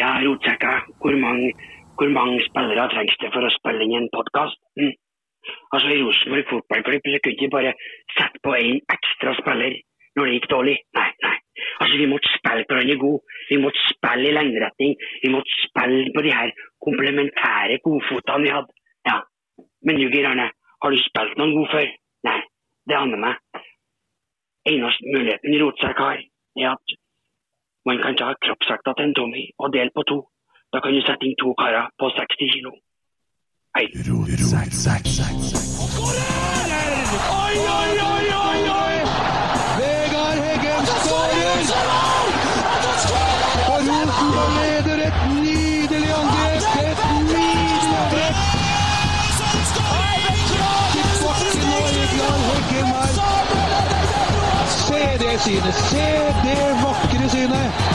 Ja, rotsekka. Hvor mange, hvor mange spillere trengs det for å spille inn en podkast? Mm. Altså, I Rosenborg fotballklubb så kunne de bare sette på en ekstra spiller når det gikk dårlig. Nei, nei. Altså, Vi måtte spille hverandre god. Vi måtte spille i lengderetning. Vi måtte spille på de her komplementære godfotene vi hadde. Ja. Men du, Arne, har du spilt noen god før? Nei, det aner meg. Eneste muligheten rotsekk har, er at man kan ta kroppsvekta til en Tommy og dele på to. Da kan du sette inn to karer på 60 kilo. Hei. Oi, oi, oi, oi, oi! Vegard Heggen skårer! Og Rosenborg leder et nydelig angrep! Et nydelig angrep! Til bakken og Vegard Heggen her. Se det synet! Se det left.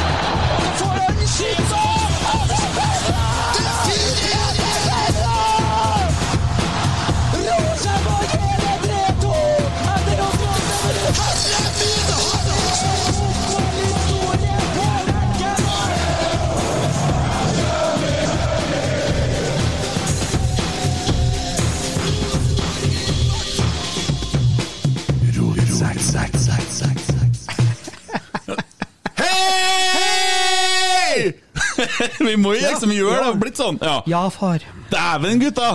Hei! Vi må jo liksom gjøre det. Det har blitt sånn. Ja. Ja, far. Dæven, gutta!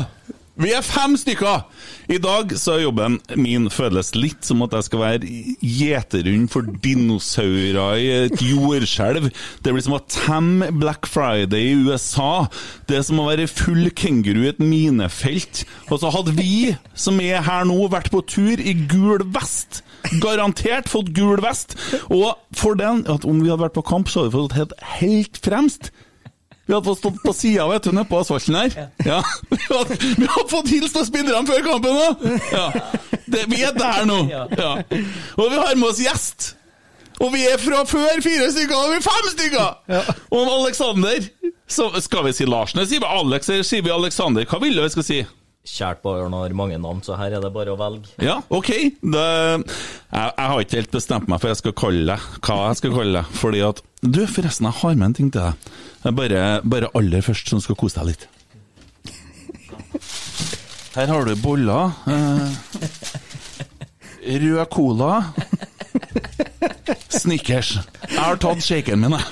Vi er fem stykker! I dag så er jobben min føles litt som at jeg skal være gjeterhund for dinosaurer i et jordskjelv. Det blir som å temme Black Friday i USA. Det er som å være full kenguru i et minefelt. Og så hadde vi, som er her nå, vært på tur i gul vest. Garantert fått gul vest. Og for den, at om vi hadde vært på kamp, så hadde vi fått helt, helt fremst. Vi hadde fått stått på sida nede på asfalten her. Ja. Vi, hadde, vi hadde fått hilst på spillerne før kampen òg! Ja. Det- Vi er der nå. Ja. Og vi har med oss gjest. Og vi er fra før fire stykker, og vi er fem stykker! Og Aleksander Skal vi si Larsen? Sier vi Alex eller sier vi Aleksander? Hva vil du vi skal si? Kjært barn har mange navn, så her er det bare å velge. Ja, ok. Det, jeg, jeg har ikke helt bestemt meg for jeg skal kalle deg hva jeg skal kalle deg. Fordi at Du, forresten, jeg har med en ting til deg. Bare, bare aller først som skal kose deg litt. Her har du boller. Eh, rød cola. Snickers. Jeg har tatt shaken min, jeg.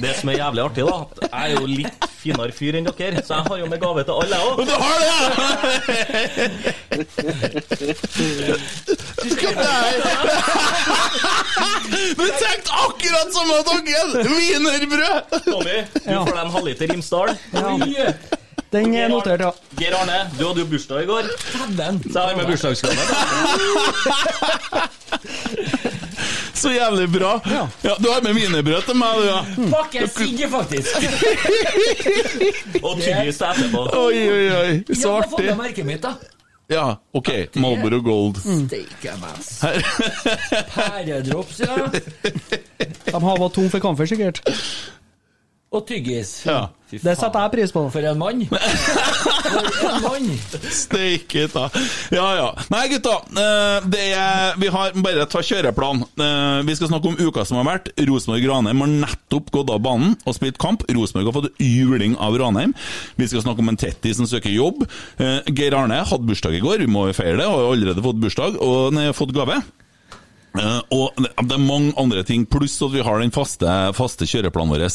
Det som er jævlig artig, da, at jeg er jo litt finere fyr enn dere, så jeg har jo med gave til alle, jeg òg. du har det! Du tenkte akkurat samme tanken! Wienerbrød! Tommy, du får deg en halvliter Rimsdal. Oi. Den er notert, ja. Geir Arne, du hadde jo bursdag i går. Dæven! Så jeg har med bursdagsgave. Så jævlig bra. Ja. Du har med wienerbrød til meg, du, ja. Pakke sigge, faktisk! Og tyggis etterpå. Oi, oi, oi. Så Ja, Jeg har artig. med merket mitt, da. Ja, OK. Marlboro Gold. Steike meg. Pæredrops, ja. De har vært tom for kamfer, sikkert. Og tyggis. Ja. Det setter jeg pris på. For en mann. For en mann. Steike ta. Ja, ja. Nei, gutta. eh, Det er, vi har bare ta kjøreplan. Eh, Vi skal snakke om uka som har vært. Rosenborg-Ranheim har nettopp gått av banen og spilt kamp. Rosenborg har fått juling av Ranheim. Vi skal snakke om en Tetti som søker jobb. Eh, Geir Arne hadde bursdag i går, vi må feire det. Har allerede fått bursdag og nei, fått gave. Eh, og det er mange andre ting, pluss at vi har den faste, faste kjøreplanen vår.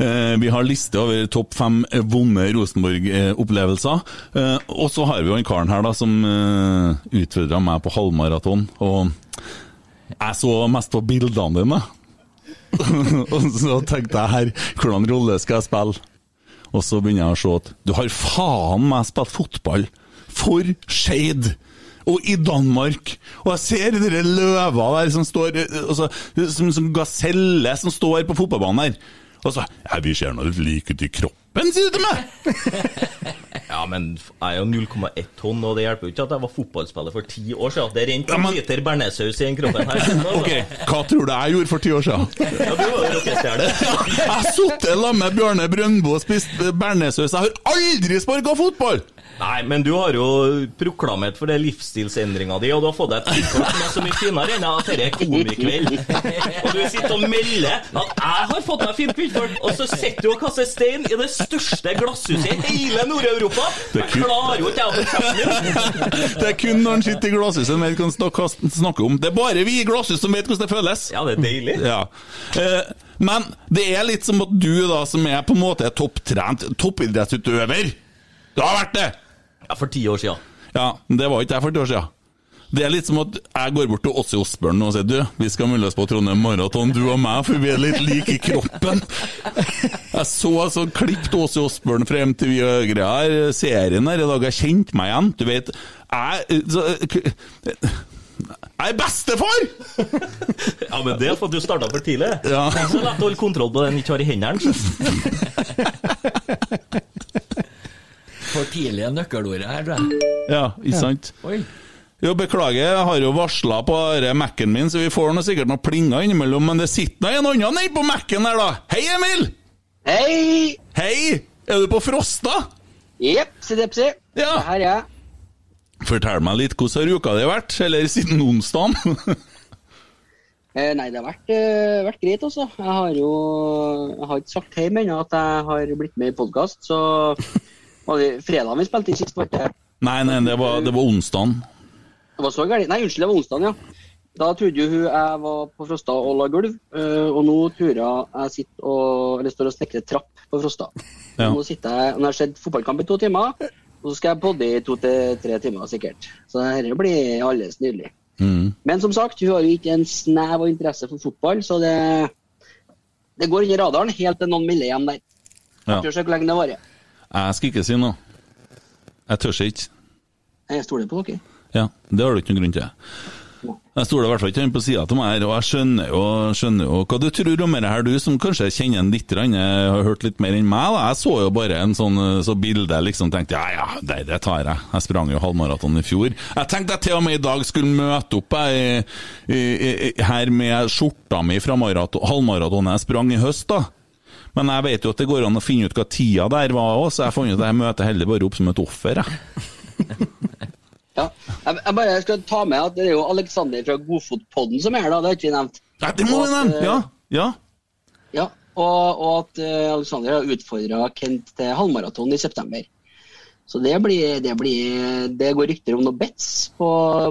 Uh, vi har liste over topp fem vonde Rosenborg-opplevelser. Uh, og så har vi jo en karen her da som uh, utfordra meg på halvmaraton. Og jeg så mest på bildene dine. og så tenkte jeg her, hvordan rolle skal jeg spille? Og så begynner jeg å se at du har faen meg spilt fotball for Skeid! Og i Danmark! Og jeg ser dere løva der som står altså, Som, som gaselle som står på fotballbanen her. Og så Ja, vi ser nå litt like ut i kroppen, sier du til meg! Ja, men jeg er jo 0,1 tonn, og det hjelper jo ikke at jeg var fotballspiller for ti år siden. Det rent Ja, en men- liter bearnéssaus i den kroppen her. Ok, hva tror du jeg gjorde for ti år siden? Ja, du var jo rockestjerne. Jeg har sittet sammen med Bjørne Brøndbo og spist bearnéssaus. Jeg har aldri sparka fotball! Nei, men du har jo proklamert for det livsstilsendringa di, og du har fått deg et frikort som er så mye finere enn at dette er komikveld. Og du sitter og melder at 'jeg har fått meg fint kvinnfolk', og så sitter du og kaster stein i det største glasshuset i hele Nord-Europa. Det Jeg klarer jo ikke jeg å få kjeften. Det er kun når han sitter i glasshuset han vet hva han snakker om. Det er bare vi i glasshuset som vet hvordan det føles. Ja, det er deilig. Ja. Eh, men det er litt som at du, da, som er på en måte topptrent toppidrettsutøver Du har vært det! Ja, for ti år siden. Ja, men det var ikke jeg for ti år siden. Det er litt som at jeg går bort til Åse Osbjørn og sier du, vi skal melde på Trondheim Maraton, du og meg, for vi er litt like i kroppen. Jeg så altså klippet Åssi Osbjørn fra MTV og her, serien her i dag, jeg kjente meg igjen. Du vet, jeg så, Jeg er bestefar! Ja, men det er for at du starta for tidlig. Ja. Det er så lett å holde kontroll på det en ikke har i hendene. For tidlige nøkkelordet her, tror jeg. Ja, ikke sant? Oi. Jo, beklager, jeg har jo varsla på Mac-en min, så vi får noe, sikkert noen plinger innimellom, men det sitter nå en annen nede på Mac-en her, da. Hei, Emil! Hei! Hei! Er du på Frosta? Jepp, sidepsi. Ja. Her er jeg. Fortell meg litt, hvordan har uka di vært? Eller siden onsdagen? Eh, nei, det har vært, eh, vært greit, altså. Jeg har jo jeg har ikke sagt hjemme ennå at jeg har blitt med i podkast, så var det fredagen vi spilte inn sist, var det nei, nei, det var, det var onsdagen. Det var så gærent. Nei, unnskyld, det var onsdagen, ja. Da trodde jo hun jeg var på Frosta og la gulv, eh, og nå tror jeg jeg og, eller står og snekrer trapp på Frosta. Ja. Nå sitter jeg, nå har jeg sett fotballkamp i to timer, og så skal jeg podde i to til tre timer sikkert. Så dette blir alles nydelig. Mm. Men som sagt, hun har jo ikke en snev av interesse for fotball, så det, det går under radaren helt til noen melder hjem der. Jeg tør ikke hvor lenge det varer. Jeg skal ikke si noe. Jeg tør ikke. Jeg stoler på dere. Ja, det har du ikke noen grunn til. Jeg stoler i hvert fall ikke på sida til meg her, og jeg skjønner jo, skjønner jo hva du tror om det her, du som kanskje kjenner en litt, jeg har hørt litt mer enn meg. da. Jeg så jo bare en sånn så bilde, liksom tenkte ja ja, det, det tar jeg. Jeg sprang jo halvmaraton i fjor. Jeg tenkte jeg til og med i dag skulle møte opp jeg, her med skjorta mi fra maraton, halvmaratonet jeg sprang i høst, da. Men jeg vet jo at det går an å finne ut hva tida der var òg, så jeg fant ut at jeg møter heller bare opp som et offer, jeg. Ja. Jeg, jeg bare skal ta med at det er jo Aleksander fra Godfotpodden som er her, da. Det har ikke vi nevnt. Ja, det må vi nevne! Ja, ja. Ja, og, og at uh, Alexander har utfordra Kent til halvmaraton i september. Så det blir, det blir Det går rykter om noe bets på,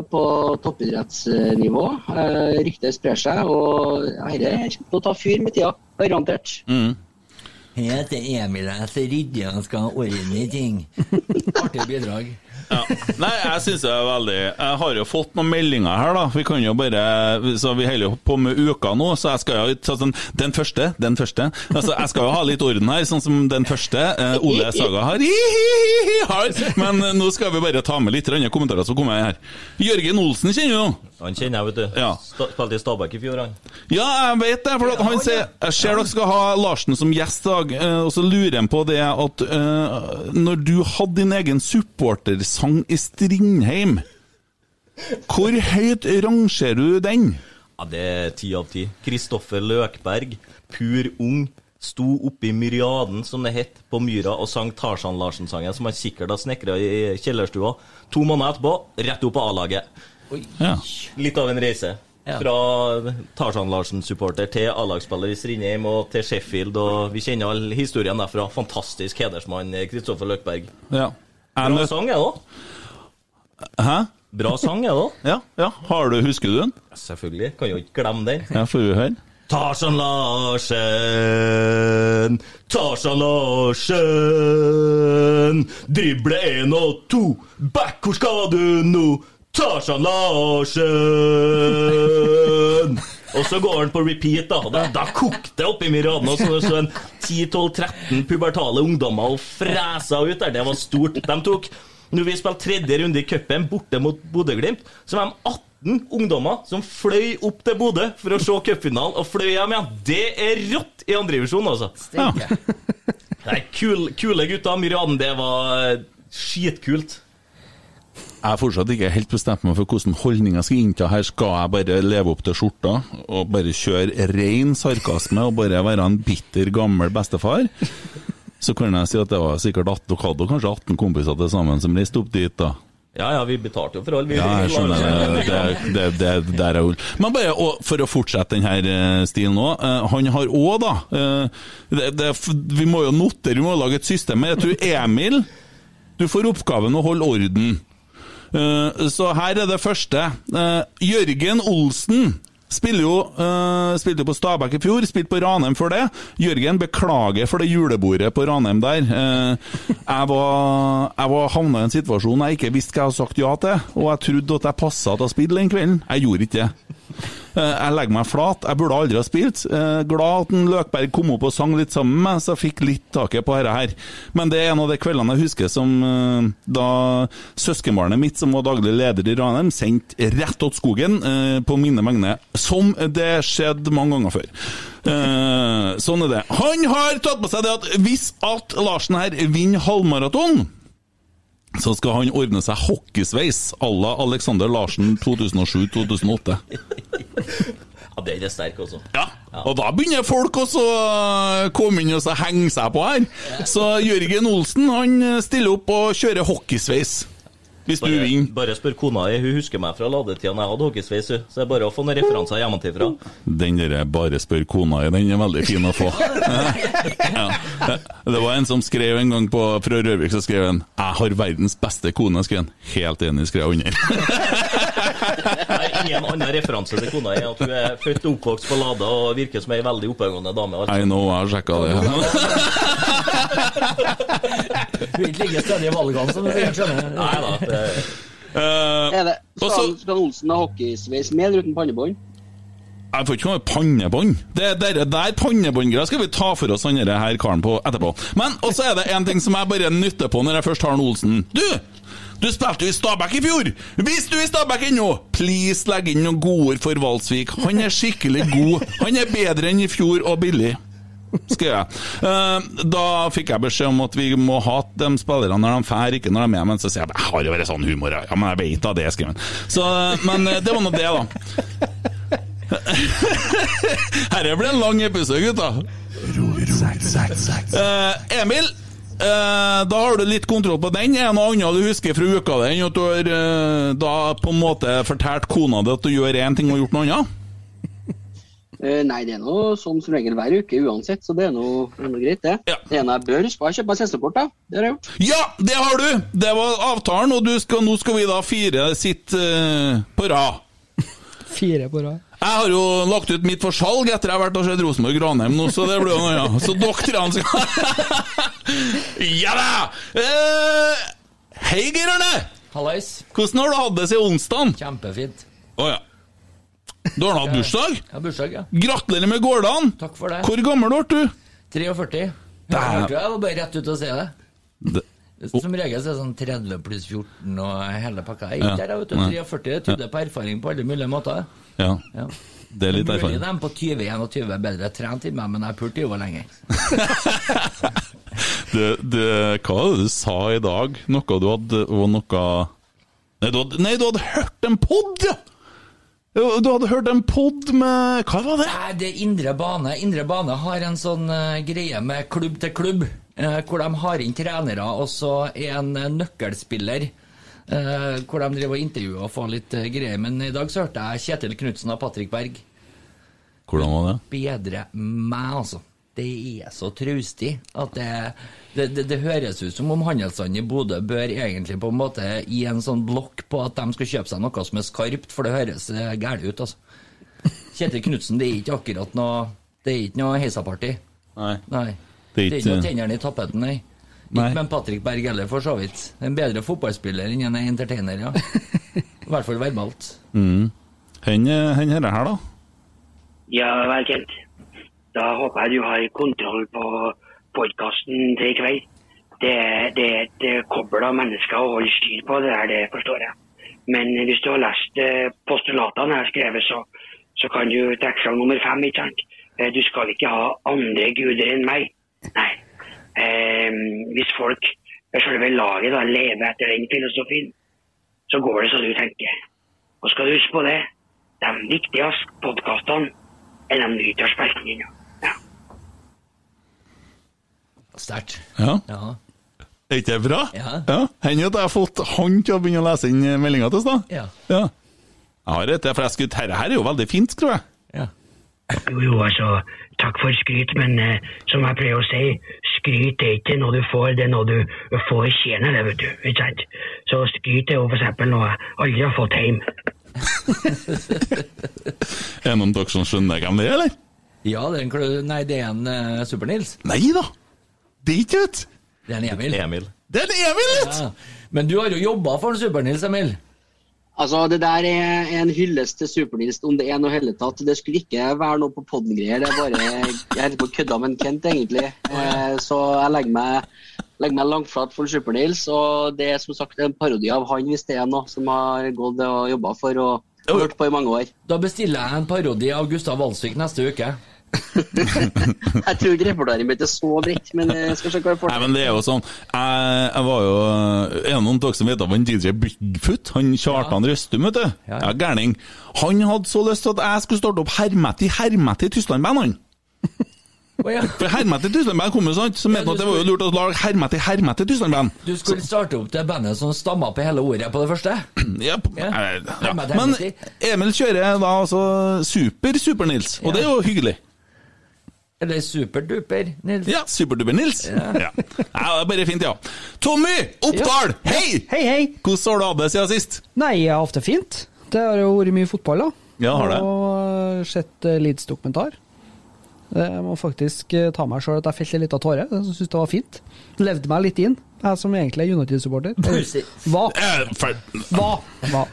på toppidrettsnivå. Uh, ryktet sprer seg, og dette kommer til å ta fyr med tida. Garantert. Mm. Jeg heter Emil, jeg er så ryddig og skal orden ting. Artig bidrag. Nei, jeg syns det er veldig Jeg har jo fått noen meldinger her, da. Vi kan jo bare Så vi holder jo på med uka nå, så jeg skal jo ta sånn Den første, den første. Altså, jeg skal jo ha litt orden her, sånn som den første. Eh, Ole Saga har, Men eh, nå skal vi bare ta med litt kommentarer som kommer her. Jørgen Olsen kjenner jo? Han kjenner jeg, vet du. Ja. Spilte i Stabæk i fjor, han. Ja, jeg vet det. For han sier Jeg ser dere skal ha Larsen som gjest i dag, eh, og så lurer han på det at uh, når du hadde din egen supportersang i Strindheim, hvor høyt rangerer du den? Ja, Det er ti av ti. Kristoffer Løkberg, pur ung, sto oppe i Myriaden, som det het, på Myra og sang Tarzan Larsen-sangen, som han sikkert har snekra i kjellerstua. To måneder etterpå, rett opp på A-laget. Ja. Litt av en reise. Ja. Fra Tarzan Larsen-supporter til A-lagsspiller i Strindheim og til Sheffield. Og vi kjenner all historien derfra. Fantastisk hedersmann Kristoffer Løkberg. ja. Bra sang jeg det òg. Hæ? Bra sang jeg da òg. Ja, ja. Har du, husker du den? Selvfølgelig. Kan jo ikke glemme den. Ja, får vi høre? Tarzan Larsen, Tarzan Larsen. Drible én og to, back, hvor skal du nå? Tarzan Larsen. Og så går han på repeat, da. Da, da kokte det oppi Miranda Og så så en 10-12-13 pubertale ungdommer og fresa ut der. Det var stort. De tok Når vi spilte tredje runde i cupen borte mot Bodø-Glimt, så var de 18 ungdommer som fløy opp til Bodø for å se cupfinalen, og fløy hjem igjen. Det er rått i andredivisjon, altså. Nei, kule, kule gutter. Myriaden, det var skitkult. Jeg har fortsatt ikke helt bestemt meg for hvordan holdning jeg skal innta her. Skal jeg bare leve opp til skjorta og bare kjøre ren sarkasme og bare være en bitter, gammel bestefar? Så kan jeg si at det var sikkert 18, dere hadde kanskje 18 kompiser til sammen som reiste opp dit, da. Ja, ja, vi betalte jo for alle. Vi, Ja, jeg skjønner det. Det, det, det, det der er Men bare og for å fortsette denne stilen nå. eh, han har òg, da eh, det, det, Vi må jo notere, vi må lage et system. Jeg tror Emil Du får oppgaven å holde orden. Eh, så her er det første. Eh, Jørgen Olsen jo, eh, spilte jo på Stabæk i fjor, spilte på Ranheim før det. Jørgen, beklager for det julebordet på Ranheim der. Jeg var, jeg var havna i en situasjon jeg ikke visste hva jeg hadde sagt ja til, og jeg trodde at jeg passa til å spille den kvelden. Jeg gjorde ikke det. Eh, Jeg legger meg flat. Jeg burde aldri ha spilt. Eh, Glad at en Løkberg kom opp og sang litt sammen med meg, så jeg fikk litt taket på dette her. Men det er en av de kveldene jeg husker som eh, da søskenbarnet mitt, som var daglig leder i Ranheim, sendte rett åt skogen på mine vegne. Som det skjedde mange ganger før. Sånn er det. Han har tatt på seg det at hvis at Larsen her vinner halvmaraton så skal han ordne seg hockeysveis à la Alexander Larsen 2007-2008. Ja, den er sterk, også. Ja, og da begynner folk også å komme inn og henge seg på her. Så Jørgen Olsen han stiller opp og kjører hockeysveis. Hvis du Bare, vinner. bare spør kona di. Hun husker meg fra ladetida da jeg hadde hockeysveis. hun. Så det er bare å få noen referanser hjemmefra. Den der 'bare spør kona' i, den er veldig fin å få. Ja. Det var en som skrev en gang på, fra Rørvik, så skrev han 'Jeg har verdens beste kone', skrev han. Helt enig, skrev jeg under. Er ingen annen referanse til kona er at hun er født og oppvokst på Lada og virker som ei veldig oppegående dame. Altså. I know, jeg har sjekka det. Hun vil ikke ligge stødig i valgene, som du sikkert skjønner. Nei da. Det, Er det, skal, skal Olsen ha hockeysveis med eller uten pannebånd? Jeg får ikke noe pannebånd. Det der, der pannebåndgreia skal vi ta for oss han her karen på etterpå. Men også er det en ting som jeg bare nytter på når jeg først har han Olsen. Du! Du spilte jo i Stabæk i fjor! Hvis du er i Stabæk ennå, please legg inn noen godord for Valsvik. Han er skikkelig god. Han er bedre enn i fjor og billig. Skrev jeg. Eh, Da fikk jeg beskjed om at vi må hate de spillerne når de drar, ikke når de er med. Men så sier jeg jeg har jo vært sånn humor. Ja, men jeg veit da det, skrev han. Så, men eh, det var nå det, da. Herre ble en lang episode, gutta. Uh, Emil, uh, da har du litt kontroll på den. Er det noe annet du husker fra uka den? At du har uh, da på en måte fortalt kona di at du gjør én ting og gjort noe annet? Eh, nei, det er noe sånn som regel hver uke uansett, så det er noe, noe greit, det. Ja. Det ene jeg bør huske på, er å kjøpe meg sesongkort, da. Det har jeg gjort. Ja, det har du! Det var avtalen, og du skal, nå skal vi da fire sitte uh, på rad. Fire på rad. Jeg har jo lagt ut mitt for salg etter jeg har vært og sett Rosenborg-Granheim nå, så det blir jo noe ja. Så doktorene skal Ja da! Uh, hei, Geir Arne! Hallais. Hvordan har du hatt det siden onsdag? Kjempefint. Å ja. Du har hatt bursdag? Ja, bursdag, ja. Gratulerer med gårdagen! Takk for det. Hvor gammel ble du? 43. Jeg var bare rett ut og se det. Det- Som regel så er det sånn 30 pluss 14 og hele pakka. Jeg er Ja. der, jeg, vet du. 43 det tyder på erfaring på alle mulige måter. Ja. Ja. Det er litt erfaring. Mulig de på 20-21 er bedre trent enn meg, men jeg pulte jo lenger. det, det, hva var det du sa i dag? Noe du hadde noe Nei, du hadde, nei, du hadde hørt en pod, ja! Jo, Du hadde hørt en pod med Hva var det? Nei, det er Indre Bane. Indre Bane har en sånn eh, greie med klubb til klubb, eh, hvor de har inn trenere og så en eh, nøkkelspiller. eh, hvor de driver og intervjuer og får litt eh, greier. Men i dag så hørte jeg Kjetil Knutsen og Patrick Berg. Hvordan var det? Bedre meg, altså. Det er så traustig at det, det, det, det høres ut som om handelsstanden i Bodø bør egentlig på en måte gi en sånn blokk på at de skal kjøpe seg noe som er skarpt, for det høres eh, gærent ut, altså. Kjetil Knutsen, det er ikke akkurat noe Det er ikke noe heisaparty. Nei. Nei. Det Det er ikke- noe tennene i tappeten, nei. Nei. Ikke med Patrick Berg heller, for så vidt. En bedre fotballspiller enn en entertainer, ja. I hvert fall verbalt. Mm. Hen hen er det her, da? Ja vel, Kent. Da håper jeg du har kontroll på podkasten til i kveld. Det, det er et eh, kobbel av mennesker å holde styr på, det der, det forstår jeg. Men hvis du har lest eh, postulatene jeg har skrevet, så, så kan du trekke fram nummer fem, ikke sant? Eh, Du skal ikke ha andre guder enn meg. Nei. Eh, hvis folk ved selve laget da lever etter den filosofien, så går det som du tenker. Og skal du huske på det, de viktigste podkastene er de nyttårsspaltene. Ja. Sterkt. Ja. Ja. Er ikke det bra? Ja. Hender at jeg har fått han til å begynne å lese inn meldinga til oss, da? Ja. ja. Jeg har et, for jeg skulle, Dette her er jo veldig fint, tror jeg. Ja. Jo, jo, altså, takk for skryt, men eh, som jeg pleier å si, skryt er ikke noe du får, det er noe du fortjener, det, vet du. Ikke sant? Så skryt er jo for eksempel noe jeg aldri har fått hjem. Er det noen av dere som skjønner hvem det er, eller? Ja, det er en, klø... nei, det er en uh, Super-Nils. Nei da! Det er ikke det! Det er en Emil. Emil. Det er en Emil, vet Ja. Men du har jo jobba for en Super-Nils, Emil. Altså, Det der er en hyllest til Super-Nils, om det er noe hele tatt. Det skulle ikke være noe på podden-greier. Det er bare Jeg holder på å kødde med en Kent, egentlig. Eh, så jeg legger meg, legger meg langflat for Supernils. Og det er som sagt en parodi av han, hvis det er noe som har gått og jobba for og hørt på i mange år. Da bestiller jeg en parodi av Gustav Walsvik neste uke. Jeg tror ikke repertoaret mitt er så bredt, men jeg skal se hva jeg får Nei, til. men det er jo sånn Jeg, jeg var jo En av dere som vet om en DJ Bigfoot? Han Kjartan Røstum, vet du? Ja. Ja, gærning. Han hadde så lyst til at jeg skulle starte opp Hermet i Hermet i Tyskland-band, han. Å ja. For Hermet i Tyskland-band kom jo sånn, så mente Ja, at det var jo lurt å lage Hermet i Hermet i Tyskland-band. Du skulle starte opp det bandet som stamma på hele ordet på det første? Ja, p- Ja. eh, ja. Men Emil kjører da altså Super-Super-Nils, og det er jo hyggelig. Eller Superduper, Nils? Ja, Superduper-Nils. Ja. ja, det er bare fint, ja. Tommy Oppdal, hei! Hei, hei! Hvordan har du hatt det siden sist? Nei, jeg har hatt det fint. Det har jo vært mye fotball, da. Ja, har det. Og eh, sett uh, Leeds-dokumentar. Jeg må faktisk eh, ta meg sjøl at jeg felte litt av tåre. Jeg syns det var fint. Levde meg litt inn, jeg som egentlig er United-supporter. Hva? Eh. Hva? Hva?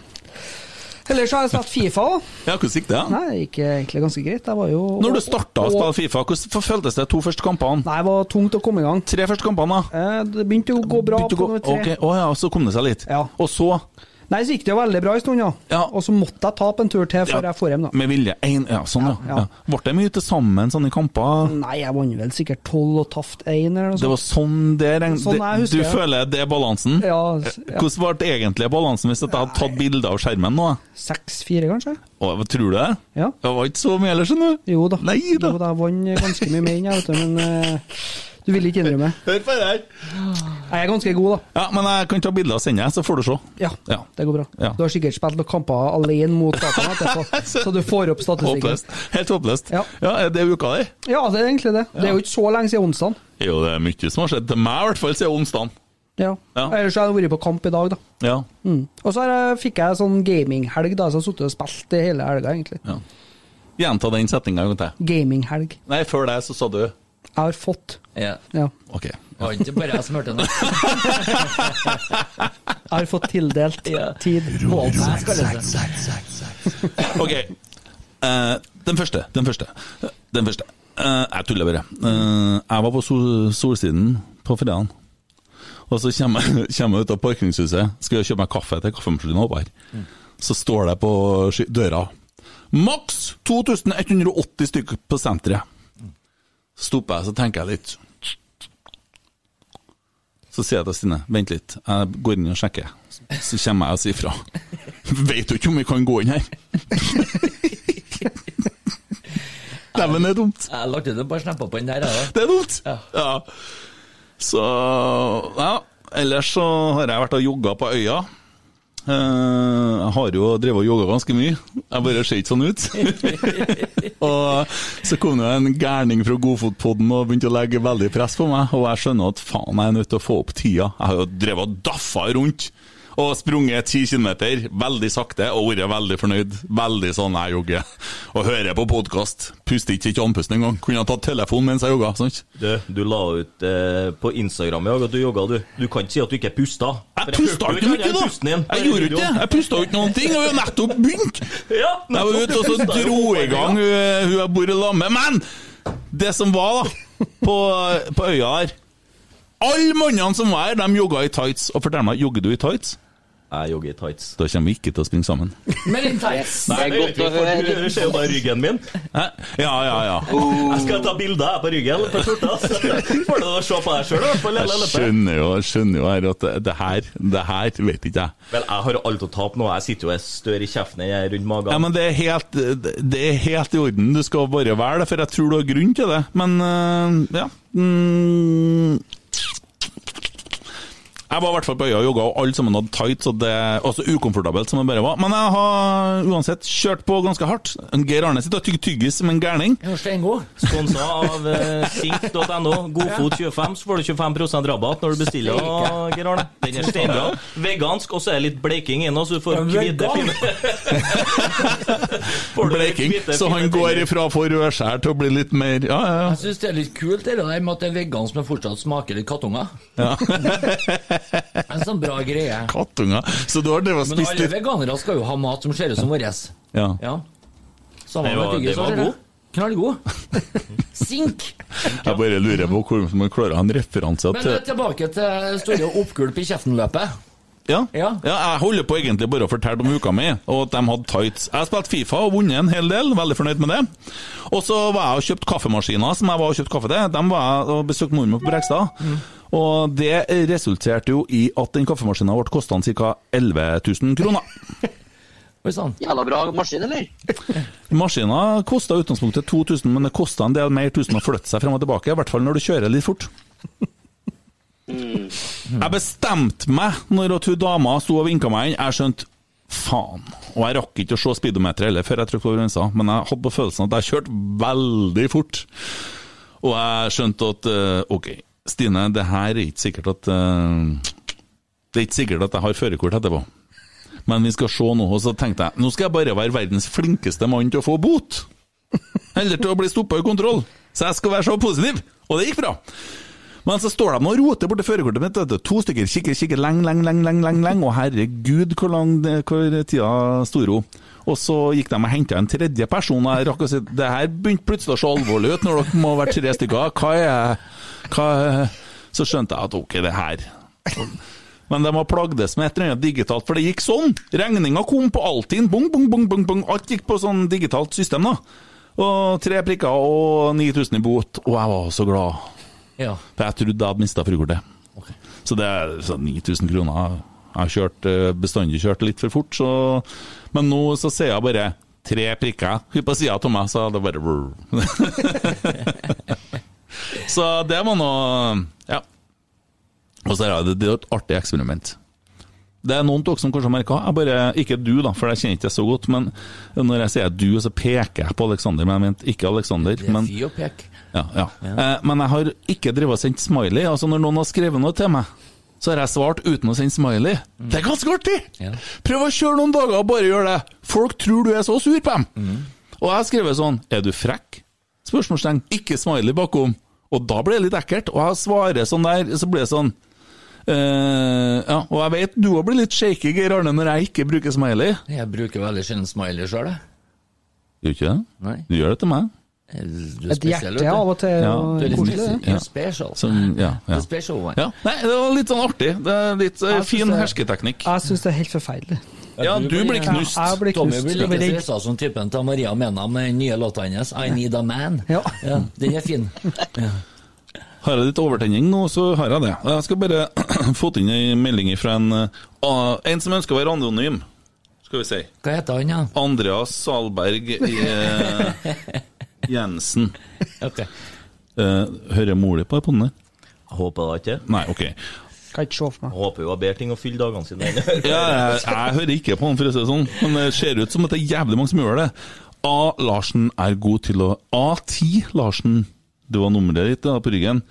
Ellers har jeg spilt Fifa. da. Ja, hvordan gikk det? Nei, det gikk egentlig ganske greit. Jeg var jo Når du starta å spille Fifa, hvordan føltes det to første kampene? Nei, det var tungt å komme i gang. Tre første kampene, da? Eh, Det begynte å gå bra Begynte å på gå- nummer tre. Ok, Å ja, så kom det seg litt. Ja. Og så, Nei, så gikk det jo veldig bra en stund, ja. Ja. Og så måtte jeg tape en tur til før Ja. jeg får hjem, da. med vilje en, Ja, sånn, ja. Ble det mye til sammen sånn i kamper? Nei, jeg vant vel sikkert tolv og taft én, eller noe Det var sånt. sånn det regnet Sånn Du jeg. føler det er balansen? Ja, ja. Hvordan ble det egentlig balansen hvis jeg hadde tatt bilde av skjermen nå? Seks-fire, kanskje? Å, tror du det? Ja. Det var ikke så mye ellers, skjønner du. Jo da. Nei da. Jo da, jeg vant ganske mye mer jeg, vet du, men eh, du vil ikke innrømme. Hør på det her. Jeg er ganske god, da. Ja, men jeg kan ta bilde og sende, så får du se. Ja, Ja. det går bra. Ja. Du har sikkert spilt noen kamper alene mot dataen etterpå, så du får opp statistikken. Håpløst. Helt håpløst. Ja. Er det uka di? Ja, det er egentlig det. Det er jo ikke så lenge siden onsdag. Jo, det er mye som har skjedd til meg, i hvert fall siden onsdag. Ja. Ja. Ellers så har jeg vært på kamp i dag, da. Ja. Mm. Og så fikk jeg sånn gaminghelg, da, så jeg har sittet og spilt hele helga, egentlig. ja. Gjenta den setninga en gang til. Gaminghelg. Nei, før det så sa du Jeg har fått. Ja. Ja. OK. Det var ikke bare jeg som hørte det. Jeg har fått tildelt tid. Det. Ok. Uh, den første. Den første. Den første. Uh, jeg tuller bare. Uh, jeg var på sol Solsiden på fredagen. Og så kommer jeg, ut av parkingshuset, skal jeg kjøpe meg kaffe til kaffemaskinen her. Så står det på døra Maks 2180 stykker på senteret. Så stopper jeg, så tenker jeg litt. Så sier jeg til Stine vent litt, jeg går inn og sjekker. Så kommer jeg og sier fra. Vet du ikke om vi kan gå inn her? Dæven, det er dumt. Jeg lagde det bare snapper på den der, jeg. Det er dumt! Ja. Ja. Så Ja. Ellers så har jeg vært og jogga på øya. Eh, Jeg har jo drevet og yoga ganske mye. Jeg bare ser ikke sånn ut. og så kom det en gærning fra Godfotpodden og begynte å legge veldig press på meg. Og jeg skjønner at faen, jeg er nødt til å få opp tida. Jeg har jo drevet og daffa rundt. Og sprunget ti kilometer veldig sakte og vært veldig fornøyd. Veldig sånn jeg jogger. Og hører på podkast. Puster ikke ikke andpusten engang. Kunne ha tatt telefonen mens jeg jogga. sant? Du, du la ut eh, på Instagram i dag at du jogga, du. Du kan ikke si at du ikke pusta. Jeg pusta ikke mye, da! Jeg gjorde ikke det. Jeg pusta ikke noen ting. Jeg har jo nettopp begynt! Ja, Jeg var ute og så dro i gang hun, hun jeg bor i lag med. Men det som var da, på, på øya her Alle mannene som var her, de jogga i tights. Og fortell meg, jogger du i tights? Jeg jogger i tights. Da kommer vi ikke til å springe sammen. Men i tights. Det er godt å høre. Du ser jo bare ryggen min. Hæ? Ja, ja, ja. Jeg skal ta bilder her på ryggen på skjorta. så Får du se på deg sjøl. Jeg skjønner jo, jeg skjønner jo her at det, det her Det her vet ikke jeg. Vel, jeg har alt å tape nå. Jeg sitter jo og er større i kjeften enn jeg er rundt magen. Ja, men det er, helt, det er helt i orden. Du skal bare være det, for jeg tror du har grunn til det. Men øh, ja. Mm. Jeg var i hvert fall på øya og jogga, og alle sammen hadde tights, og det også ukomfortabelt som det bare var. Men jeg har uansett kjørt på ganske hardt. Geir Arne sitter og tygger tyggis som en gærning. Sponsa av uh, sink.no. Godfot25, så får du 25% rabatt når du bestiller. Og, Geir Arne. Den er steinbra. Vegansk, og så er det litt bleking inn, så du får hvite, fine Bleking. Så han går ifra ifra for rødskjær til å bli litt mer Ja, ja, ja. Jeg syns det er litt kult det der med at det er vegansk, men fortsatt smaker litt kattunger. ja. En sånn bra greie. Kattunger. Så du har drevet og Men spist alle litt veganere skal jo ha mat som ser ut som vår. Ja. Ja. Samme Det med var- tyggis. var du? god. Knallgod. Sink. Jeg bare lurer på hvordan man klarer å ha en referanse Men til eh, tilbake til store oppgulp i kjeften-løpet. Ja. Ja. jeg holder på egentlig bare å fortelle om uka mi, og at de hadde tights. Jeg har spilt Fifa og vunnet en hel del, veldig fornøyd med det. Og så var jeg og kjøpt kaffemaskiner som jeg var og kjøpt kaffe til. De var jeg og besøkte mormor på Brekstad. Og det resulterte jo i at den kaffemaskinen ble kosta ca. 11 000 kroner. Oi sann. Jævla bra maskin, eller? Maskinen kosta i utgangspunktet 2000, men det kosta en del mer tusen å flytte seg frem og tilbake. I hvert fall når du kjører litt fort. Jeg bestemte meg når at hun dama sto og vinka meg inn. Jeg skjønte faen. Og jeg rakk ikke å se speedometeret heller før jeg trykte over grensa, men jeg hadde på følelsen at jeg kjørte veldig fort. Og jeg skjønte at eh, OK, Stine, det her er ikke sikkert at uh, Det er ikke sikkert at jeg har førerkort etterpå. Men vi skal se nå, og så tenkte jeg nå skal jeg bare være verdens flinkeste mann til å få bot. Eller til å bli stoppa i kontroll. Så jeg skal være så positiv. Og det gikk bra. Men så står de og roter borti førerkortet mitt. To stykker kikker, kikker lenge, lenge, lenge, lenge, lenge, leng. Og herregud, hvor lang hvor tida sto hun. Og så gikk de og henta en tredje person. Og jeg rakk å si det her begynte plutselig å se alvorlig ut når dere må være tre stykker. Hva er, hva er Så skjønte jeg at ok, det her men de har plagdes med et eller annet digitalt, for det gikk sånn. Regninga kom på Altinn. Bong, bong, bong, bong, bong. Alt gikk på sånn digitalt system, da. Og tre prikker og 9000 i bot. Og jeg var så glad. Ja. For jeg trodde jeg hadde mista førerkortet. Så det er sånn 9000 kroner. Jeg har eh, bestandig kjørt litt for fort, så Men nå så ser jeg bare tre prikker på sida av meg, så det bare Så det var nå Ja. Og så er det, det er et artig eksperiment. Det er noen av dere som kanskje har merka bare, Ikke du, da, for jeg kjenner ikke det så godt. Men når jeg sier du, så peker jeg på Aleksander. Men jeg mente ikke Aleksander. Det er Men, å peke. ja, ja. Eh, men jeg har ikke drevet og sendt smiley. Altså Når noen har skrevet noe til meg, Så har jeg svart uten å sende smiley. Det er ganske artig! Ja. Prøv å kjøre noen dager og bare gjør det. Folk tror du er så sur på dem. Og jeg har skrevet sånn Er du frekk? Spørsmålstegn. Ikke smiley bakom. Og da blir det litt ekkelt. Og jeg svarer sånn der, så blir det sånn Uh, ja, og jeg vet du òg blir litt shaky, Geir Arne, når jeg ikke bruker smiley. Jeg bruker veldig sjelden smiley sjøl, jeg. Gjør du ikke det? Nei. Du gjør det til meg. Du er Et hjerte av og til. Ja. Du er litt koselig, spesiell. det. Special. Som, ja, ja. Special one. ja. Nei, det var litt sånn artig. Det er litt uh, fin det- hersketeknikk. Jeg syns det er helt forferdelig. Ja, du blir knust. Jeg blir knust. Tommy blir like stressa som typen til Maria Mena med den nye låta hennes, I Need a Man. Ja. Den er fin. Ja. Har jeg litt overtenning nå, så har jeg det. Jeg skal bare få inn ei melding fra en, en som ønsker å være anonym. Skal vi si. Hva heter han, ja? Andreas Salberg eh, Jensen. Ok. Eh, hører mora di på den der? Håper da ikke. Nei, ok. Kan ikke se for meg. Jeg håper jo har bedre ting å fylle dagene sine enn Ja, jeg, jeg hører ikke på han, for å si det sånn, men det ser ut som at det er jævlig mange som gjør det. A. Larsen er god til å A10 Larsen, det var nummeret ditt da, på ryggen.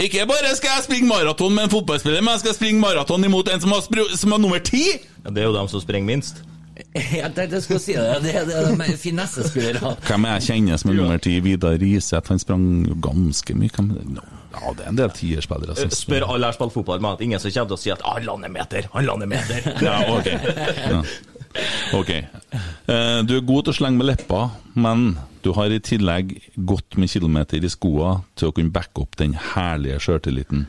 Ikke bare skal jeg springe maraton med en fotballspiller, men jeg skal springe maraton imot en som har, som har nummer ti! Ja, Det er jo dem som springer minst. Jeg tenkte jeg skulle si det. Det er, det er de finessespillerne. Hvem er jeg kjenner som er nummer ti? Vidar Riseth, han sprang ganske mye. Hvem, ja, det er en del tierspillere. Spør alle jeg spilt fotball med, at ingen som kommer til å si at «Ah, 'han lander meter', han lander meter'. Ja, ok. Ja. Ok. Eh, Du er god til å slenge med leppa, men du har i tillegg godt med kilometer i skoa til å kunne backe opp den herlige sjøltilliten.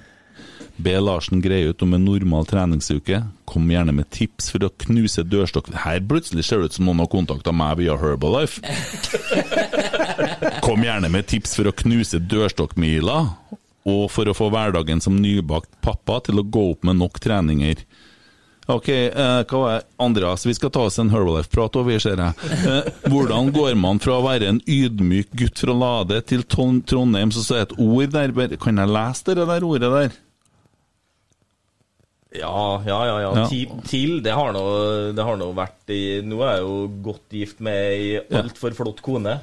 Be Larsen greie ut om en normal treningsuke. Kom gjerne med tips for å knuse dørstokk... Her plutselig ser det ut som noen har kontakta meg via Herbalife. Kom gjerne med tips for å knuse dørstokkmila, og for å få hverdagen som nybakt pappa til å gå opp med nok treninger. Ok, eh, hva var det? Andreas, vi skal ta oss en Herbalife-prat over, ser jeg. Eh, hvordan går man fra å være en ydmyk gutt fra Lade til Trondheim, så står det et ord der, kan jeg lese det der ordet der? Ja, ja, ja. ja. Ja. Til, til det, har nå, det har nå vært i Nå er jeg jo godt gift med ei altfor flott kone.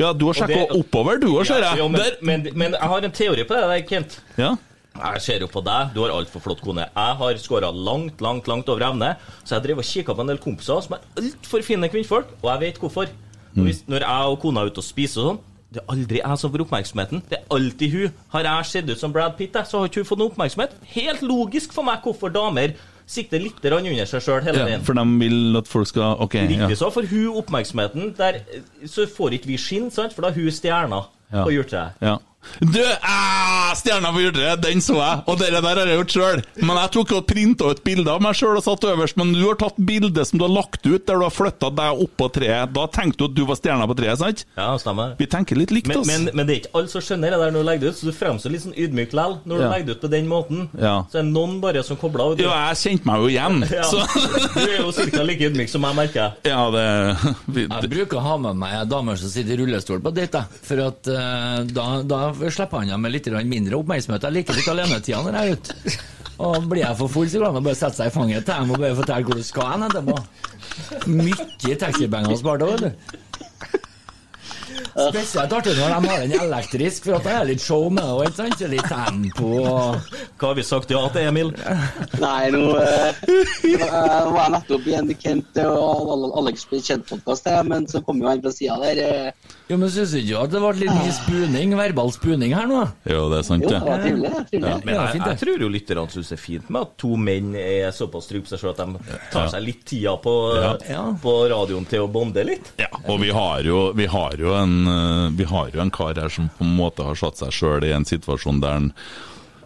Ja, du har sjekka oppover, du òg, ser jeg. Ja, men, men, men jeg har en teori på det der, Kent. Ja. Jeg ser jo på deg, du har altfor flott kone. Jeg har skåra langt, langt langt over evne. Så jeg driver og kikker på en del kompiser som er altfor fine kvinnfolk, og jeg vet hvorfor. Mm. Hvis, når jeg og kona er ute og spiser og sånn, det er aldri jeg som får oppmerksomheten. Det er alltid hun. Har jeg sett ut som Brad Pitt, så har ikke hun fått noe oppmerksomhet. Helt logisk for meg hvorfor damer sikter litt under seg sjøl hele ja, for de vil at folk skal Ok. Ja. Riktig så for hun oppmerksomheten, der, så får ikke vi skinn, sant? for da er hun stjerna Ja. på hjortet. Ja. Du, ah, stjerna på hjortet, den så jeg, og det der har jeg gjort sjøl. Men jeg tok og printa ut bilde av meg sjøl og satt øverst. Men du har tatt bilde som du har lagt ut, der du har flytta deg opp på treet. Da tenkte du at du var stjerna på treet, sant? Ja, stemmer. Vi tenker litt likt, Men, men, men det er ikke alle som skjønner det der når du legger det ut, så du fremstår litt sånn ydmyk likevel. når du Ja. legger det ut på den måten. Ja. Så er det noen bare som kobler av. Ja, jeg kjente meg jo igjen. Ja. Så Du er jo ca. like ydmyk som jeg, merker jeg. ja, det, vi, Jeg bruker å ha med meg damer som sitter i rullestol på date, for at uh, da, da slipper han med litt mindre oppmerksomhet. Jeg liker litt alenetida når jeg er ute. Og blir jeg for full, så kan han bare sette seg i fanget til dem og bare fortelle hvor du skal hen etterpå. Mye taxipenger spart òg, vet du. Spesielt artig når de har den elektrisk, for at det er litt show med det òg, ikke sant? Litt tempo og Hva har vi sagt ja til, Emil? Nei, nå eh, eh, var jeg nettopp i en Kent og Alex' kjent-podkast, men så kom jo han fra sida der. eh. Jo, men syns du ikke at det ble litt mye spuning, verbal spuning her nå? jo, det er sant, Jo, det. var trivelig. det var. Men jeg, jeg tror jo lytterne syns det er fint med at to menn er såpass trygge på seg sjøl at de tar seg litt tida på, Ja. på radioen til å bonde litt. Ja, og vi har jo, vi har jo, en, eh, vi har jo en kar her som på en måte har satt seg sjøl i en situasjon der han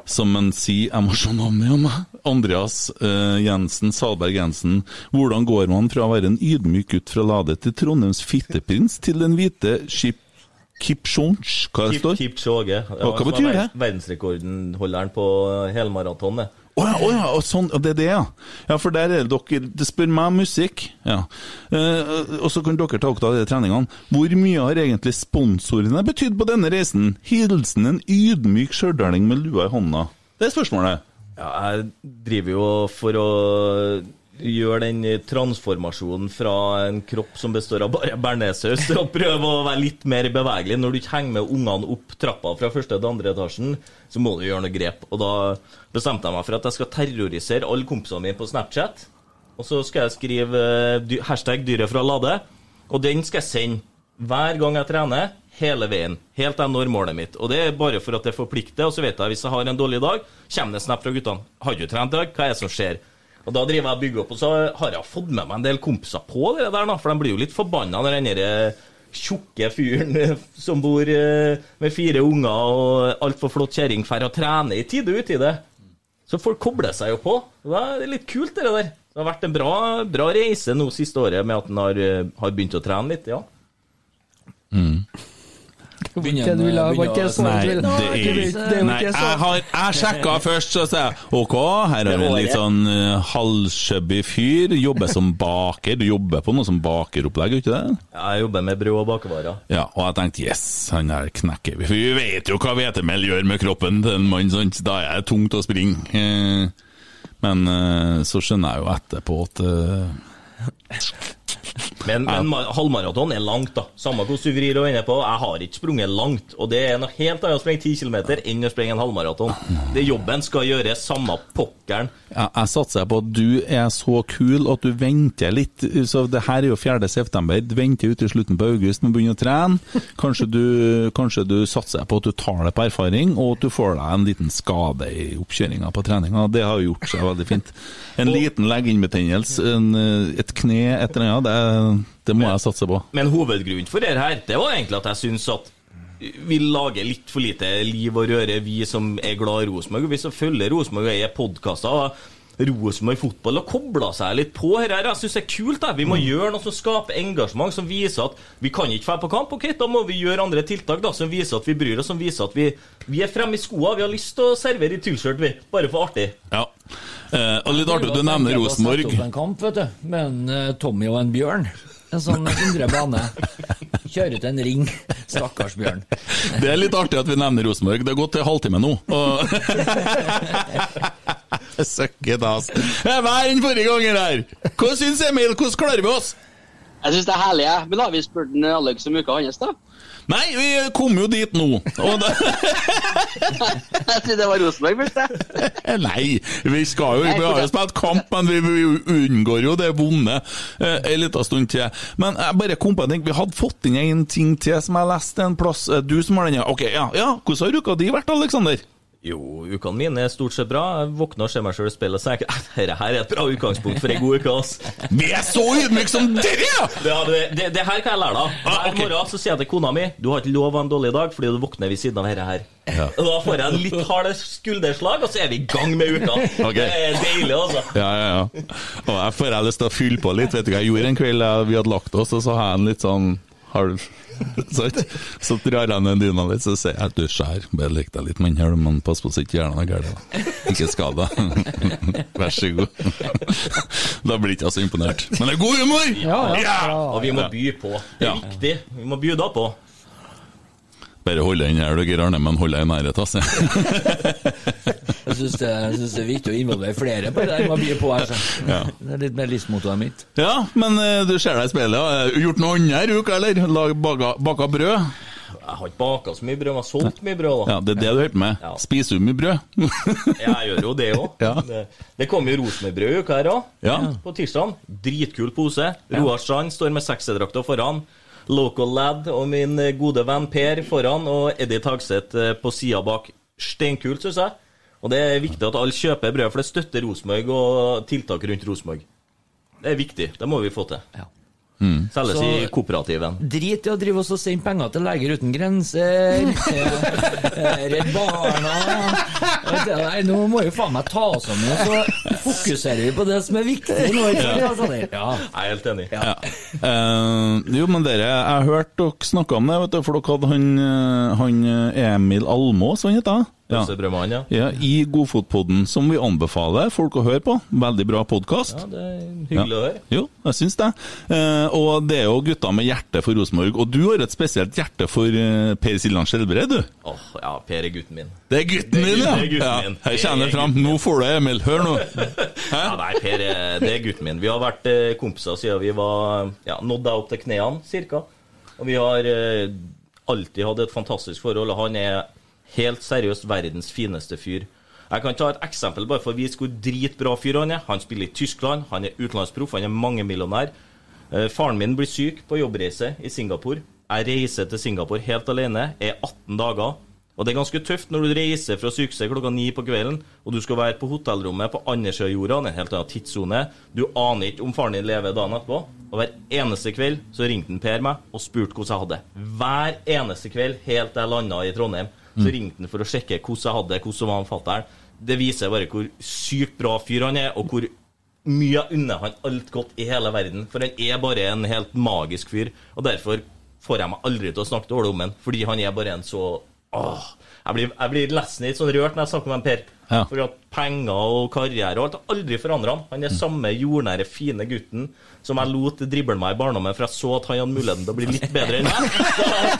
som en sier Jeg må se navnet igjen. Andreas eh, Jensen, Salberg Jensen. Hvordan går man fra å være en ydmyk gutt fra Lade til Trondheims fitteprins til den hvite skip... Kipchonch, hva det Kip, står? Kipchoge. Hva- hva betyr det? Verdensrekordholderen på helmaraton. det. Å ja, oh ja, sånn, det er det, ja. Ja, For der er dere Det spør meg om musikk. Ja. Eh, og så kan dere ta opptak av de treningene. Hvor mye har egentlig sponsorene betydd på denne reisen? Hilsen en ydmyk stjørdæling med lua i hånda. Det er spørsmålet. Ja, jeg driver jo for å gjøre den transformasjonen fra en kropp som består av bare bearnéssaus, til å prøve å være litt mer bevegelig. Når du ikke henger med ungene opp trappa fra første til andre etasjen, så må du gjøre noe grep. Og da bestemte jeg meg for at jeg skal terrorisere alle kompisene mine på Snapchat. Og så skal jeg skrive uh, hashtag 'dyret fra Lade', og den skal jeg sende hver gang jeg trener, hele veien. Helt til jeg når målet mitt. Og det er bare for at det forplikter, og så vet jeg hvis jeg har en dårlig dag, kommer det snap fra guttene. 'Har du trent i dag? Hva er det som skjer?' Og da driver jeg og bygger opp, og så har jeg fått med meg en del kompiser på det der, da, for de blir jo litt forbanna når den derre tjukke fyren eh, som bor eh, med fire unger og altfor flott kjerring drar og trener i tide og utide. Så folk kobler seg jo på. Det er litt kult, det der. Det har vært en bra, bra reise nå siste året med at en har, eh, har begynt å trene litt, ja. Ikke du ville ha- var ikke så Nei, du det er, det er nei jeg, har, jeg sjekka først, så sa jeg OK, her er det en litt sånn uh, halvskjøbbig fyr. Jobber som baker. Du jobber på noe som bakeropplegg, gjør ikke det? Ja, Jeg jobber med brød og bakevarer. Ja, og jeg tenkte yes, han her knekker vi. For vi vet jo hva hvetemel gjør med kroppen til en mann, sant? Da er det tungt å springe. Eh, Men eh, så skjønner jeg jo etterpå at eh, Men, men ma- halvmaraton er langt, da. Samme hvordan du vrir og vender på. Jeg har ikke sprunget langt. Og det er noe helt annet å sprenge 10 km enn å sprenge en halvmaraton. Det Jobben skal gjøre samme pokkeren. Ja, jeg satser på at du er så kul at du venter litt. Så det her er jo 4. september. Du venter ut til slutten på august med å begynne å trene. Kanskje du, kanskje du satser på at du tar det på erfaring, og at du får deg en liten skade i oppkjøringa på treninga. Det har jo gjort seg veldig fint. En liten legginnbetennelse, et kne, et eller annet, det, det må jeg satse på. Men hovedgrunnen for det her, det var egentlig at jeg syns at vi lager litt for lite liv og røre, vi som er glad i Rosenborg. Vi som følger Rosenborg og er podkaster. Rosenborg fotball og kobla seg litt på her. her. Jeg syns det er kult. Jeg. Vi må gjøre noe som skaper engasjement, som viser at vi kan ikke dra på kamp. Ok, Da må vi gjøre andre tiltak da, som viser at vi bryr oss, som viser at vi, vi er fremme i skoa. Vi har lyst til å servere i tullskjørt, vi. Bare for artig. Ja. Eh, og litt artig du nevner Rosenborg. Sette opp en kamp, vet du, med en uh, Tommy og en bjørn. En sånn indre bane. Kjøre til en ring. Stakkars bjørn. Det er litt artig at vi nevner Rosenborg. Det har gått til halvtime nå. Og Søkke dass. Det er verre enn forrige ganger her! Hva syns Emil? Hvordan klarer vi oss? Jeg syns det er herlig, jeg. Men har vi spurt Alex om uka hans, da? Nei, vi kom jo dit nå. Det, Jeg trodde det var Rosenborg først, jeg. nei, vi skal jo Vi har jo spilt kamp, men vi, vi unngår jo det vonde eh, en liten stund til. Men jeg bare kom på en ting. Vi hadde fått inn en ting til som jeg leste en plass. Eh, Du som har den, ja. Ok, ja. ja. Hvordan har uka di vært, Aleksander? Jo, ukene mine er stort sett bra. Jeg våkner og ser meg sjøl i speilet og tenker at dette her er et bra utgangspunkt for ei god uke. ass. Vi er så ydmyke som dere! ja! Det, det, det, her kan jeg lære deg. Ah, Hver ok. morgen så sier jeg til kona mi du har ikke lov å ha en dårlig dag fordi du våkner ved siden av dette her. Ja. Da får jeg en litt harde skulderslag, og så er vi i gang med uka. Okay. Det er deilig, altså. Ja, ja, ja. Og jeg får jeg lyst til å fylle på litt. Vet du hva jeg gjorde en kveld? Vi hadde lagt oss, og så har jeg en litt sånn halv? Så drar jeg ned dyna litt, så sier jeg at du skjær, bare lik deg litt med den her, men pass på så ikke hjernen er gæren. Ikke skad deg. Vær så god. Da blir ikke jeg så imponert. Men det er god humor! Ja, ja. Og vi må by på. Det er viktig. Vi må by da på. Bare hold den her, du, Geir Arne, men hold deg i nærheten. Altså. Jeg syns det, det er viktig å involvere flere på det man byr på her. Ja. Det er litt mer livsmottoet mitt. Ja, men eh, du ser deg i speilet. du Gjort noe annet i uka, eller? Lag baka, baka brød? Jeg har ikke baka så mye brød, men jeg har solgt mye brød. da Ja, det er det du holder på med. Ja. Spiser du mye brød? Jeg gjør jo det òg. Ja. Det, det kom jo rosenbrød i uka her òg. Ja. På tirsdag. Dritkul pose. Roar Strand står med sekserdrakta foran. Local Lad og min eh, gode venn Per foran, og Eddie Tagseth eh, på sida bak. Steinkult, syns jeg. Og det er viktig at alle kjøper brød, for det støtter Rosenborg og tiltak rundt Rosenborg. Det er viktig. Det må vi få til. Ja. Selges Så- i kooperativen. Drit i å drive oss og sende penger til Leger uten grenser, Redd Barna Nei, Nå må vi faen meg ta oss sammen, og så fokuserer vi på det som er viktig. Nå, ikke ja. Jeg er helt enig. Ja. Uh, jo, men dere, jeg har hørt dere snakke om det, vet du, for dere hadde han, eh, han eh, Emil Almås, han heter han? Ja. Ja. Ja, I Godfotpodden, som vi anbefaler folk å høre på. Veldig bra podkast. Ja, det er hyggelig å høre. Jo, jeg syns det. Eh, og det er jo gutta med hjerte for Rosenborg. Og du har et spesielt hjerte for eh, Per Siljan Skjelbred, du. Åh, ja, Per er gutten min. Det er gutten Det er din, ja! det er gutten ja. min. Her kommer er det fram. Nå får du Emil. Hør nå. Hæ? Ja, nei, Per er, det er gutten min. Vi har vært eh, kompiser siden vi var ja, nådde deg opp til knærne, cirka. Og vi har eh, alltid hatt et fantastisk forhold, han er helt seriøst verdens fineste fyr. Jeg kan ta et eksempel bare for å vise hvor dritbra fyr han er. Han spiller i Tyskland, han er utenlandsproff, han er mangemillionær. Eh, faren min blir syk på jobbreise i Singapore. Jeg reiser til Singapore helt alene, er 18 dager. Og det er ganske tøft når du reiser fra sykehuset klokka ni på kvelden, og du skal være på hotellrommet på andre sida av jorda, en helt annen tidssone. Du aner ikke om faren din lever dagen etterpå. Og hver eneste kveld så ringte Per meg og spurte hvordan jeg hadde det. Hver eneste kveld helt til jeg landa i Trondheim, så ringte han for å sjekke hvordan jeg hadde det, hvordan var han fatter'n. Det viser bare hvor sykt bra fyr han er, og hvor mye jeg unner han alt godt i hele verden. For han er bare en helt magisk fyr, og derfor får jeg meg aldri til å snakke dårlig om han, fordi han er bare en så Åh, jeg blir, jeg blir nesten litt sånn rørt når jeg snakker med en Per. Ja. For at penger og karriere og alt har aldri forandra han. Han er samme jordnære, fine gutten som jeg lot drible meg i barndommen, for jeg så at han hadde muligheten til å bli litt bedre enn meg.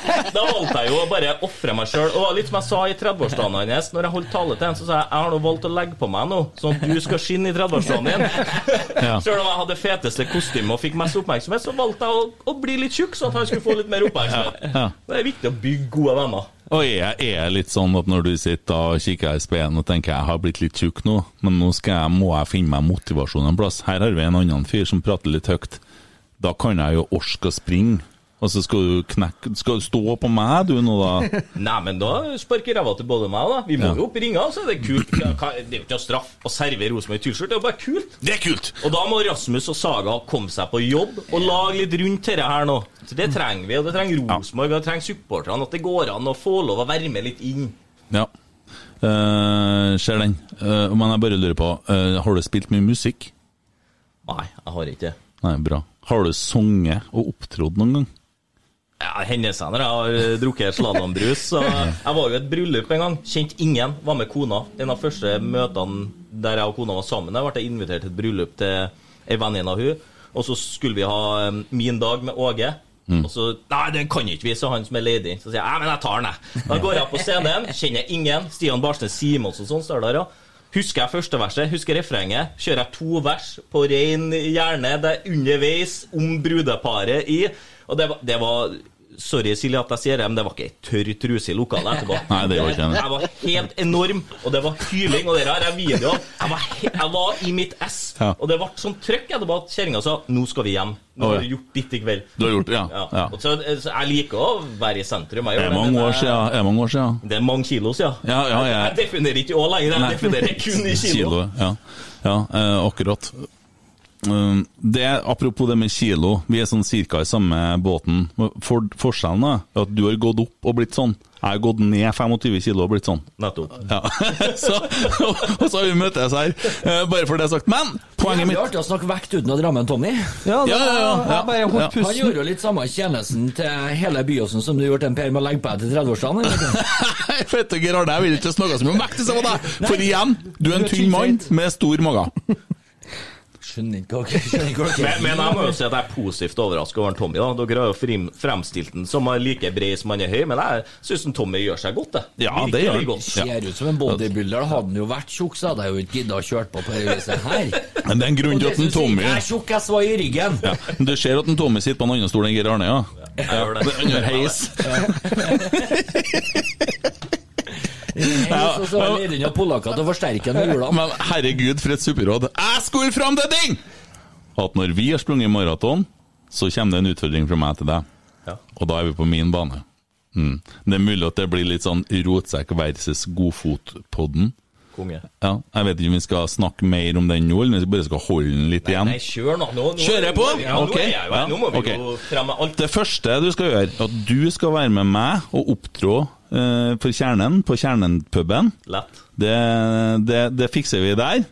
Da, da valgte jeg jo å bare ofre meg sjøl. Og litt som jeg sa i 30-årsdagen hans, når jeg holdt tale til ham, så sa jeg jeg har nå valgt å legge på meg nå, sånn at du skal skinne i 30-årsdagen din. Ja. Sjøl om jeg hadde feteste kostyme og fikk mest oppmerksomhet, så valgte jeg å, å bli litt tjukk, sånn at han skulle få litt mer oppmerksomhet. Ja. Det er viktig å bygge gode venner. Og jeg er litt sånn at når du sitter og kikker i speilet og tenker jeg har blitt litt tjukk nå, men nå jeg, må jeg finne meg motivasjon en plass. Her har vi en annen fyr som prater litt høyt. Da kan jeg jo orke å springe. Og så skal du knekke Skal du stå på meg, du, nå, da? Nei, men da sparker ræva til både meg og da. Vi må Ja. jo opp i ringa, så er det kult. Hva- hva- Det er jo ikke noe straff å servere Rosenborg T-skjorte, det er jo bare kult. Det er kult! Og da må Rasmus og Saga komme seg på jobb og lage litt rundt dette her nå. Så Det trenger vi, og det trenger Rosenborg, og det trenger supporterne. At det går an å få lov å være med litt inn. Ja. Uh, ser den. Uh, men jeg bare lurer på, uh, har du spilt mye musikk? Nei, jeg har ikke det. Nei, bra. Har du sunget og opptrådt noen gang? Ja, hendelsene når jeg har eh, drukket slalåmbrus. Jeg var jo i et bryllup en gang. Kjente ingen. Var med kona. En av første møtene der jeg og kona var sammen, jeg ble jeg invitert til et bryllup til ei venninne av hun Og så skulle vi ha eh, min dag med Åge. Og så Nei, den kan ikke vi, sa han som er ledig. Så sier jeg ja, men jeg tar den, jeg. Da går jeg på scenen, kjenner ingen. Stian Barsnes Simons og sånn står der, ja. Husker jeg første verset, husker refrenget. Kjører jeg to vers på rein hjerne, det er underveis om brudeparet i. Og det var, det var Sorry, Silje, at jeg sier det, men det var ikke ei tørr truse i lokalet etterpå. Nei, det var ikke det. Jeg var helt enorm, og det var hyling, og det her er video. Jeg var, he jeg var i mitt ess, Ja. og det ble sånn trøkk etterpå at kjerringa sa 'nå skal vi hjem'. Nå har du gjort ditt i kveld. Du har gjort det, ja. Ja. ja. Og Så, så jeg liker å være i sentrum. Jeg Det er mange år jeg- siden. Er mange år siden. Det er mange kilo siden. Ja, ja, Jeg, jeg- jeg definerer ikke år lenger, jeg definerer kun i kilo. ja. ja eh, akkurat. Um, det, apropos det med kilo, vi er sånn cirka i samme båten. For, forskjellen er at du har gått opp og blitt sånn. Jeg har gått ned 25 kilo og blitt sånn. Nettopp. Ja. så, og så har vi møttes her, eh, bare for det er sagt. Men poenget Det mitt er artig å snakke vekt uten å ramme en Tommy. Ja, det, Ja, ja, ja, ja. Bare holdt Ja. Han gjorde jo litt samme tjenesten til hele Byåsen som du gjorde til en Per med å legge på deg til 30-årsdagen. Fette Geir jeg vil ikke snakke så mye om vekt, med deg. For igjen, du er en tynn mann med stor mage. Skjønner ikke hva skjønner ikke hva Men, men jeg må jo si at jeg er positivt overrasket over en Tommy. da Dere har jo frem, fremstilt den som er like bred som han er høy, men jeg syns Tommy gjør seg godt. det Ja, det gjør han. Ser ut som en bodybuilder. Hadde han jo vært tjukk, så hadde jeg jo ikke gidda å kjøre på på det viset her. Men det er en grunn til at en Tommy jeg er tjukk, jeg svai i ryggen. ja. Du ser at en Tommy sitter på en annen stol enn Geir Arne, ja? Jeg gjør det. Er Under heis. Så så leide inn av polakker til å forsterke den med. Men herregud, for et superråd. Jeg skulle fram til ting! At når vi har sprunget maraton, så kommer det en utfordring fra meg til deg. Ja. Og da er vi på min bane. Mm. Det er mulig at det blir litt sånn rotsekk versus godfotpodden. Konge. Ja, jeg vet ikke om vi skal snakke mer om den nå, eller om vi bare skal holde den litt igjen. Nei, kjør nå. nå, nå Kjører jeg på? Ja, Ok. nå, jeg nå må vi okay. jo fremme alt. Det første du skal gjøre, at du skal være med meg og opptrå for Kjernen på Kjernen-puben. Det, det, det fikser vi der.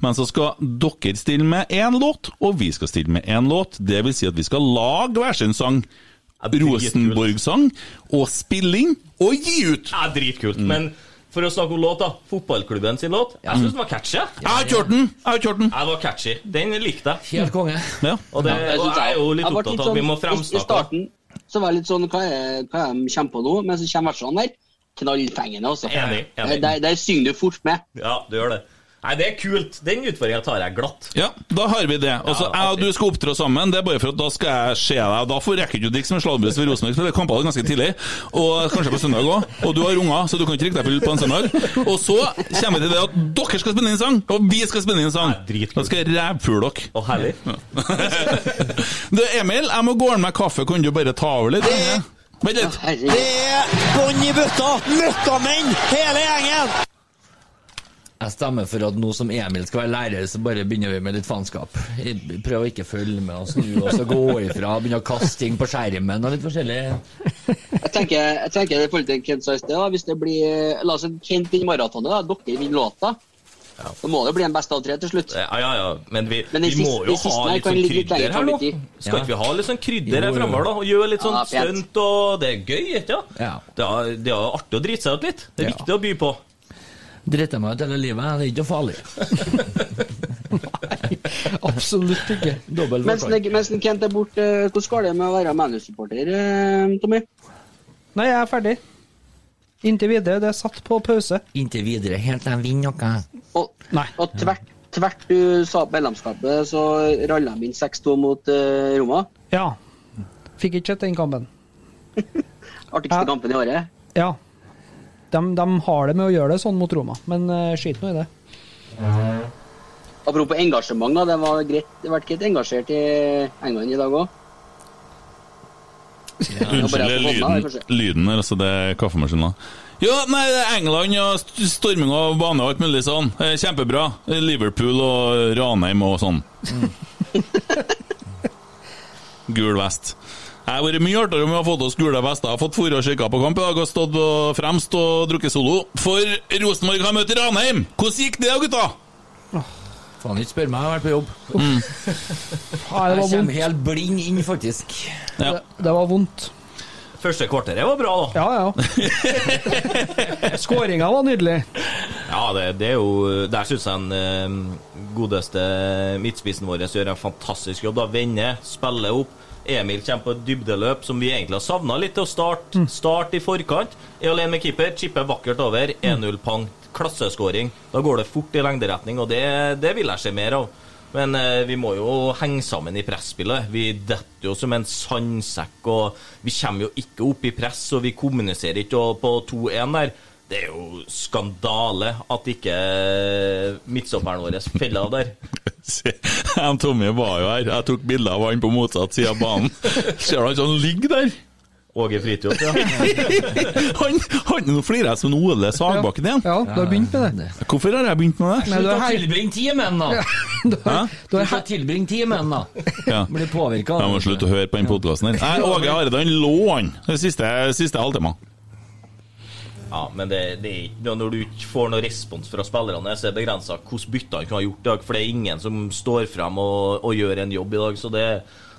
Men så skal dere stille med én låt, og vi skal stille med én låt. Det vil si at vi skal lage hver sin sang. Rosenborg-sang, og spille inn og gi ut. Ja, dritkult. Mm. Men For å snakke om låt, da. Fotballklubben sin låt. Jeg syns den var catchy. jeg. Jeg har kjørt den! Jeg har kjørt den. Jeg var catchy. Den likte jeg. Helt konge. Ja. Og, det, og jeg er jo litt opptatt av at vi må fremsnakke i starten så var jeg litt sånn Hva er, er de kommer på nå? Men så kommer versene der. Knallfengende, altså. Enig, enig. Der, der synger du fort med. Ja, du gjør det. Nei, det er kult. Den utfordringa tar jeg glatt. Ja, da har vi det. Altså, Ja, jeg og du skal opptre sammen. Det er bare for at da skal jeg se deg. Da får rekker du ikke som en sladrebrus ved Rosenborg, spiller kamper ganske tidlig. Og kanskje på søndag òg. Og du har unger, så du kan ikke drikke deg full på en søndag. Og så kommer vi til det at dere skal spille inn en sang, og vi skal spille inn en sang. Nei. Da skal jeg rævpule dere. Og herlig. Du, Emil, jeg må gå inn med kaffe. Kan du bare ta over litt? Vent litt. Det er bånn i bøtta! Møkkamenn, hele gjengen! Jeg stemmer for at nå som Emil skal være lærer, så bare begynner vi med litt faenskap. Prøv å ikke følge med og snu og så gå ifra. Begynne å kaste ting på skjermen og litt forskjellig. Jeg tenker, jeg tenker i forhold til Kent sa i sted, da, hvis det blir La oss si Kent vinner maratonet, da. Dere vinner låta. Da må det bli en best av tre til slutt. Ja, ja, ja. Men vi, Men vi siste, må jo ha litt sånn krydder her nå. Skal ikke vi ha litt sånn krydder her Jo, jo. fremover, da? Og gjøre litt sånn Ja, stunt, og det er gøy, ikke sant? Ja. Det er, det er artig å drite seg ut litt. Det er Ja. viktig å by på. Driter meg ut hele livet, det er ikke noe farlig. Absolutt ikke. Dobbel Mens, Kent er borte, hvordan går det med å være ManU-supporter, eh, Tommy? Nei, jeg er ferdig. Inntil videre. Det er satt på pause. Inntil videre, helt til de vinner noe. Og, Nei. og tvert, tvert du sa opp medlemskapet, så ralla de inn 6-2 mot uh, Roma. Ja. Fikk ikke sett den kampen. Artigste Ja. kampen i året. Ja. De, de har det med å gjøre det sånn mot Roma, men uh, skit nå i det. Apropos engasjement, da. Det var greit, det vært greit engasjert i England i dag òg. Unnskyld får hånda, lyden, lyden her, altså. Det er kaffemaskinen. Ja, nei, England og storming av bane og alt mulig sånn. Kjempebra. Liverpool og Ranheim og sånn. Gul vest. Det har vært mye artigere om vi har fått oss gule vester. Jeg har fått fôre og kikka på kamp i dag og stått på fremst og drukket solo. For Rosenborg har møtt Ranheim! Hvordan gikk det, gutta? Faen, ikke spør meg, jeg har vært på jobb. Mm. det Jeg kommer helt blind inn, faktisk. Ja. Det, det var vondt. Første kvarteret var bra, da. Ja, ja. Skåringa var nydelig. Ja, det, det er jo Der syns jeg den eh, godeste midtspissen vår gjør en fantastisk jobb. da Vender, spiller opp. Emil kommer på et dybdeløp som vi egentlig har savna litt til å starte start i forkant. Er alene med keeper, chipper vakkert over. 1-0 pang. Klasseskåring. Da går det fort i lengderetning, og det, det vil jeg se mer av. Men eh, vi må jo henge sammen i presspillet. Vi detter jo som en sandsekk, og vi kommer jo ikke opp i press, og vi kommuniserer ikke på 2-1 der. Det er jo skandale at ikke midtstopperen vår feller av der. Se, han Tommy var jo her. Jeg tok bilde av han på motsatt side av banen. Ser du han sånn ligger der? Åge Fridtjof, ja. Han, han, nå flirer jeg som Ole Sagbakken igjen. Ja, du har begynt med det. Hvorfor har jeg begynt med det? Nei, du Slutt er å tilbringe tid med den, da! du Hæ? er, du Slutt å tilbringe tid med den, da! Ja. Blir påvirka. Jeg må slutte å høre på den podkasten her. Nei, Åge Hareide, han lå han den siste, siste halvtimen. Ja, men det, det er når du ikke får noe respons fra spillerne, så er det begrensa hvordan bytter han kunne ha gjort i dag. For det er ingen som står frem og, og gjør en jobb i dag. Så det,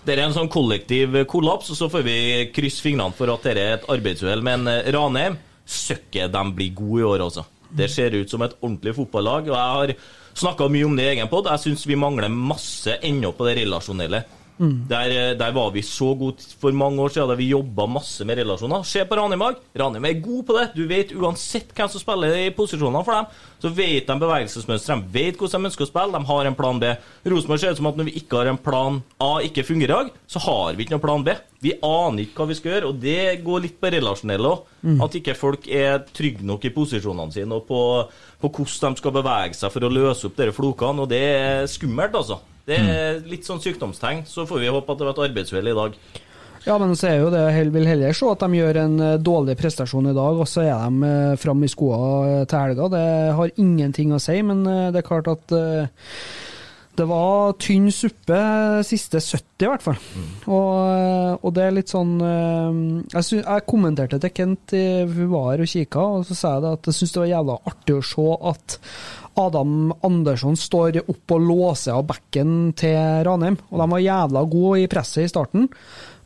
det er en sånn kollektiv kollaps, og så får vi krysse fingrene for at dette er et arbeidsuhell. Men eh, Ranheim, søkket de blir gode i år, altså. Det ser ut som et ordentlig fotballag. Og jeg har snakka mye om det i egen pod. Jeg syns vi mangler masse ennå på det relasjonelle. Der, eh, der var vi så gode for mange år siden, der vi jobba masse med relasjoner. Se på Ranheim i. Ranheim er god på det. Du vet uansett hvem som spiller i posisjonene for dem, så vet de bevegelsesmønsteret. de vet hvordan de ønsker å spille, de har en plan B. Rosenborg ser ut som at når vi ikke har en plan A ikke fungerer i dag, så har vi ikke noen plan B. Vi aner ikke hva vi skal gjøre, og det går litt på relasjonelle òg. At ikke folk er trygge nok i posisjonene sine og på, på hvordan de skal bevege seg for å løse opp disse flokene, og det er skummelt, altså. Det er litt sånn sykdomstegn. Så får vi håpe at det var et arbeidsuhell i dag. Ja, men så er jo det Jeg vil heller se at de gjør en eh, dårlig prestasjon i dag, og så er de eh, fram i skoa eh, til helga. Det har ingenting å si, men det er klart at det var tynn suppe siste 70, i hvert fall. Og, eh, og det er litt sånn Jeg, sy jeg kommenterte til Kent, vi var her og kikka, og så sa jeg det at jeg syns det var jævla artig å se at Adam Andersson står opp og låser av bekken til Ranheim. Og de var jævla gode i presset i starten.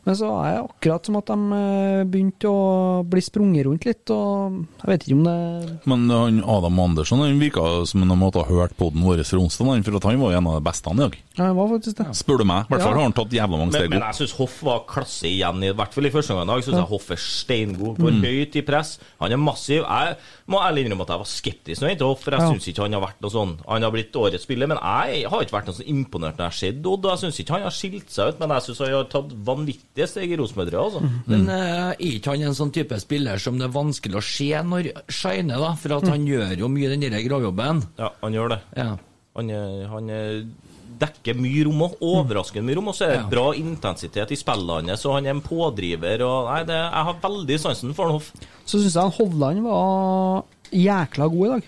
Men så er det akkurat som at de eh, begynte å bli sprunget rundt litt, og jeg vet ikke om det Men han Adam Andersson han virka som om han måtte ha hørt på den vår fra onsdag, for at han var en av de beste han i dag. Ja, han var faktisk det. Spør du meg. I hvert fall Ja. har han tatt jævla mange steg men men jeg syns Hoff var klasse igjen, i hvert fall i første omgang i dag. Synes jeg Hoff er steingod. Går Mm. høyt i press. Han er massiv. Jeg må ærlig innrømme at jeg var skeptisk når jeg for jeg Ja. syns ikke han har vært noe sånn Han har blitt årets spiller, men jeg har ikke vært noe sånn imponert når jeg har sett Odd. Jeg syns ikke han har skilt seg ut, men jeg syns han har tatt vanvittige steg i Rosenborg. Altså. Men eh, er ikke han en sånn type spiller som det er vanskelig å se når shiner, da? For at han gjør jo mye den der gravjobben. Ja, han gjør det. Ja. Han, han er- dekker mye rom, og overraskende mye rom. Og så er det Ja. bra intensitet i spillene hans, og han er en pådriver. Og, nei, det, jeg har veldig sansen for Hoff. Så syns jeg Hovland var jækla god i dag.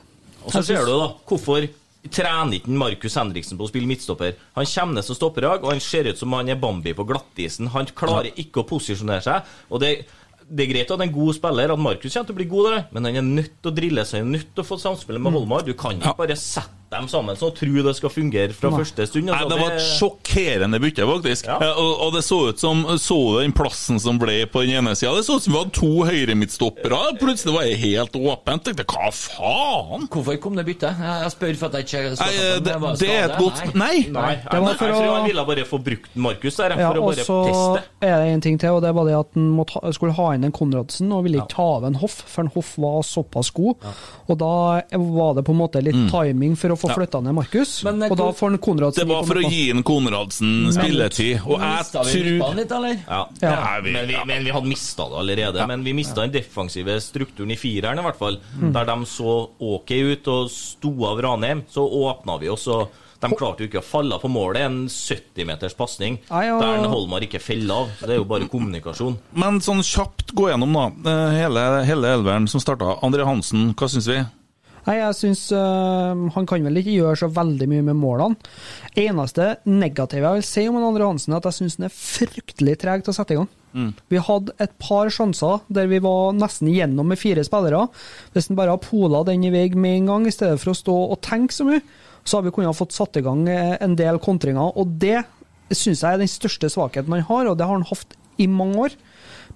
Og så ser du da, hvorfor trener ikke Markus Henriksen på å spille midtstopper? Han kommer ned som stopper i dag, og han ser ut som han er Bambi på glattisen. Han klarer ikke å posisjonere seg. og det det er greit at en god spiller, at Markus kommer til å bli god der, men han er nødt til å drille seg, han er nødt til å få samspillet med Holmar. Du kan ikke bare sette dem sammen som og tro det skal fungere fra første stund. Nei, altså. det var et sjokkerende bytte, faktisk. Ja. Eh, Og, og det så ut som Så du den plassen som ble på den ene sida? Det så ut som vi hadde to høyremidtstoppere. Plutselig var det helt åpent. Tenkte hva faen? Hvorfor kom det byttet? Jeg jeg spør for at jeg ikke så Nei, det, det. det er et godt Nei. Nei! Nei, Det jeg, var jeg, for tror å- han ville bare få brukt Markus der, Ja, for å og så er det en ting til, og det var det at han skulle ha inn en Konradsen, og ville ikke ta av en Hoff, for en Hoff var såpass god. Og da var det på en måte litt Mm. timing for å få flytta ned Markus, Men, eh, og da får han Konradsen Det var for å gi en Konradsen spilletid, og jeg tror litt, eller? Ja, Ja. Nei, vi, men, vi, men vi hadde mista det allerede. Men vi mista den defensive strukturen i fireren, i hvert fall. Mm. Der de så ok ut og sto av Ranheim. Så åpna vi oss, og de klarte jo ikke å falle på målet. En 70-meters pasning der Holmar ikke feller av. Så det er jo bare kommunikasjon. Men sånn kjapt gå gjennom, da. eh, Hele, hele elveren som starta. André Hansen, hva syns vi? Nei, jeg syns uh, han kan vel ikke gjøre så veldig mye med målene. Eneste negative jeg vil si om Andre Hansen, er at jeg syns han er fryktelig treg til å sette i gang. Vi hadde et par sjanser der vi var nesten igjennom med fire spillere. Hvis han bare har pola den i vei med en gang, i stedet for å stå og tenke så mye, så hadde vi kunnet fått satt i gang eh, en del kontringer. Og det syns jeg er den største svakheten han har, og det har han hatt i mange år.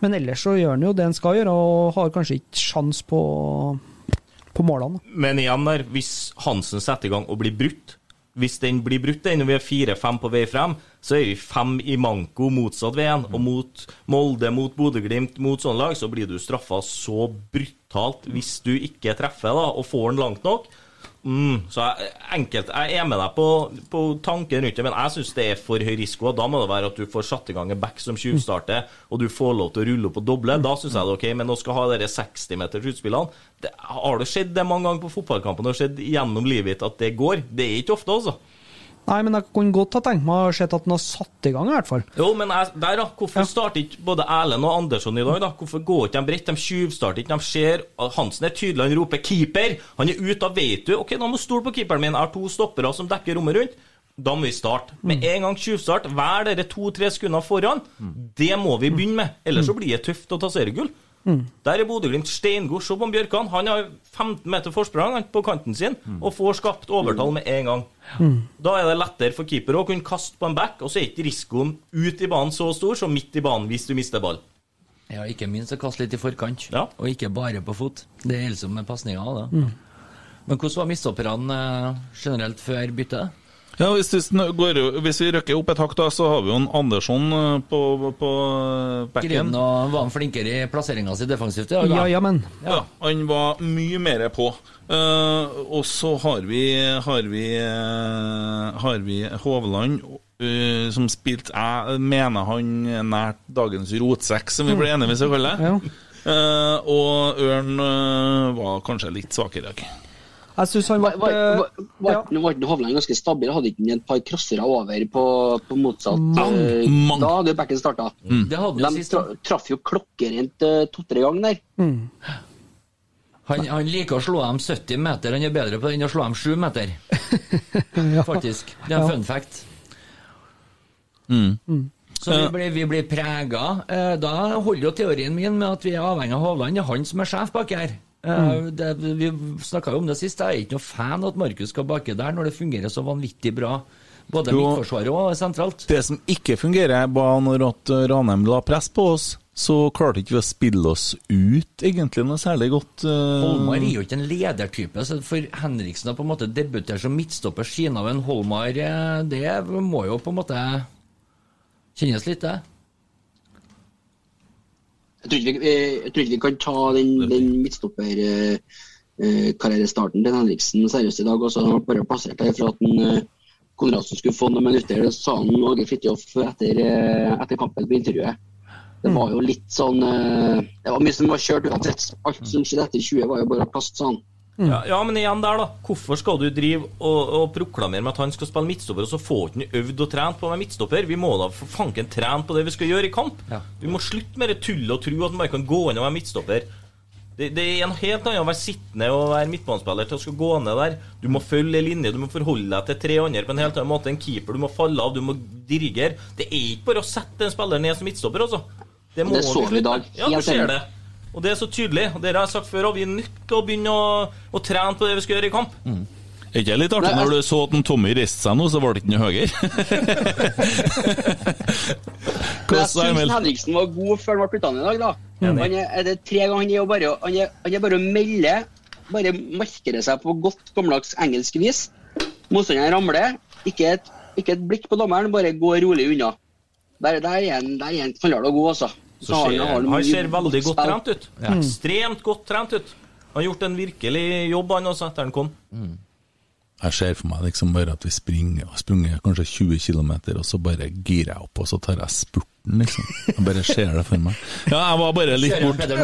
Men ellers så gjør han jo det han skal gjøre, og har kanskje ikke sjans på, på målene. Men igjen der, hvis Hansen setter i gang og blir brutt Hvis den blir brutt, når vi er fire-fem på vei frem, så er vi fem i manko motsatt veien. Og mot Molde, mot Bodø-Glimt, mot sånne lag, så blir du straffa så brutalt hvis du ikke treffer da, og får den langt nok. Mm, så jeg, enkelt, jeg er med deg på, på tanken rundt det, men jeg syns det er for høy risiko. Da må det være at du får satt i gang en back som tjuvstarter, og du får lov til å rulle opp og doble. Da syns jeg det er ok, men å skal ha de 60-meters utspillene det, Har det skjedd det mange ganger på fotballkampen og skjedd gjennom livet ditt at det går? Det er ikke ofte, altså. Nei, men jeg kunne godt ha tenkt meg å se at han har satt i gang, i hvert fall. Jo, men jeg, der da, hvorfor starter ikke både Erlend og Andersson i dag? da? Hvorfor går ikke de bredt? De tjuvstarter ikke. De ser Hansen er tydelig, han roper 'keeper'! Han er ute, da vet du. Ok, da må du stole på keeperen min. Jeg har to stoppere som dekker rommet rundt. Da må vi starte. Med en gang tjuvstart, hver dere to-tre sekunder foran. Det må vi begynne med. Ellers så blir det tøft å ta seriegull. Der er Bodø-Glimt steingod. Se på Bjørkan. Han har 15 meter forsprang på kanten sin og får skapt overtall med en gang. Da er det lettere for keeper å kunne kaste på en back, og så er ikke risikoen ut i banen så stor som midt i banen hvis du mister ball. Ja, ikke minst å kaste litt i forkant, Ja. og ikke bare på fot. Det gjelder som med pasninger. Mm. Men hvordan var midtstopperne eh, generelt før byttet? Ja, hvis, vi går, hvis vi røkker opp et hakk, da, så har vi jo en Andersson eh, på, på backen. Grim, og var han flinkere i plasseringa si defensivt? i dag, da? Ja, ja, men. Ja, han var mye mer på. Uh, og så har vi Har vi, uh, har vi Hovland, eh, som spilte Jeg mener han nært dagens rotsekk, som vi ble enige om vi skal kalle det. Ja. Eh, og Ørn uh, var kanskje litt svakere i dag. Jeg syns han Var, var, var, var, ja. ikke Hovland ganske stabil? Hadde ikke han et par crossere over på, på motsatt man, man. Da hadde jo backen starta. Jo De tra, traff jo klokkerent uh, to-tre ganger der. Han, han liker å slå dem 70 meter, han er bedre på det enn å slå dem 7 meter. Faktisk. Det er en Ja. fun fact. Mm. Så vi blir, vi blir prega. Eh, da holder jo teorien min med at vi er avhengig av Hovland. Det er han som er sjef bak her. Eh, det, vi snakka jo om det sist. Jeg er ikke noe fan av at Markus skal bake der når det fungerer så vanvittig bra Både Jo. midtforsvaret og sentralt. Det som ikke fungerer, var når at Ranheim la press på oss, så klarte ikke vi å spille oss ut egentlig noe særlig godt. eh, Holmar er jo ikke en ledertype, så for Henriksen å på en måte debutere som midtstopper siden av en Holmar, eh, det må jo på en måte kjennes litt, det. Jeg tror ikke vi, eh, jeg tror ikke vi kan ta den, den midtstopperkarrierestarten til Henriksen seriøst i dag. Også. Han ble bare plassert der for at den, eh, Konradsen skulle få noen minutter. Det sa han Åge Fridtjof etter, eh, etter kampen på intervjuet. Det var jo litt sånn eh, Det var mye som var kjørt uansett. Alt som skjedde etter 20, var jo bare plast, sa han. Ja, ja, men igjen der, da. Hvorfor skal du drive og, og proklamere med at han skal spille midtstopper, og så får ikke øvd og trent på å være midtstopper? Vi må da for fanken trene på det vi skal gjøre i kamp. Vi må slutte med det tullet og tro at man bare kan gå inn og være midtstopper. Det, det er en helt annen å være sittende og være midtbanespiller til å skal gå ned der. Du må følge en linje, du må forholde deg til tre andre på en helt annen måte En keeper. Du må falle av, du må dirigere. Det er ikke bare å sette en spiller ned som midtstopper, altså. Det, Det så vi i dag. Ja, du ser det. Og det er så tydelig. Og det har jeg sagt før, og vi er nødt til å begynne å, å trene på det vi skal gjøre i kamp. Er ikke det litt artig når du så at en Tommy reiste seg nå, så var det ikke noe høyere? Jeg syns Henriksen var god før han ble putta ned i dag. da. Han er, er det tre ganger han er bare, han er, han er bare å melde, bare markere seg på godt gammeldags engelsk vis. Motstanderen ramler, ikke et, ikke et blikk på dommeren, bare gå rolig unna. Der, der er han der er han knallhard og god, altså. Så ser, har han, ser veldig godt trent ut. Ekstremt godt trent ut. Han har gjort en virkelig jobb, han også, etter han kom. Jeg ser for meg liksom bare at vi springer og springer kanskje 20 km, og så bare girer jeg opp, og så tar jeg spurten, liksom. Jeg bare ser det for meg. Ja, jeg var bare litt bort eh,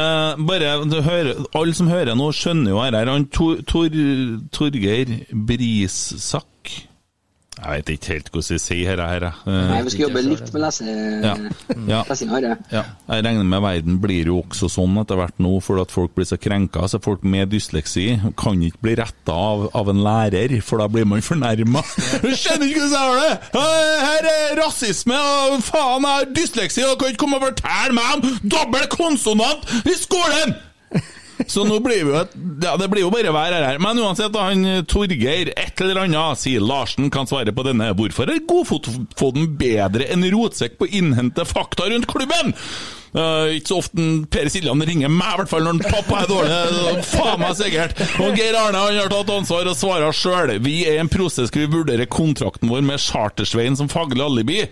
Eh, bare, du hører, Alle som hører nå, skjønner jo her. her. Han Tor, Tor, Torgeir Brisak Jeg vet ikke helt hvordan jeg sier dette her. jeg. Nei, vi skal jobbe litt med lese, Ja. Ja. lesinga her. ja. Ja, jeg regner med verden blir jo også sånn etter hvert nå, for at folk blir så krenka. Så folk med dysleksi kan ikke bli retta av, av en lærer, for da blir man fornærma. Du skjønner ikke hvordan jeg har det! Her er rasisme, og faen, jeg har dysleksi, og kan ikke komme og fortelle meg om dobbel konsonant i skolen! Så nå blir vi jo et, ja, det blir jo bare vær her. Men uansett, han Torgeir et eller annet sier Larsen kan svare på denne. Hvorfor er Godfoten bedre enn Rotsekk på å innhente fakta rundt klubben? Uh, ikke så ofte Per Siljan ringer meg, i hvert fall når pappa er dårlig. Er Faen meg sikkert. Og Geir Arne han har tatt ansvar og svarer sjøl. Vi er i en prosess hvor vi vurderer kontrakten vår med Chartersveien som faglig alibi.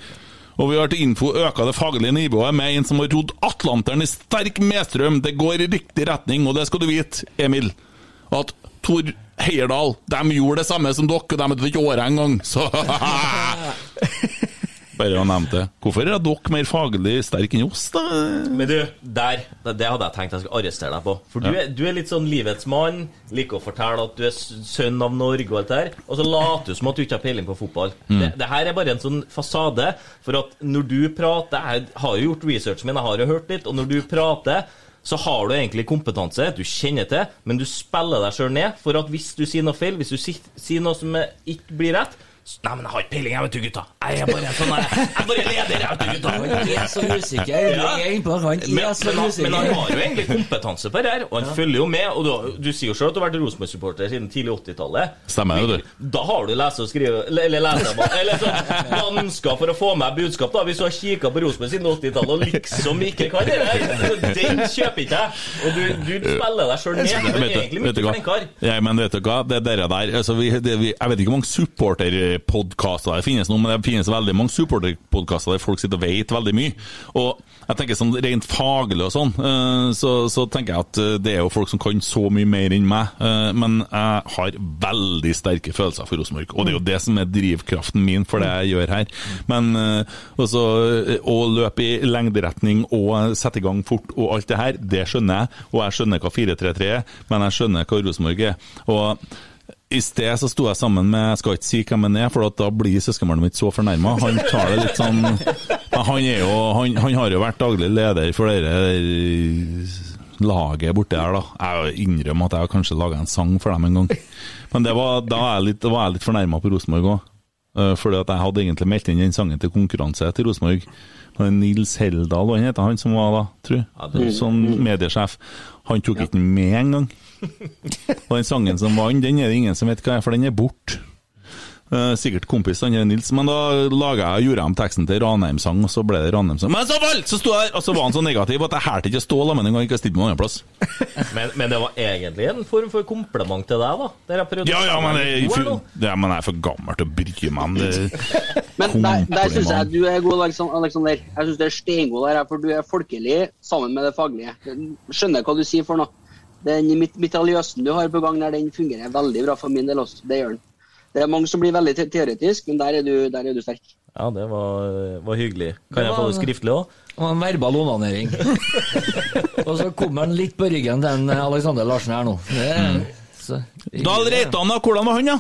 Og vi har til info øka det faglige nivået med en som har rodd Atlanteren i sterk medstrøm. Det går i riktig retning, og det skal du vite, Emil. At Tor Heyerdahl, de gjorde det samme som dere, og de hadde ikke året engang. Så Bare å nevne det. Hvorfor er dere mer faglig sterke enn oss, da? Men du, der, det hadde jeg tenkt jeg skulle arrestere deg på. For du, Ja. er, du er litt sånn livets mann, liker å fortelle at du er sønn av Norge og alt det her, og så later du som at du ikke har peiling på fotball. Mm. Det, det her er bare en sånn fasade, for at når du prater Jeg har jo gjort researchen min, jeg har jo hørt litt, og når du prater så har du egentlig kompetanse, du kjenner til, men du spiller deg sjøl ned. For at hvis du sier noe feil, hvis du sier, noe som ikke blir rett Nei, men jeg har ikke peiling, jeg vet du, gutta. Jeg er bare en sånn Jeg jeg er bare leder, jeg vet du, gutta. Han er så usikker. Du er innpå, han Men, er så men, han, men han har jo egentlig kompetanse på det her, og han følger jo med. Og du, du sier jo sjøl at du har vært Rosenborg-supporter siden tidlig 80-tallet. Stemmer jo, du. Da har du lese og skrive Eller lese Eller sånn vansker for å få med budskap, da. Hvis du har kikka på Rosenborg siden 80-tallet og liksom ikke kan det der, den kjøper ikke jeg. Og du, du spiller deg sjøl ned. Du er egentlig vet du mye flinkere. Ja, men vet du hva, det dere der altså vi, det, vi, Jeg vet ikke hvor mange supporterpodkaster det finnes nå, men det finnes veldig mange supporterpodkaster der folk sitter og vet veldig mye. Og jeg tenker sånn rent faglig og sånn, eh, så, så tenker jeg at eh, det er jo folk som kan så mye mer enn meg. eh, Men jeg har veldig sterke følelser for Rosenborg, og det er jo det som er drivkraften min for det jeg gjør her. Men også, å løpe i lengderetning og sette i gang fort og alt det her, det skjønner jeg. Og jeg skjønner hva 4-3-3 er, men jeg skjønner hva Rosenborg er. Og i sted så sto jeg sammen med Jeg skal ikke si hvem han er, for da blir søskenbarnet mitt så fornærma. Han tar det litt sånn Han, er jo, han, han har jo vært daglig leder for det laget borti der, da. Jeg innrømmer at jeg kanskje laga en sang for dem en gang. Men det var, da var jeg litt, var jeg litt fornærma på Rosenborg òg. Fordi at jeg hadde egentlig meldt inn den sangen til konkurranse til Rosenborg. Nils Heldal, han heter han som var da, jeg? Sånn mediesjef. Han tok ikke den med engang. Og den sangen som vant, den er det ingen som vet hva er, for den er borte. Uh, sikkert kompis han Nils, men da laga jeg, gjorde jeg om teksten til Ranheim-sang, og så ble det Ranheim-sang. Men så vel! Så sto jeg der, og så var han så negativ at jeg hælte ikke å stå sammen engang, ikke stilte meg noen plass. Men, men det var egentlig en form for kompliment til deg, da. Der jeg Ja, ja, men jeg, nå. ja, men jeg er for gammel til å bry meg om det. Men der, der syns jeg du er god, Aleksander. Jeg syns du er steingod der, for du er folkelig sammen med det faglige. Skjønner hva du sier for noe. Den mit- mitraljøsen du har på gang der, den fungerer veldig bra for min del også. Det gjør den. Det er mange som blir veldig te teoretisk, men der er du, der er du sterk. Ja, det var, var hyggelig. Kan jeg få det skriftlig òg? Det var en verbal onanering. og så kommer han litt på ryggen til en Alexander Larsen her nå. Det, Mm. så, Dahl Reitan, da? Hvordan var han, da?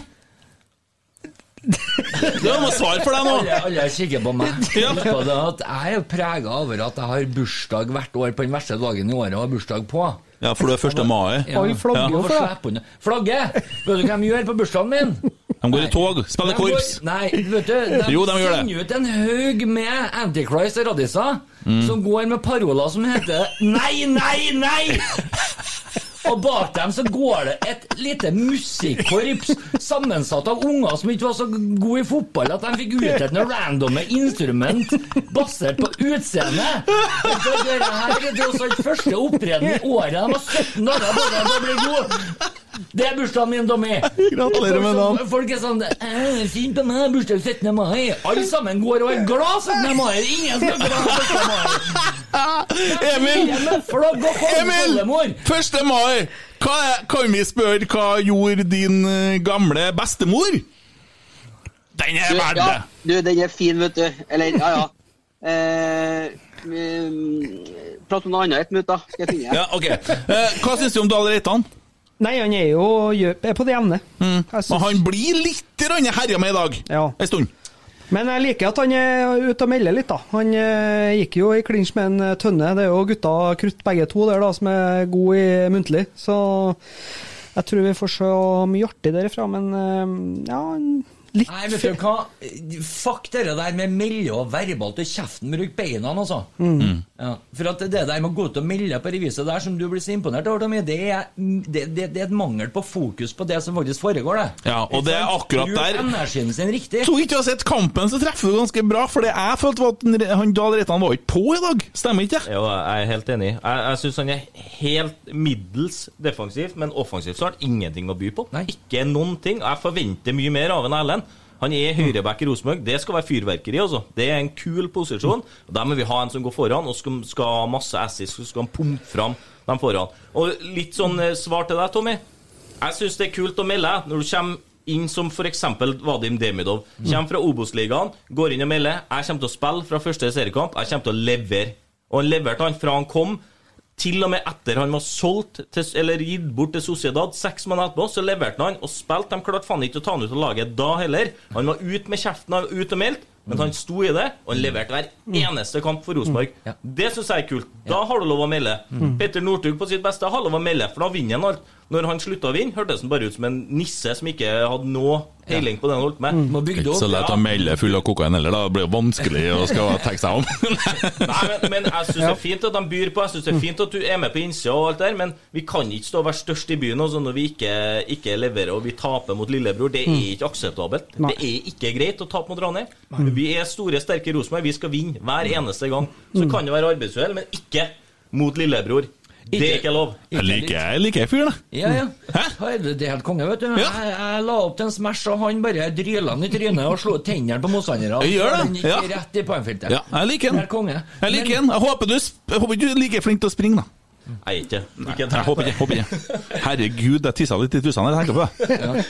Du må svare for deg nå! Alle, alle kikker på meg. Ja. På det at jeg er prega over at jeg har bursdag hvert år på den verste dagen i året og har bursdag på. Ja, for du er 1. mai. Alle flagger jo for det. slipper Flagge! Vet du hva de gjør på bursdagen min? De går i tog, spiller De går- korps. Nei, vet du, de, Jo, de sender ut en haug med Antichrist og radiser Mm. som går med paroler som heter Nei, nei, nei! Og bak dem så går det et lite musikkorps sammensatt av unger som ikke var så gode i fotball at de fikk utdelt noen randomme instrument basert på utseende. Det her er tross alt første opptreden i året. De var 17 dager da de ble gode. Det er bursdagen min, Tommy. Gratulerer med dagen. Folk- Folk er sånn «Eh, Fint på meg, bursdag 17. mai. Alle sammen går og er glad 17. mai. Det er Ingen som er glad 17. mai. Emil! Emil! 1. mai! Hva er, kan vi spørre hva gjorde din gamle bestemor? Den er Du, verdt ja, det! du, den er fin, vet du. Eller, ja, ja. Eh, mm, Prat om noe annet et minutt, da. Skal jeg finne Ja, okay. Eh, hva syns du om Dahl Reitan? Nei, han er jo er på det jevne. Jeg Men han blir litt herja med i dag. Ja. En stund. Men jeg liker at han er ute og melder litt, da. Han eh, gikk jo i klinsj med en eh, Tønne. Det er jo gutta krutt begge to der, da, som er gode i muntlig. Så jeg tror vi får se mye artig derifra, men eh, ja litt Nei, vet du hva? Fuck det der med melde og verbalt til kjeften, bruk beina, altså. Mm. Ja, for at det der med å gå ut og melde på reviset der, som du blir så imponert over, Tommy, det er, det, det, det er et mangel på fokus på det som faktisk foregår, det. Ja, og det er akkurat der energien sin riktig. Så ikke du har sett kampen, så treffer du ganske bra. For det jeg følte var at han Dahl Reitan var ikke på i dag. Stemmer ikke det? Jo, jeg er helt enig. Jeg, jeg syns han er helt middels defensivt, men offensivt så har han ingenting å by på. Nei. Ikke noen ting. Jeg forventer mye mer av en Erlend. Han er høyreback i Rosenborg. Det skal være fyrverkeri, altså. Det er en kul posisjon. Og Der må vi ha en som går foran, og skal, skal ha masse assis, så skal han pumpe fram dem foran. Og litt sånn eh, svar til deg, Tommy. Jeg syns det er kult å melde når du kommer inn som f.eks. Vadim Demidov. Kommer fra Obos-ligaen, går inn og melder. Jeg kommer til å spille fra første seriekamp. Jeg kommer til å levere. Og han leverte han fra han kom. Til og med etter han var solgt til, eller gitt bort til Sociedad seks måneder etterpå, så leverte han og spilte. De klarte faen ikke å ta han ut av laget da heller. Han var ut med kjeften og ut og meldt, men han sto i det, og han leverte hver eneste kamp for Rosenborg. Ja. Det syns jeg er kult. Da har du lov å melde. Petter Northug på sitt beste har lov å melde, for da vinner han alt. Når han slutta å vinne, hørtes han bare ut som en nisse som ikke hadde noe peiling på det han holdt med. Mm, det er Ikke så lett å melde full av kokain heller, da. Det blir jo vanskelig å skal tenke seg om. Nei, men, men jeg syns det er fint at de byr på. Jeg synes det er fint at du er med på innsida og alt der, men vi kan ikke stå og være størst i byen også når vi ikke, ikke leverer og vi taper mot lillebror. Det er ikke akseptabelt. Nei. Det er ikke greit å tape mot Ranheim. Vi er store, sterke Rosenborg. Vi skal vinne hver eneste gang. Så kan det være arbeidsuhell, men ikke mot lillebror. Det er ikke lov. Jeg liker, jeg liker fyren, jeg. Ja, ja. Hæ? Det det er helt konge, vet du. Ja. Jeg, jeg la opp til en smash, og han bare dryla den i trynet og slo tennene på motstanderne. Gjør det, Den gikk ja. rett i poengfeltet. Ja, jeg liker den. Konge. Jeg liker den. Jeg håper du jeg håper du er like flink til å springe, da. Nei, ikke. ikke Jeg håper ikke. håper ikke. Herregud, jeg tissa litt i trussene når jeg tenker på det.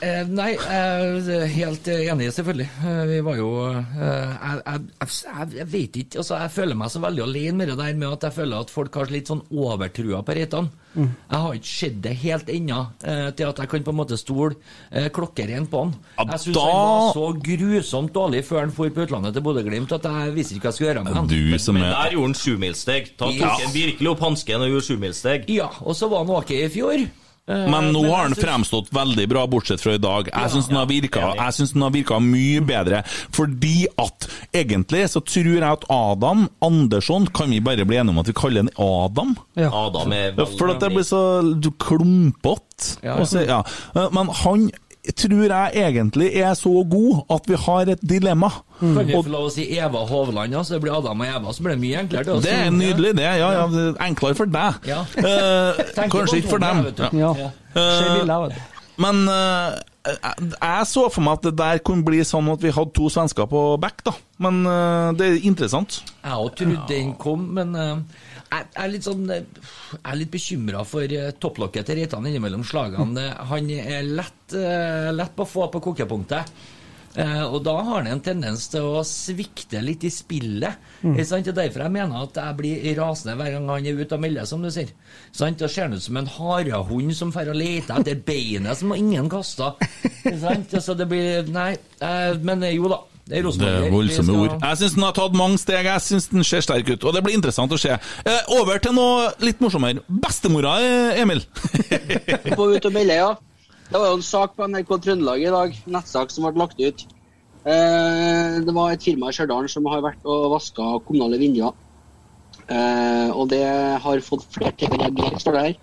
Eh, nei, jeg er helt enig, selvfølgelig. Eh, vi var jo eh, jeg, jeg, jeg, vet ikke altså Jeg føler meg så veldig alene med det der med at jeg føler at folk har litt sånn overtrua på Reitan. Mm. Jeg har ikke sett det helt ennå eh, til at jeg kan på en måte stole eh, klokkerent på han. Ja, jeg syns da- han var så grusomt dårlig før han for på utlandet til Bodø-Glimt at jeg visste ikke hva jeg skulle gjøre med han. Du som Men er der gjorde han sjumilssteg. Da tok Ja. han virkelig opp hansken og gjorde sjumilssteg. Ja, og så var han ok i fjor. Eh, Men nå har han fremstått veldig bra, bortsett fra i dag. Jeg syns den har virka- mye bedre, fordi at egentlig så tror jeg at Adam Andersson Kan vi bare bli enige om at vi kaller han Adam? Ja. Adam er veldig For at det blir så du- klumpete. Ja, ja. Ja. Eh, Men han tror jeg egentlig er så god at vi har et dilemma. Kan vi Og få lov å si Eva Hovland, ja, så det blir Adam og Eva, så blir det mye enklere. Det, det er nydelig, det. Ja, ja, det er enklere for deg. Ja. Eh, kanskje ikke for dem. Ja. Ja. Eh. Men eh, jeg, jeg så for meg at det der kunne bli sånn at vi hadde to svensker på back, da. Men eh, det er interessant. Jeg òg trodde den kom, men eh, jeg er litt sånn eh, litt bekymra for uh, topplokket til Reitan innimellom slagene. Eh, Han er lett, eh, lett på å få på kokepunktet. Eh, og da har han en tendens til å svikte litt i spillet. Sant? Det er derfor jeg mener at jeg blir rasende hver gang han er ute og melder, som du sier. Sant? Da ser han ut som en harehund som drar og leter etter beinet som ingen kasta. Sant? Altså, det blir Nei. eh, men eh, jo da. Det er Det er voldsomme skal- ord. Jeg syns den har tatt mange steg. Jeg syns den ser sterk ut, og det blir interessant å se. Eh, over til noe litt morsommere. Bestemora, eh, Emil. På Ut og melde, ja. Det var jo en sak på NRK Trøndelag i dag, nettsak som ble lagt ut. Eh, det var et firma i Stjørdal som har vært og vaska kommunale vinduer. Eh, og det har fått flere til å reagere, står det her.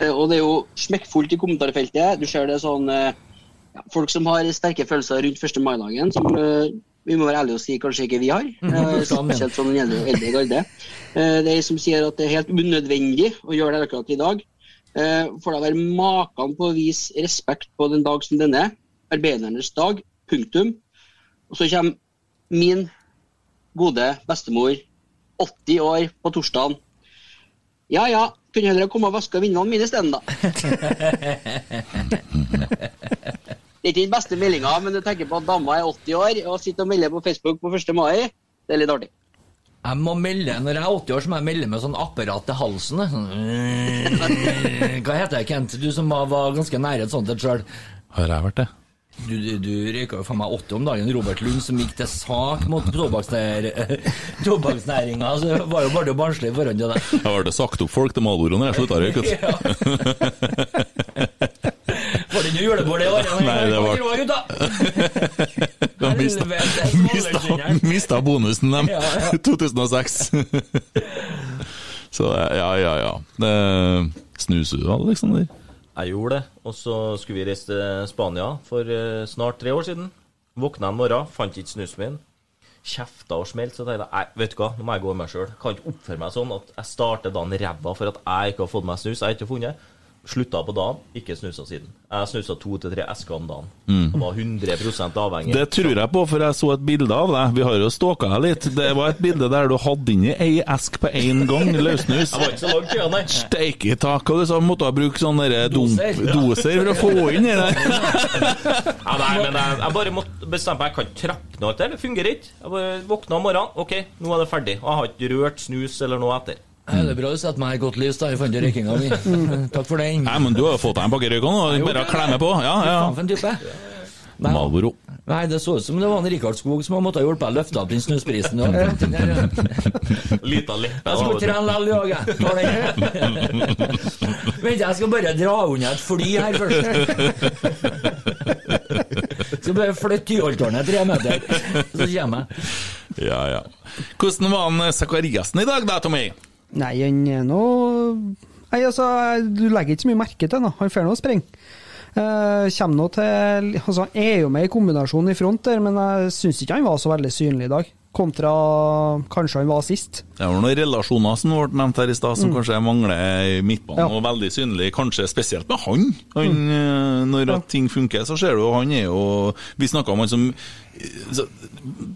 Eh, og det er jo smekkfullt i kommentarfeltet. Du ser det sånn eh, ja, Folk som har sterke følelser rundt 1. mai-dagen, som uh, vi må være ærlige og si kanskje ikke vi har. Uh, spesielt som den eldre, eldre garde. Uh, det er som sier at det er helt unødvendig å gjøre det akkurat i dag. For da være maken på å vise respekt på den dag som denne. Arbeidernes dag. Punktum. Og så kommer min gode bestemor, 80 år, på torsdagen. Ja ja, kunne heller ha kommet og vaska vinduene mine isteden, da. Det er ikke den beste meldinga, men du tenker på at dama er 80 år og sitter og melder på Facebook på 1. mai. Det er litt artig. Jeg må melde, Når jeg er 80 år, så må jeg melde med sånn apparat til halsen. Sånn, Hva heter det, Kent? Du som var, var ganske nære et sånt et sjøl. Har jeg vært det? Du, du, du røyka jo faen meg 80 om dagen. Robert Lund som gikk til sak mot tobakksnær- tobakksnæringa. Så det var jo bare barnslig i forhold til det. Jeg ble sagt opp folk til Malboro når jeg slutta å røyke. Var det noe julebord det året? Nei, det var- mista, mista, bonusen, dem. Ja, ja. 2006. Så ja, ja, ja. Det Snuser du, Aleksander? Jeg gjorde det, og så skulle vi reise til Spania for eh, snart tre år siden. Våkna en morgen, fant ikke snusen min. Kjefta og smelt, så tenkte jeg "Nei, vet du hva, nå må jeg gå med meg sjøl. Kan ikke oppføre meg sånn at jeg starter dagen ræva for at jeg ikke har fått meg snus. Jeg har ikke funnet. Slutta på dagen, ikke snusa siden. Jeg snusa to til tre esker om dagen. Mm. var 100% avhengig. Det tror jeg på, for jeg så et bilde av deg. Vi har jo stalka deg litt. Det var et bilde der du hadde inni ei esk på én gang, løssnus. Jeg var ikke så langt unna, nei. Steike tak, og du sa, måtte ha brukt sånne dump- Doser. doser for å få inn det der. Ja, nei, men jeg, jeg bare måtte bestemme meg. Jeg kan ikke trappe noe til. Det fungerer ikke. Jeg bare våkna om morgenen. OK, nå er det ferdig. Og jeg har ikke rørt snus eller noe etter. Ja, det er bra du setter meg i godt lys da, i forhold til røykinga mi. Takk for den. Nei, men du har jo fått deg en pakke røyk nå, bare klemme på. Ja, ja. faen for en type. Nei, Malboro. Nei, det så ut som det var en Rikard Skog som har måttet ha meg å løfte opp den snusprisen. ja. Lita litt. Jeg skal trene likevel, jeg. Tar den. Vent, jeg skal bare dra unna et fly her først. Skal bare flytte Tyholttårnet tre meter, så kommer jeg. Ja, ja. Hvordan var han eh, i dag da, Tommy? Nei, han er nå Nei, altså, du legger ikke så mye merke til han. Han får nå springe. Uh, kommer nå til altså, Han er jo med i kombinasjonen i front der, men jeg syns ikke han var så veldig synlig i dag. Kontra kanskje han var sist. Det var noen relasjoner som ble nevnt her i stad, som kanskje mangler i midtbanen, Ja. og veldig synlig, kanskje spesielt med han. han mm. Når ja. ting funker, så ser du jo han er jo Vi snakka om han som Et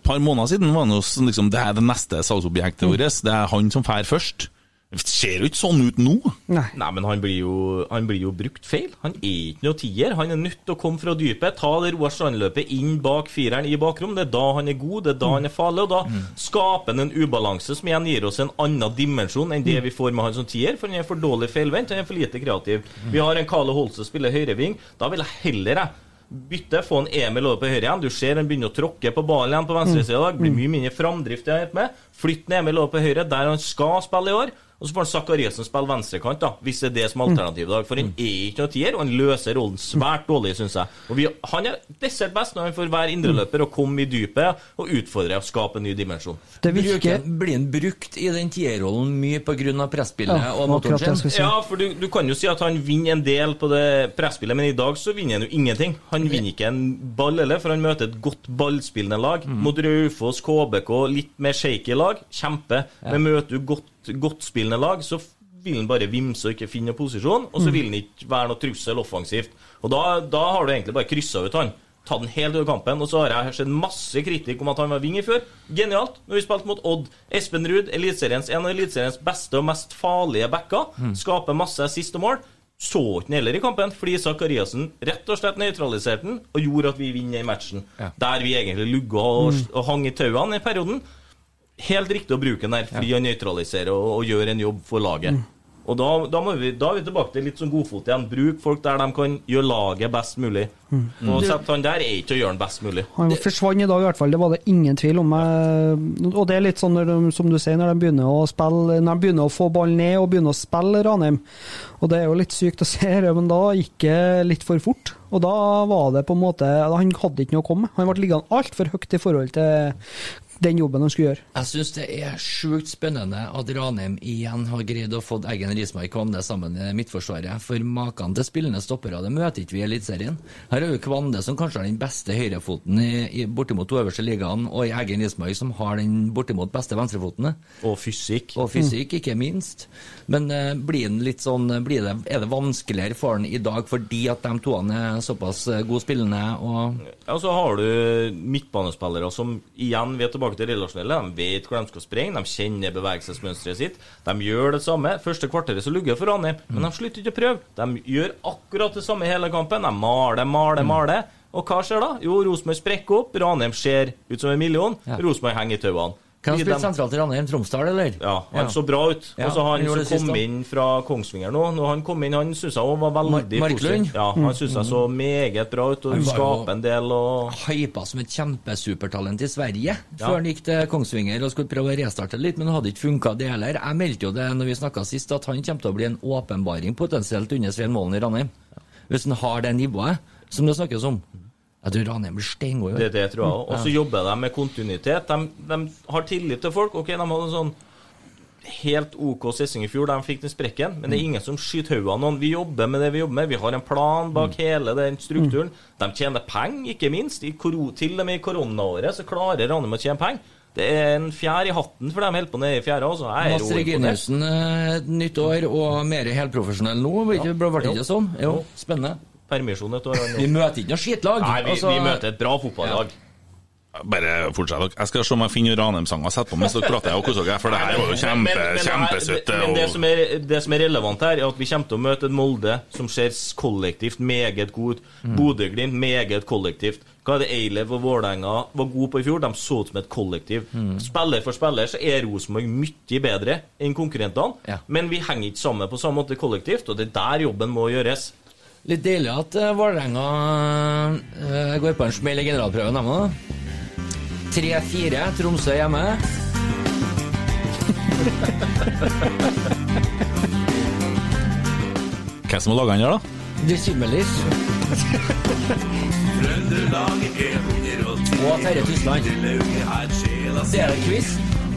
par måneder siden var han jo liksom Det er det neste salgsobjektet vårt. Det er han som fær først. Det ser jo ikke sånn ut nå. Nei. Nei, men han blir, jo, han blir jo brukt feil. Han er ikke noe tier. Han er nødt til å komme fra dypet, ta det Roar Strandløpet inn bak fireren i bakrom. Det er da han er god, det er da han er farlig, og da skaper han en ubalanse som igjen gir oss en annen dimensjon enn det vi får med han som tier, for han er for dårlig feilvendt, han er for lite kreativ. Vi har en Kale Holse som spiller høyreving. Da vil jeg heller jeg bytte, få en Emil over på høyre igjen. Du ser han begynner å tråkke på ballen igjen på venstresida i dag. Blir mye mindre framdrift. i med. Flytt Emil over på høyre, der han skal spille i år. Og så får han Zakariassen spille venstrekant, da, hvis det er det som er alternativet i dag. For han er ikke noen tier, og han løser rollen svært dårlig, syns jeg. Og vi, han er desidert best når han får være indreløper og komme i dypet og utfordre og skape en ny dimensjon. Det virker blir han brukt i den tierrollen mye pga. presspillet Ja, og motoren sin? si. Ja, for du, du kan jo si at han vinner en del på det presspillet, men i dag så vinner han jo ingenting. Han vinner ikke en ball heller, for han møter et godt ballspillende lag. Mot Raufoss, KBK, litt mer shaky lag. Kjempe. Men møter du godt, godt spillende lag, så vil han bare vimse og ikke finne posisjon, og så vil han ikke være noe trussel offensivt. Og da, da har du egentlig bare kryssa ut han. Tatt den helt ut av kampen, og så har jeg sett masse kritikk om at han var wing i før. Genialt. Når vi spilte mot Odd. Espen Ruud, eliteseriens- en av eliteseriens beste og mest farlige backer. Skaper masse assist og mål. Så ikke den heller i kampen, fordi Sakariassen rett og slett nøytraliserte den og gjorde at vi vinner i matchen. Der vi egentlig lugga og, og hang i tauene i perioden. Helt riktig å bruke den der, fordi han nøytraliserer og, og gjør en jobb for laget. Og da, da, må vi, da er vi tilbake til litt sånn godfot igjen. Bruk folk der de kan gjøre laget best mulig. Og sette han der er ikke å gjøre den best mulig. Han forsvant i dag, i hvert fall. Det var det ingen tvil om. Eh, Og det er litt sånn, når de, som du sier, når de begynner å spille Når de begynner å få ballen ned og begynner å spille Ranheim. Og det er jo litt sykt å se, men da gikk det litt for fort. Og da var det på en måte Han hadde ikke noe å komme med. Han ble liggende altfor høyt i forhold til den jobben han skulle gjøre. Jeg syns det er sjukt spennende at Ranheim igjen har greid å få Eggen Rismark Kvande sammen i Midtforsvaret. For maken til spillende stoppere det møter ikke vi i Eliteserien. Her har vi Kvande som kanskje har den beste høyrefoten i, i bortimot øverste ligaen, og i Eggen Rismark som har den bortimot beste venstrefoten. Og fysikk. Og fysikk, ikke minst. Men eh, blir den litt sånn blir det, Er det vanskeligere for han i dag fordi at de to er såpass eh, gode spillende og Ja, så har du midtbanespillere som igjen vi er tilbake til relasjonelle. De vet hvor de skal springe, de kjenner bevegelsesmønsteret sitt. De gjør det samme. Første kvarteret så lugger for Ranheim, men de slutter ikke å prøve. De gjør akkurat det samme hele kampen. De maler, maler, maler. Og hva skjer da? Jo, Rosenborg sprekker opp. Ranheim ser ut som en million. Ja. Rosenborg henger i tauene. Kan han spille de- sentralt i Ranheim? Tromsdal, eller? Ja, han så bra ut. Ja, og så har han han som kom inn fra Kongsvinger nå. Når han kom inn, han syns jeg òg var veldig Mar- positiv. Ja, han syns jeg så meget bra ut og Han skaper en del og Hypa som et kjempesupertalent i Sverige Ja. før han gikk til Kongsvinger og skulle prøve å restarte litt, men det hadde ikke funka, det heller. Jeg meldte jo det når vi snakka sist, at han kommer til å bli en åpenbaring potensielt under Svein Målen i Ranheim. Hvis han har det nivået som det snakkes om. Jeg tror Ranheim blir steingod. Det, det tror jeg òg. Og så jobber de med kontinuitet. De, de har tillit til folk. Ok, De hadde en sånn helt OK sesong i fjor, de fikk den sprekken, men det er ingen som skyter hodet av noen. Vi jobber med det vi jobber med. Vi har en plan bak hele den strukturen. De tjener penger, ikke minst. Til og med i koronaåret så klarer Ranheim å tjene penger. Det er en fjær i hatten for dem holder på nede i fjæra. Altså. Imponert. Reginiussen eh, nytt år og mer helprofesjonell nå. Ble det ikke sånn? Jo, spennende. Permisjon et år. Vi møter ikke noe skitlag. Nei, vi, Altså, vi møter et bra fotballag. Bare fortsett. dere. Jeg skal se om jeg finner Ranheim-sanger og setter på mens dere prater og koser dere, for det her var jo kjempe, Men- men- men- Men det som, er, det som er relevant her, er at vi kommer til å møte et Molde som ser kollektivt meget god ut. Bodø-Glimt meget kollektivt. Hva er det Eilev og Vålerenga var gode på i fjor? De så ut som et kollektiv. Spiller for spiller så er Rosenborg mye bedre enn konkurrentene, Ja. men vi henger ikke sammen på samme måte kollektivt, og det er der jobben må gjøres. Litt deilig at uh, Vålerenga eh, går på en smell i generalprøven, dem òg. 3-4, Tromsø hjemme. Hvem som har laga den der, da? The Simmelis. Og Terje Tysland. Det er quiz.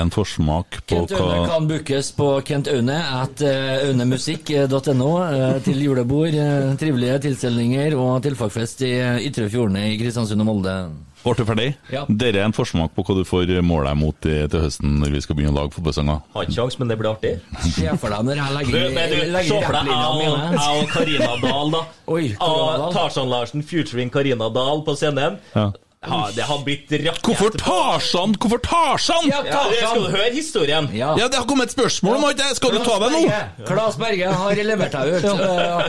en forsmak på Kent Aune hva kan bookes på Kent Aune at eh, aunemusikk.no eh, til julebord, eh, trivelige tilstelninger og tilfagfest i Ytre Fjordene i Kristiansund og Molde. Ble du ferdig? Ja. Dette er en forsmak på hva du får måle deg mot til høsten når vi skal begynne å lage fotballsanger. Har ikke kjangs, men det blir artig. Se for deg når jeg legger men du, legger Se for deg jeg og- mine. Karina Dahl, da. Oi, Karina Og Dahl. Tarzan Larsen featuring Karina Dahl på scenen. Ja. Ja, det har blitt rakett Hvorfor Tarzan? Hvorfor Tarzan? Ja, Ja, det skal du høre historien. Ja. Ja, det har kommet et spørsmål om det. Skal du ta det nå? Klas Berge har levert deg ut. Ja.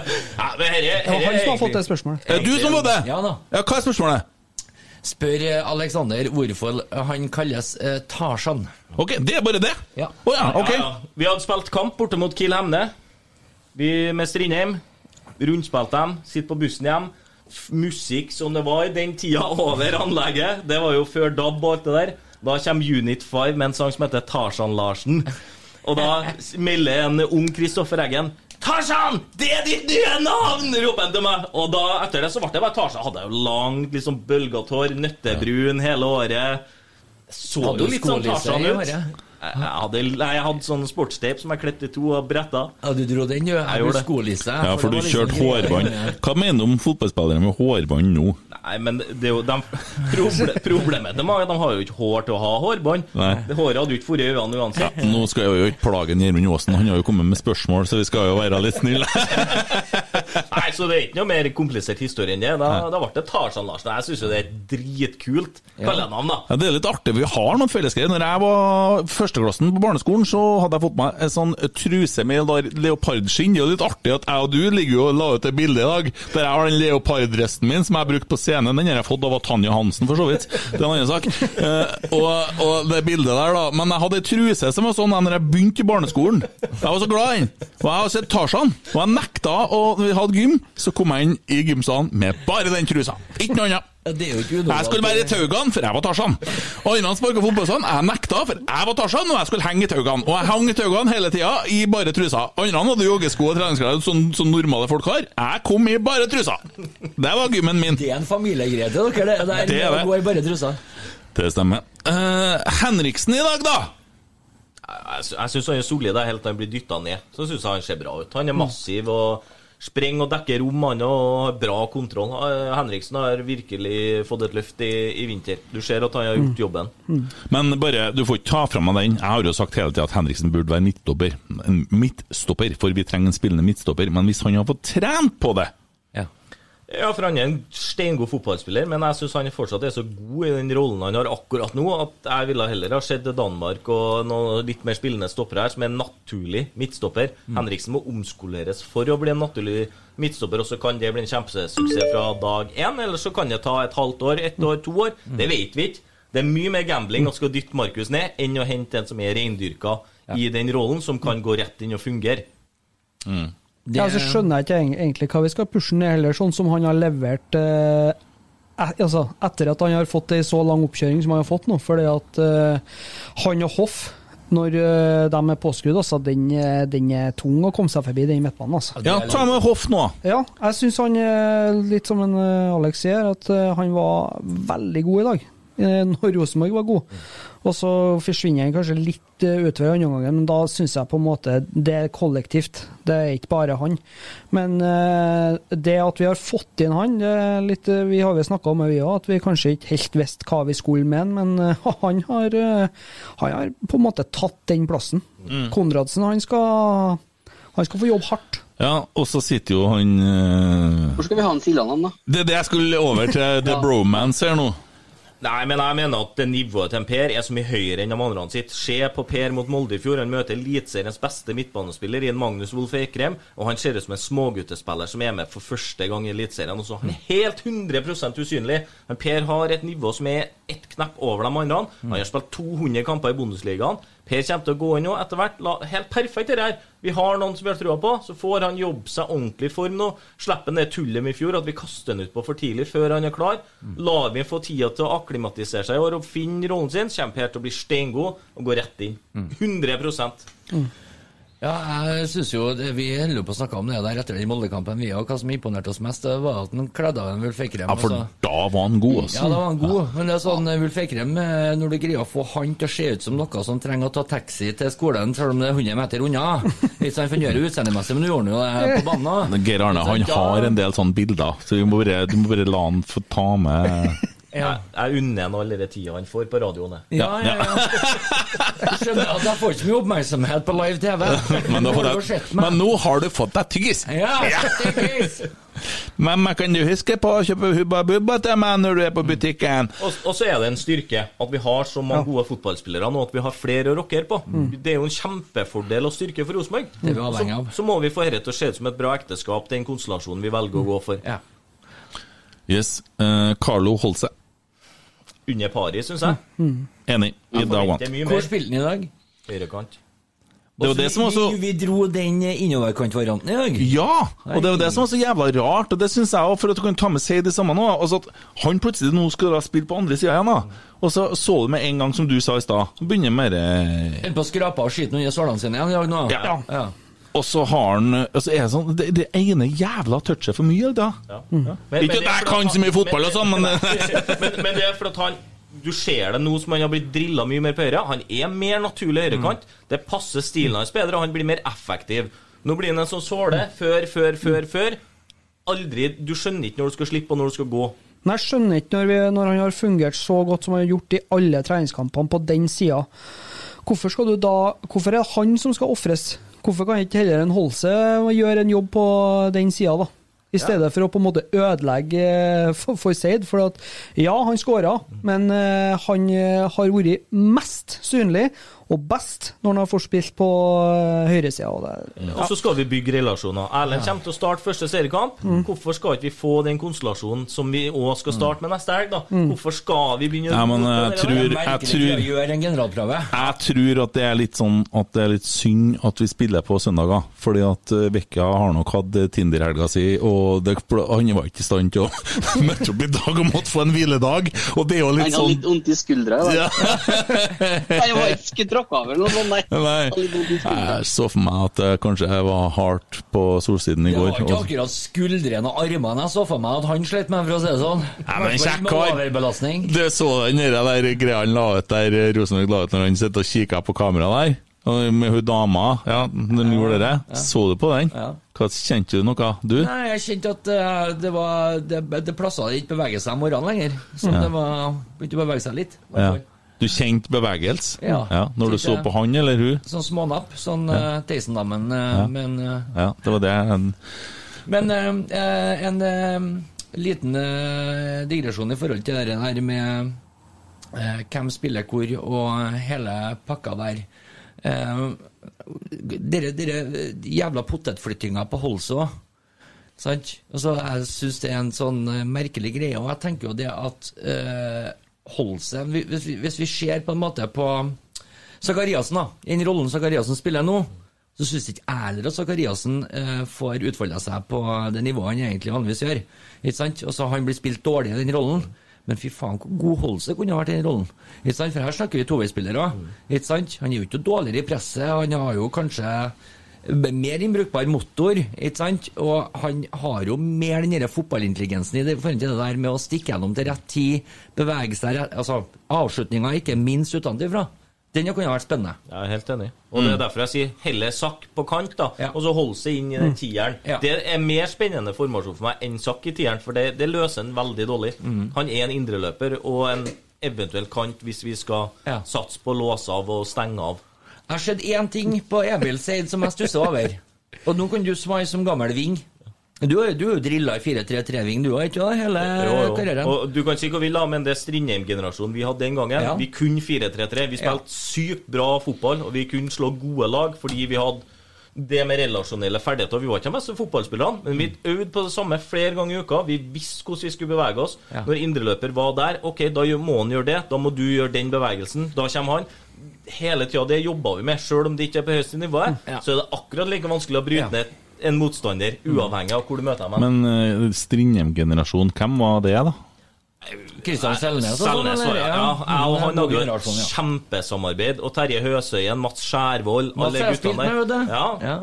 Men herre, var han som har fått det spørsmålet. Er du som var det? Ja da. Ja, hva er spørsmålet? Spør eh, Alexander hvorfor han kalles eh, Tarzan. Ok, det er bare det? Ja. Oh, ja, ok. Ja, ja. Vi hadde spilt kamp borte mot Kiel Hemne. Vi med Strindheim. Rundspilte dem. Sitter på bussen hjem. Musikk som det var i den tida over anlegget. Det var jo før DAB og alt det der. Da kommer Unit 5 med en sang som heter Tarzan Larsen. Og da melder en ung Kristoffer Eggen Tarzan! Det er ditt nye navn! roper han til meg. Og da etter det så ble det bare Tarzan. Hadde jeg jo langt, liksom bølgete hår, nøttebrun hele året. Så jo litt sånn Tarzan ut. Jeg jeg hadde, jeg hadde sånn sportstape som jeg klippet i to og bretta. Ja, du dro den, du. Jeg gjorde. Skolisse. Ja, for du kjørte liksom kjørte greia. hårbånd. Hva mener du om fotballspillere med hårbånd nå? Nei, men det er jo de, proble, Problemet til mange de har jo ikke hår til å ha hårbånd. Nei. Det håret hadde jo ikke vært i øynene uansett. Nå skal jeg jo ikke plage Gjermund Aasen, han har jo kommet med spørsmål, så vi skal jo være litt snille. Nei, Så det er ikke noe mer komplisert historie enn det. Da, da ble det Tarzan Larsen. Jeg syns jo det er dritkult kallenavn, da. Ja, det er litt artig, vi har noen fellesgreier. Når jeg var førsteklassen på barneskolen, så hadde jeg fått meg en sånn truse med leopardskinn. Det er jo litt artig at jeg og du ligger jo og la ut et bilde i dag der jeg har den leoparddressen min som jeg brukte på scenen. Den har jeg fått av Tanja Hansen, for så vidt. Det er en annen sak. Eh, og, og det bildet der, da. Men jeg hadde ei truse som var sånn da jeg begynte i barneskolen. Jeg var så glad i den. Og jeg har sett Tarzan. Og jeg nekta, vi hadde gym, så kom jeg inn i gymsalen med bare den trusa. Ikke noe annet. Det er jo ikke. Jeg skulle være i Taugan, for jeg var Tarzan. Og Andre sparka fotballsand, Jeg nekta, for jeg var Tarzan, og jeg skulle henge i Taugan. Og jeg hang i Taugan hele tida, i bare trusa. Andre hadde joggesko og treningsklær som, som normale folk har. Jeg kom i bare trusa. Det var gymmen min. Det er en familiegreie til dere, det der. Det er det. å gå i bare trusa. Det stemmer. Uh, Henriksen i dag, da? Jeg, jeg syns han er solid der helt til han blir dytta ned. Så syns jeg han ser bra ut. Han er massiv og sprenger og dekker rom, han og har bra kontroll. Eh, Henriksen har virkelig fått et løft i, i vinter. Du ser at han har gjort jobben. Men bare, du får ikke ta fra meg den. Jeg har jo sagt hele tida at Henriksen burde være midtstopper. Midtstopper, for vi trenger en spillende midtstopper. Men hvis han har fått trent på det Ja. Ja, for han er en steingod fotballspiller, men jeg syns han fortsatt er så god i den rollen han har akkurat nå, at jeg ville heller ha sett Danmark og noen litt mer spillende stoppere her, som er en naturlig midtstopper. Henriksen må omskoleres for å bli en naturlig midtstopper, og så kan det bli en kjempesuksess fra dag én, eller så kan det ta et halvt år, ett år, to år. Det vet vi ikke. Det er mye mer gambling å skal dytte Markus ned enn å hente en som er reindyrka i den rollen, som kan gå rett inn og fungere. Det, Ja, så skjønner jeg ikke egentlig hva vi skal pushe ned heller, sånn som han har levert eh, et, altså, etter at han har fått ei så lang oppkjøring som han har fått nå. Fordi at eh, han og Hoff, når eh, de er påskrudd, altså, den, er- den er tung å komme seg forbi, den midtbanen. Altså. Ja, ta med Hoff nå. Ja, jeg syns han litt som en eh, Alex sier, at eh, han var veldig god i dag. Eh, Når Rosenborg var god. Og så forsvinner han kanskje litt eh, utover andre gangen, men da syns jeg på en måte det er kollektivt. Det er ikke bare han. Men eh, det at vi har fått inn han, det er litt, vi har jo snakka om det, vi òg, at vi kanskje ikke helt visste hva vi skulle med han, men han har, han har på en måte tatt den plassen. Konradsen, han skal, han skal få jobbe hardt. Ja, og så sitter jo han Hvor skal vi ha han Siljan, da? Det er det jeg skulle over til The Ja. Bromance her nå. Nei, men jeg mener at det nivået til Per er så mye høyere enn de andre sitt. Se på Per mot Molde i fjor. Han møter Eliteseriens beste midtbanespiller i en Magnus Wolff Eikrem, og han ser ut som en småguttespiller som er med for første gang i Eliteserien. Han er helt 100% usynlig. Men Per har et nivå som er ett knepp over de andre. Han har spilt 200 kamper i Bundesligaen. Per kommer til å gå inn nå etter hvert. Helt perfekt det her. Vi har noen som vi har trua på. Så får han jobbe seg ordentlig i form nå. Slipper han det tullet med i fjor, at vi kaster han ut på for tidlig før han er klar. Lar vi få tida til å akklimatisere seg i år og finne rollen sin, kommer Per til å bli steingod og gå rett inn. 100 Ja, jeg synes jo det, Vi holder på å snakke om det der etter den Molde-kampen. vi, og Hva som imponerte oss mest, det var at han kledde av en Wulf Eikrem. Ja, for altså. da var han god, Ja, altså. da var han god, men det er sånn eh, Wulf Eikrem, eh, når du greier å få han til å se ut som noe som trenger å ta taxi til skolen, selv om det er 100 meter unna Hvis han fungerer utseendemessig, men nå gjorde han jo det på banen. Geir Arne han har en del sånne bilder, så vi må bare, du må bare la han få ta med Jeg, jeg unner ham all den tida han får på radioen. Ja, ja, ja. Jeg skjønner at jeg får ikke mye oppmerksomhet på live TV. Men, men nå har du fått deg tyggis! Ja, tyggis! Men men kan du huske på å kjøpe Hubba Bubba til meg når du er på butikken? Og, og så er det en styrke at vi har så mange gode fotballspillere nå at vi har flere å rockere på. Det er jo en kjempefordel og styrke for Rosenborg. Så, så må vi få dette til å se ut som et bra ekteskap, den konstellasjonen vi velger å gå for. Ja. Yes. Uh, Carlo holdt seg. Under pari, syns jeg. Enig. I Jeg dag forventer mye Hvor mer. spilte han i dag? Høyrekant. Det var det som også vi, vi dro den innoverkantvarianten i dag. Ja! Og det var det som var så jævla rart, og det syns jeg òg, for at du kan ta med seg det samme nå. Altså at han plutselig nå skal da spille på andre sida igjen, da. Og så så du med en gang, som du sa i stad, så begynner med det Holder på å skrape av skitten under sålene sine igjen i dag nå. Ja. ja. Og så har han altså er det sånn, det, det ene jævla touchet for mye, da. Ja. Ja. men Ikke at jeg kan så mye fotball og sånn, men men, men det er for at han Du ser det nå som han har blitt drilla mye mer på høyre. Han er mer naturlig høyrekant. Det passer stilen hans bedre, og han blir mer effektiv. Nå blir han en sånn såle. Før, før, før, før. Aldri Du skjønner ikke når du skal slippe, og når du skal gå. Nei, jeg skjønner ikke når, vi, når han har fungert så godt som han har gjort i alle treningskampene på den sida. Hvorfor, hvorfor er det han som skal ofres? Hvorfor kan ikke heller en Holse gjøre en jobb på den sida, da? I stedet for å på en måte ødelegge eh, for, for Seid. For at ja, han skåra, men eh, han eh, har vært mest synlig og best når han har forspilt på uh, høyresida. og Og så skal vi bygge relasjoner. Erlend kommer til å starte første seriekamp. Hvorfor skal ikke vi få den konstellasjonen som vi òg skal starte med neste helg, da? Hvorfor skal vi begynne Ja, men å jeg tror, jeg tror gjøre en generalprøve. Jeg tror at det er litt sånn at det er litt synd at vi spiller på søndager. Fordi at eh, Vekka har nok hatt eh, Tinder-helga si, og det, han var ikke i stand til å møte opp i dag og måtte få en hviledag. Og det er jo Han litt har sånn litt vondt i skuldra. i dag. ja. Jeg var ikke tråkke over noe nei. Nei. Jeg så for meg at jeg kanskje var hardt på solsiden i går. Det var ikke akkurat skuldrene og armene jeg så for meg at han slet med, for å si det sånn. Nei, men kjekk kar. overbelastning. Du så den der, greia han la ut der eh, Rosenborg la ut når han sitter og kikker på kamera der? Med hun dama, ja, de gjorde det. Så du på den? Ja. Hva Kjente du noe, du? Nei, jeg kjente at uh, det var Det, det plassa ikke bevege seg om morgenen lenger. Så Ja. det var begynte å bevege seg litt. Hvertfall. Ja. Du kjente bevegelse? Ja. Når du så på han eller hun? Sånn smånapp. Sånn uh, Theisen-dammen. eh, Ja. Men, eh, Ja, det var det. en- men uh, eh, en eh, liten eh, digresjon i forhold til det der med eh, hvem spiller hvor og hele pakka der. Eh, dere, dere jævla potetflyttinga på Holså. Sant? Altså, jeg syns det er en sånn eh, merkelig greie, og jeg tenker jo det at eh, seg hvis, vi- hvis vi ser på en måte på Sakariassen, da, i den rollen Sakariassen spiller nå, så syns ikke jeg heller at Sakariassen eh, får utfolde seg på det nivået han egentlig vanligvis gjør. Ikke sant? Altså, han blir spilt dårlig i den rollen. Men fy faen, hvor god Holse kunne ha vært i den rollen. Ikke sant? For her snakker vi toveispillere. Ikke? Han er jo ikke dårligere i presset. Han har jo kanskje mer innbrukbar motor, ikke sant? Og han har jo mer den fotballintelligensen i det, forhold til det der med å stikke gjennom til rett tid, bevege seg rett, Altså, avslutninga ikke minst utenfra. Den kunne vært spennende. Jeg er helt enig. Og det er derfor jeg sier heller Sakk på kant, da. Ja. Og så holde seg inn i den tieren. Ja. Det er mer spennende formasjon for meg enn Sakk i tieren, for det, det løser han veldig dårlig. Han er en indreløper og en eventuell kant hvis vi skal Ja. satse på å låse av og stenge av. Jeg har sett én ting på Emil Seid som jeg stusser over. Og nå kan du svare som gammel ving. Du er jo drilla i 4-3-3-ving, du har ikke det? Hele Jo, jo. karrieren. Og du kan si hva vi vil, men det er Strindheim-generasjonen vi hadde den gangen Ja. Vi kunne 4-3-3. Vi Ja. sykt bra fotball, og vi kunne slå gode lag fordi vi hadde det med relasjonelle ferdigheter. Vi var ikke de beste fotballspillerne, men vi øvde på det samme flere ganger i uka. Vi visste hvordan vi skulle bevege oss. Ja. Når indreløper var der, ok, da må han gjøre det. Da må du gjøre den bevegelsen. Da kommer han. Hele tida det jobba vi med, sjøl om det ikke er på høyeste nivå, Ja. så er det akkurat like vanskelig å bryte Ja. ned en motstander, uavhengig av hvor du møter dem. Men uh, Strindheim-generasjon, hvem var det, da? Kristian Selnes og sånn, ja. ja. Jeg og han God hadde jo et kjempesamarbeid. Og Terje Høsøyen, Mats Skjærvoll, alle guttene der. Ja.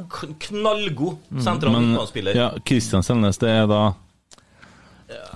Knallgod sentral midtbanespiller. ja, Kristian Selnes, det er da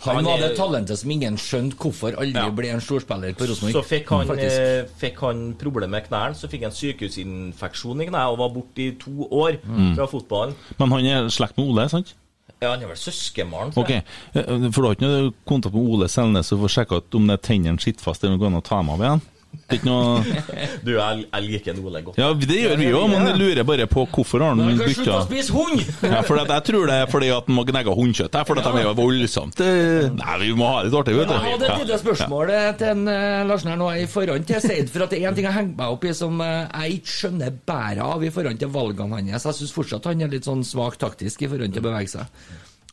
Han Han var det talentet som ingen skjønte hvorfor aldri Ja. ble en storspiller på Rosenborg. Så fikk han, eh, fikk han problemer med knærne, så fikk han sykehusinfeksjon i kneet og var borte i to år Mm. fra fotballen. Men han er slekt med Ole, sant? Ja, han er vel søskenbarn. Ok, eh, For du har ikke noe kontakt med Ole Selnes og får sjekka om det er tennene sitter fast, eller om det går å ta dem av igjen? Det er ikke noe Du, jeg, jeg liker Ole godt. Ja, det gjør vi jo, men jeg lurer bare på hvorfor har han bytta slutte å spise hund! Ja, for jeg tror det er fordi at han må gnegge hundekjøtt. For de er jo voldsomt Nei, vi må ha litt artig, vet Jeg hadde et du. lite spørsmål eh, til en, eh, Larsen her nå i forhånd til Seid. For at det er en ting jeg henger meg opp i som eh, jeg ikke skjønner bæret av i forhold til valgene hans. Jeg syns fortsatt han er litt sånn svak taktisk i forhold til å bevege seg.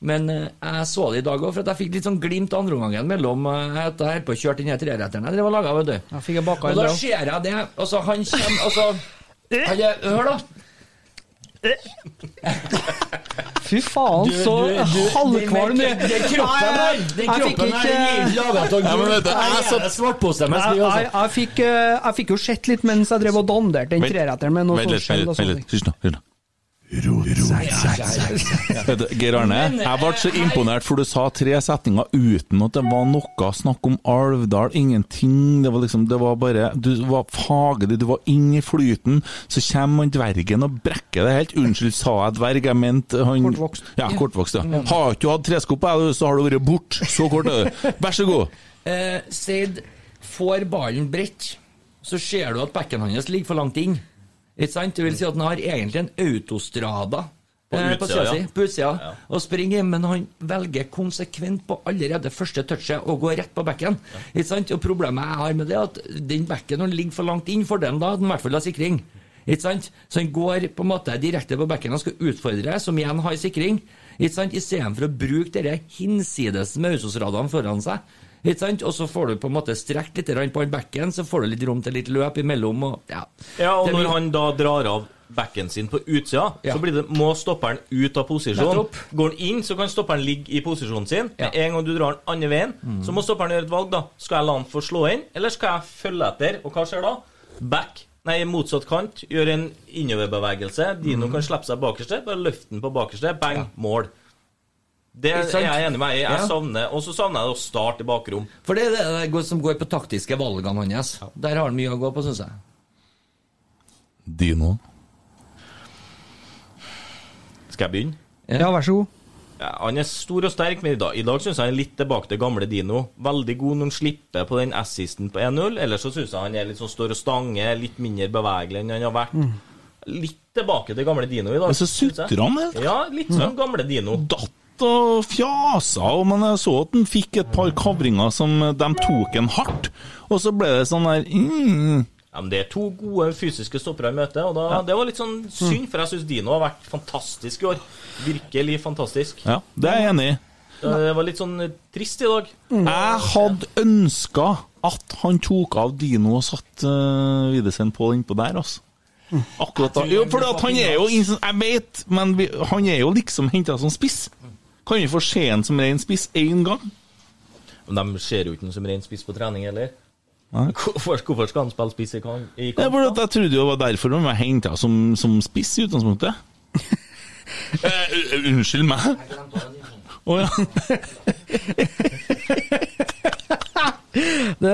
Men eh, jeg så det i dag òg, for at jeg fikk litt sånn glimt av andreomgangen mellom eh, at jeg holdt på å kjøre den treretteren jeg drev og laga, vet du. Jeg Og da ser jeg det, og så han kommer Og så han er, Hør, da. Fy faen, Du- så halvkvalm du- er. den- kroppen her, den kroppen her, er laget av gull. jeg fikk, eh, jeg fikk jo sett litt mens jeg drev og danderte den treretteren med noe Vent litt, vent og litt, Geir Arne, jeg ble så imponert, for du sa tre setninger uten at det var noe snakk om Alvdal, ingenting. Det var liksom, det var bare Du var faglig, du var inn i flyten. Så kommer han dvergen og brekker det helt. Unnskyld, sa jeg dverg? Jeg mente han Kortvokst. Ja, kortvokst, ja. Har ikke du hatt tresko på deg, så har du vært bort. Så kort er du. Vær så god. Uh, Seid får ballen bredt, så ser du at bekken hans ligger for langt inn. Ikke sant? Det vil si at han har egentlig en autostrada På eh, utsida, sida si, på utsida, og springer men han velger konsekvent på allerede første touchet å gå rett på bekken. Ikke sant? Og problemet jeg har med det, er at den bekken han ligger for langt inn, fordelen da, at den i hvert fall har sikring. Ikke sant? Så han går på en måte direkte på bekken og skal utfordre, som igjen har sikring. Ikke sant? Istedenfor å bruke dere hinsides med autostradaen foran seg. Ikke sant? Og så får du på en måte strekt litt på han bekken, så får du litt rom til litt løp imellom. Og, ja. Ja, og når han da drar av bekken sin på utsida, Ja. så blir det, må stopperen ut av posisjon. Går han inn, så kan stopperen ligge i posisjonen sin. Ja. Med en gang du drar den andre veien, så må stopperen gjøre et valg, da. Skal jeg la han få slå inn, eller skal jeg følge etter? Og hva skjer da? Back. Nei, motsatt kant. Gjør en innoverbevegelse. Dino kan slippe seg bakerste. Bare løft den på bakerste. Bang, mål. Det er jeg enig med. Jeg, jeg Ja. savner Og så savner jeg å starte i bakrom. For det er det som går på taktiske valgene hans. Der har han mye å gå på, syns jeg. Dino. Skal jeg begynne? Ja, vær så god. Ja, han er stor og sterk, men i dag, i dag syns jeg han er litt tilbake til gamle Dino. Veldig god når han slipper på den assisten på 1-0. Ellers så syns jeg han er litt sånn står og stanger, litt mindre bevegelig enn han har vært. Litt tilbake til gamle Dino i dag. Men så sutrer han helt. Ja, litt sånn gamle Dino. datt og fjasa, og men jeg så at han fikk et par kavringer som de tok en hardt. Og så ble det sånn der mm, Ja, men Det er to gode fysiske stoppere i møte, og da, det var litt sånn synd, for jeg syns Dino har vært fantastisk i år. Virkelig fantastisk. Ja, det er jeg enig i. Det var litt sånn trist i dag. Jeg hadde ønska at han tok av Dino og satt uh, Videsen på innpå der, altså. Akkurat da. Jo, for at han er jo Jeg vet, men vi, han er jo liksom henta som spiss. Kan vi få se han som rein spiss én gang? Men de ser jo ikke noe som rein spiss på trening heller. Hvorfor, hvorfor skal han spille spiss i kamp? I kamp jeg trodde det var derfor han var henta som, som spiss i utgangspunktet. eh, uh, unnskyld meg? Å ja. Det,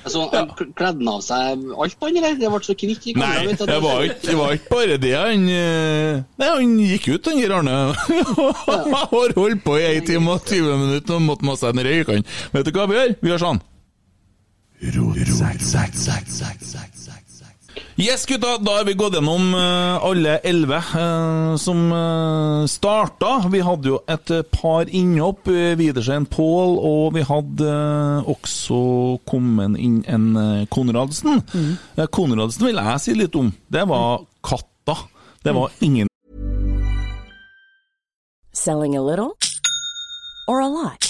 Altså, han ja. Kledde han av seg alt, han, eller? Det ble så kvitt i kamera. Nei, det var, ikke, det var ikke bare det. Han, eh, nei, han gikk ut, han der Arne. Har holdt på i 1 time og 20 minutter og måtte ha seg en røyk. Vet du hva vi gjør? Vi gjør sånn. Yes, gutta, da har vi gått gjennom eh, alle elleve uh, som uh, starta. Vi hadde jo et eh, par innhopp. Widersen Pål, og vi hadde eh, også kommet inn en eh, Konradsen. Mm. Konradsen vil jeg si litt om. Det var katta. Det var ingen Selling a little or a lot?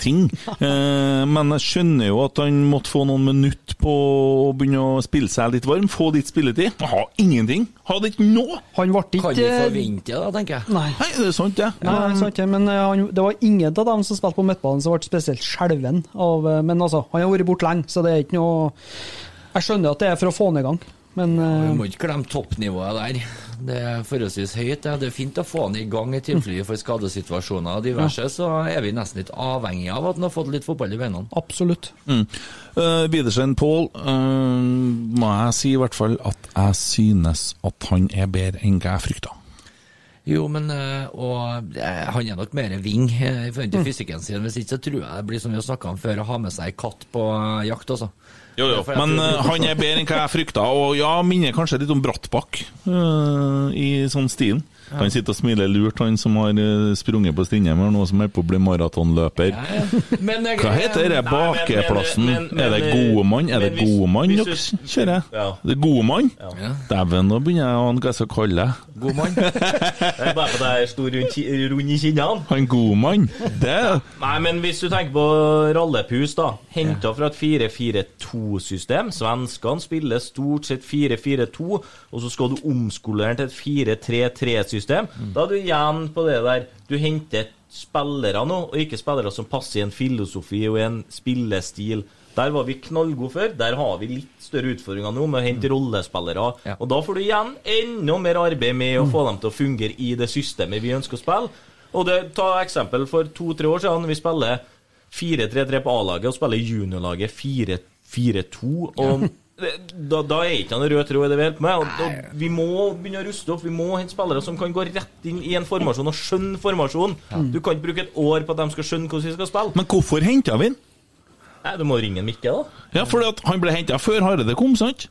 Ting. Eh, men jeg skjønner jo at han måtte få noen minutter på å begynne å spille seg litt varm, få litt spilletid. Han har ingenting! Hadde ikke noe! Han ble ikke Kan vi forvente det, tenker jeg. Nei. Nei, det er sant, det. Nei, det er sant, men eh, han, det var ingen av dem som spilte på midtbanen som ble spesielt skjelven av eh, Men altså, han har vært borte lenge, så det er ikke noe Jeg skjønner at det er for å få han i gang, men ja, Vi må ikke glemme toppnivået der. Det er forholdsvis høyt. Det. det er fint å få han i gang i tilfelle for skadesituasjoner og diverse. Så er vi nesten litt avhengig av at han har fått litt fotball i beina. absolutt. Mm. Uh, Widersen Pål, eh, må jeg si i hvert fall at jeg synes at han er bedre enn hva jeg frykta. Jo, men eh, og, eh, han er nok mer ving eh, i forhold til Mm. fysikken sin. Hvis ikke så tror jeg det blir som vi har snakka om før, å ha med seg katt på eh, jakt også. Jo, jo, men eh, han er bedre enn hva jeg frykta, og ja, minner kanskje litt om Brattbakk uh, i sånn stilen. Han sitter og smiler lurt, han som har eh, sprunget på Strindheim, og noe som er på å bli maratonløper. Ja. jeg- Hva heter det men- bakeplassen? men- men- er det men- gode mann? Er det men gode mann hvis dere kjører? Ja. Det er gode mann? Ja. Dæven, nå begynner jeg å ane hva jeg skal kalle det. God mann. Det er bare fordi jeg er stor rund i kinnene. Han god mann? Det Nei, men hvis du tenker på rallepus, da. Henta fra et 4-4-2-system. Svenskene spiller stort sett 4-4-2, og så skal du omskolere den til et 4-3-3-system. Da er du igjen på det der Du henter spillere nå, og ikke spillere som passer i en filosofi og i en spillestil. Der var vi knallgode før. Der har vi litt større utfordringer nå med å hente rollespillere. Og da får du igjen enda mer arbeid med å få dem til å fungere i det systemet vi ønsker å spille. Og det, Ta eksempel for to-tre år siden. Vi spiller 4-3-3 på A-laget og spiller juniorlaget 4-4-2. Og da, da er ikke han rød tråd i det vi holder på med. Og, og vi må begynne å ruste opp. Vi må hente spillere som kan gå rett inn i en formasjon og skjønne formasjonen. Du kan ikke bruke et år på at de skal skjønne hvordan vi skal spille. Men hvorfor henta vi han? Nei, Du må ringe en Mikke, da. Ja, fordi han ble henta før Hareide kom, sant?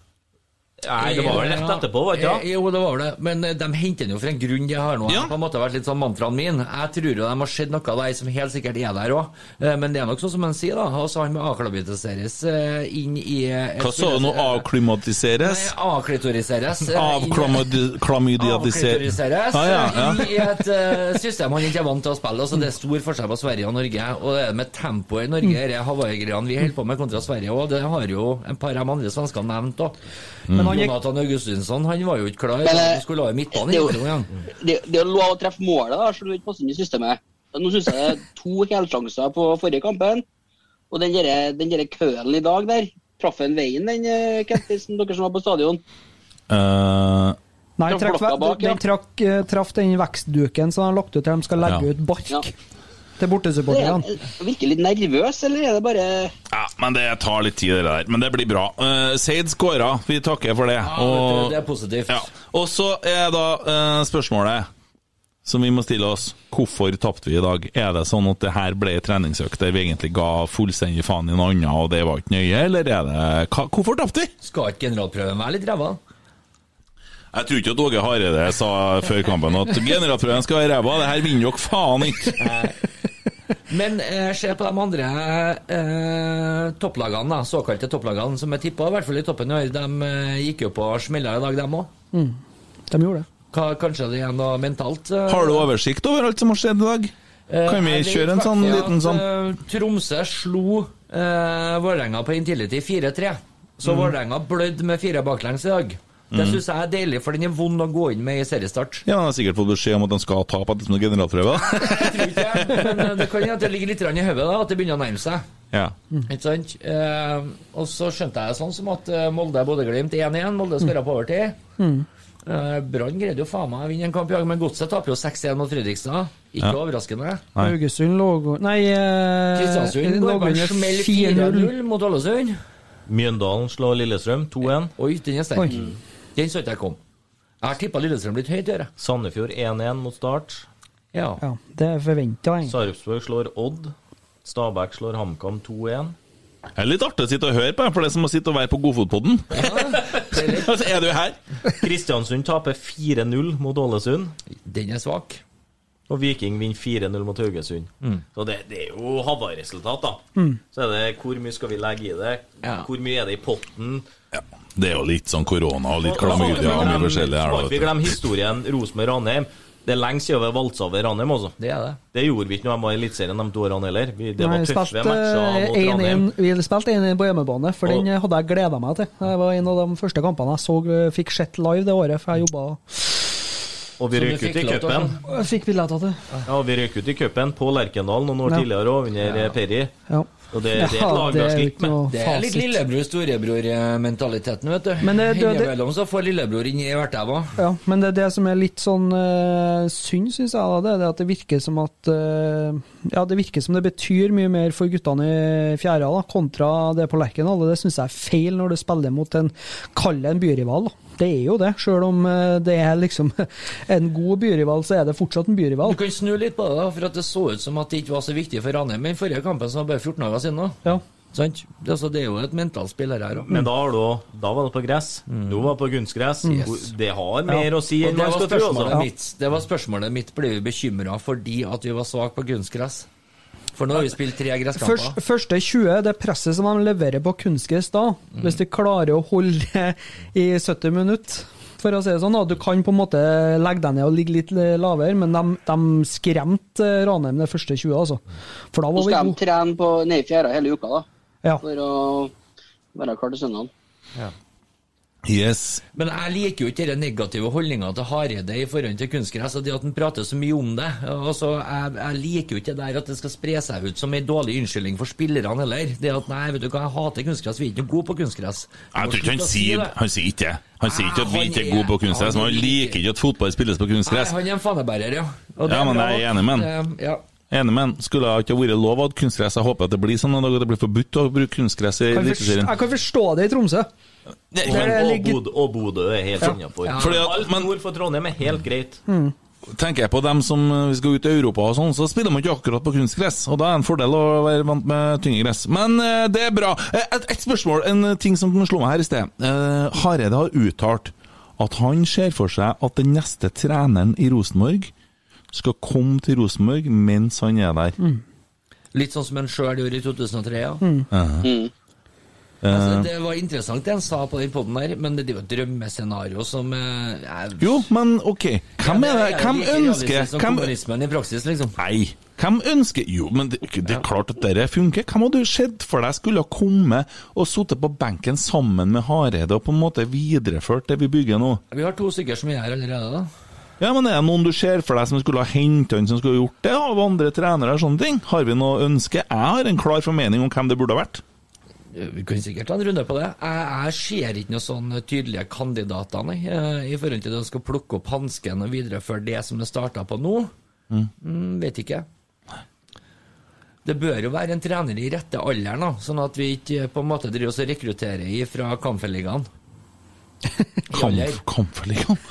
Nei, det var vel rett etterpå, var det ikke? Eh, Jo, det var det. Men eh, de henter den jo for en grunn, de har nå. ja. på en måte vært litt sånn mantraen min. Jeg tror jo de har sett noe av det som helt sikkert er der òg. Men det er nok sånn som han sier, da. Altså, han må akklimatiseres eh, inn i eh, Hva sa du nå? Avklimatiseres? Avklitoriseres. Avklamydiatiseres. Ah, ja, ja. i et eh, system han ikke er vant til å spille. Altså, det er stor forskjell på Sverige og Norge. Og det er med tempoet i Norge, Mm. disse Hawaii-greiene vi holder på med kontra Sverige òg. Det har jo en par av de andre svenskene nevnt òg. Men han gikk- Jonathan Augustinsson han var jo ikke klar. Men, eh, Han skulle ha i midtbanen det er jo- Det, det er lov å treffe målet, da, selv om du ikke passer inn i systemet. Nå syns jeg det er to helsjanser på forrige kampen. Og den derre kølen i dag der, traff en veien, den eh, Kentisen, dere som var på stadion? Uh, Nei, Traff trekk, bak, ja. den trakk, eh, traff den vekstduken som de har lagt ut til de skal legge Ja. ut bark Ja. Til er, bortesupporterne. virker litt nervøs, eller er det bare Ja, men det tar litt tid, det der. Men det blir bra. Uh, Seid skåra, vi takker for det. det- det er positivt. Ja. Og så er da uh, spørsmålet som vi må stille oss. Hvorfor tapte vi i dag? Er det sånn at det her ble en treningsøkt der vi egentlig ga fullstendig faen i noe annet, og det var ikke nøye, eller er det hva, Hvorfor tapte vi? Skal ikke generalprøven være litt ræva? Jeg tror ikke at Åge Hareide sa før kampen at generalprøven skal være ræva. Det her vinner dere faen ikke. Men eh, se på de andre eh, topplagene, da, såkalte topplagene som er tippa, i hvert fall i toppen i år. De eh, gikk jo på smella i dag, dem òg. Mm. De gjorde det. Kanskje det er noe mentalt? eh, Har du oversikt over alt som har skjedd i dag? Eh, Kan vi jeg kjøre en sånn liten sånn eh, Tromsø slo eh, Vålerenga på Intility 4-3. Så Mm. Vålerenga blødde med fire baklengs i dag. Det Mm. syns jeg er deilig, for den er vond å gå inn med i seriestart. Ja, Han har sikkert fått beskjed om at han skal tape etter som generalprøve. Men eh, det kan hende at det ligger litt i hodet, da, at det begynner å nærme seg. ja. Ikke sant? Eh, og så skjønte jeg sånn som at eh, Molde-Bodø-Glimt 1-1. Molde skåra på overtid. Mm. Eh, Brann greide jo faen meg å vinne en kamp i dag, men Godset taper jo 6-1 mot Fredrikstad. Ikke Ja. overraskende. Haugesund lå Nei, eh, Kristiansund lå på under 4-0. 4-0 mot Ålesund. Mjøndalen slår Lillestrøm 2-1. Oi, den er sterk. Den så ikke jeg kom. Jeg har tippa Lillestrøm litt høyt, gjør jeg. Sandefjord 1-1 mot Start. Ja. Ja, det er forventa, egentlig. Sarpsborg slår Odd. Stabæk slår HamKam 2-1. Det er litt artig å sitte og høre på, for det er som å sitte og være på Godfotpodden. altså, er du her? Kristiansund taper 4-0 mot Ålesund. Den er svak. Og Viking vinner 4-0 mot Haugesund. Mm. Så det, det er jo havaresultat, da. Mm. Så er det hvor mye skal vi legge i det? Hvor mye er det i potten? Det er jo litt sånn korona og litt klamydia og mye forskjellig her. Må ikke vi glemme historien Rosenborg-Ranheim. Det er lenge siden vi valsa over Ranheim, altså. Det er det. Det gjorde vi ikke når de var i Eliteserien de to årene heller. Vi, det Nei, var vi tøffe spilte matcher mot 1-1 Ranheim. Vi spilte 1-1 på hjemmebane, for Og- den hadde jeg gleda meg til. Det var en av de første kampene jeg så, fikk sett live det året, for jeg jobba Og vi røyk ut i cupen. fikk billetter til. Ja, vi røyk ut i cupen på Lerkendal noen år Ja. tidligere òg, under Ja. Perry. Ja. Og det, det er et lag vi det har er slitt med. Det er litt lillebror-storebror-mentaliteten, vet du. Men det- det- det- Innimellom så får lillebror inn i hvertæva. Ja, men det, det som er litt sånn uh, synd, syns jeg, da, det er at det virker som at uh, Ja, det virker som det betyr mye mer for guttene i fjerde, da, kontra det på Lerkendal. og Det syns jeg er feil når du spiller mot en Kall det en byrival. da. Det er jo det. Selv om eh, det er liksom en god byrival, så er det fortsatt en byrival. Du kan snu litt på det, da, for at det så ut som at det ikke var så viktig for Ranheim. Men forrige kampen som var bare 14 dager siden. da. Ja. Sant? Det, altså, det er jo et mentalt spill her òg. Men da, har du, da var det på gress. Nå var det på kunstgress. Mm. Yes. Det har mer Ja. å si enn det man var skal tro. spørsmålet Altså. mitt. Det var spørsmålet mitt. Ble vi bekymra fordi at vi var svake på kunstgress? For nå har vi spilt tre gresskamper. Først, første 20, det presset som de leverer på kunstgress da, Mm. hvis de klarer å holde det i 70 minutter for å si det sånn, da. Du kan på en måte legge deg ned og ligge litt lavere, men de, de skremte Ranheim de første 20, altså. For da Nå var vi skal de trene på nede i fjæra hele uka, da. Ja. For å være klar til søndagen. Yes. Men jeg liker jo ikke den negative holdninga til Hareide i forhold til kunstgress, og det at han prater så mye om det. Altså, jeg, jeg liker jo ikke det der at det skal spre seg ut som en dårlig unnskyldning for spillerne heller. Det at nei, vet du hva, jeg hater kunstgress, vi er ikke gode på kunstgress. Jeg tror ikke han sier det. Han sier ikke Han sier ikke at vi ikke er gode på kunstgress, men han liker ikke at fotball spilles på Nei, kunstgress. han er en fanebærer, ja. Og det Ja, men jeg er enig med han. Ja. Enig med han. Skulle det ikke vært lov å ha kunstgress? Jeg håper at det blir sånn en dag at det blir forbudt å bruke kunstgress i Eliteserien. Jeg kan forstå det i Tromsø. Men, Der og, ligger- Bodø, og Bodø er helt Ja. innafor. Ja. Fordi at- Alt nord for Trondheim er helt greit. Tenker jeg på dem som eh, vi skal ut i Europa og sånn, så spiller man ikke akkurat på kunstgress. Og da er det en fordel å være vant med tyngre gress. Men eh, det er bra. Eh, Et, et spørsmål, en eh, ting som slo meg her i sted. Eh, Hareide har uttalt at han ser for seg at den neste treneren i Rosenborg skal komme til Rosenborg mens han er der. Litt sånn som han sjøl gjorde i 2003, ja. Eh, Altså, det var interessant det han sa på den poden der, men det er jo et drømmescenario som eh, er Jo, men OK. Hvem er det? Hvem ønsker som hvem, kommunismen i praksis, liksom. Nei. Hvem ønsker Jo, men det, det er klart at dette funker. Hvem hadde du sett for deg skulle ha kommet og sittet på benken sammen med Hareide og på en måte videreført det vi bygger nå? Vi har to stykker som er her allerede, da. Ja, men Er det noen du ser for deg som skulle ha hentet han som skulle ha gjort det, av andre trenere og sånne ting? Har vi noe ønske? Jeg har en klar formening om hvem det burde ha vært. Vi kan sikkert ta en runde på det. Jeg, jeg ser ikke noen sånne tydelige kandidater nei, eh, i forhold til at de skal plukke opp hansken og videreføre det som det starta på nå. Mm. Mm, vet ikke. Det bør jo være en trener i rette alderen, da, sånn at vi ikke på en måte driver oss og rekrutterer fra Kamferligaen. Kamp,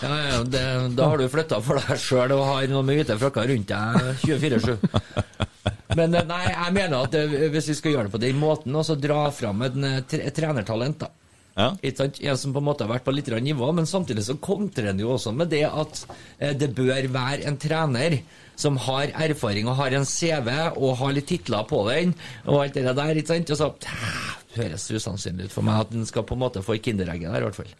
Ja, ja, det, da har du flytta for deg sjøl og har noen med hvite frakker rundt deg 24-7. Men eh, nei, jeg mener at eh, hvis vi skal gjøre det på den måten, og så dra fram et, eh, et trenertalent, da. Ja. En som på en måte har vært på litt nivå, men samtidig så kontrer han jo også med det at det bør være en trener som har erfaring og har en CV og har litt titler på den, og alt det der. ikke sant? Og så høres usannsynlig ut for meg at han skal på en måte få kinderegget der, i hvert fall.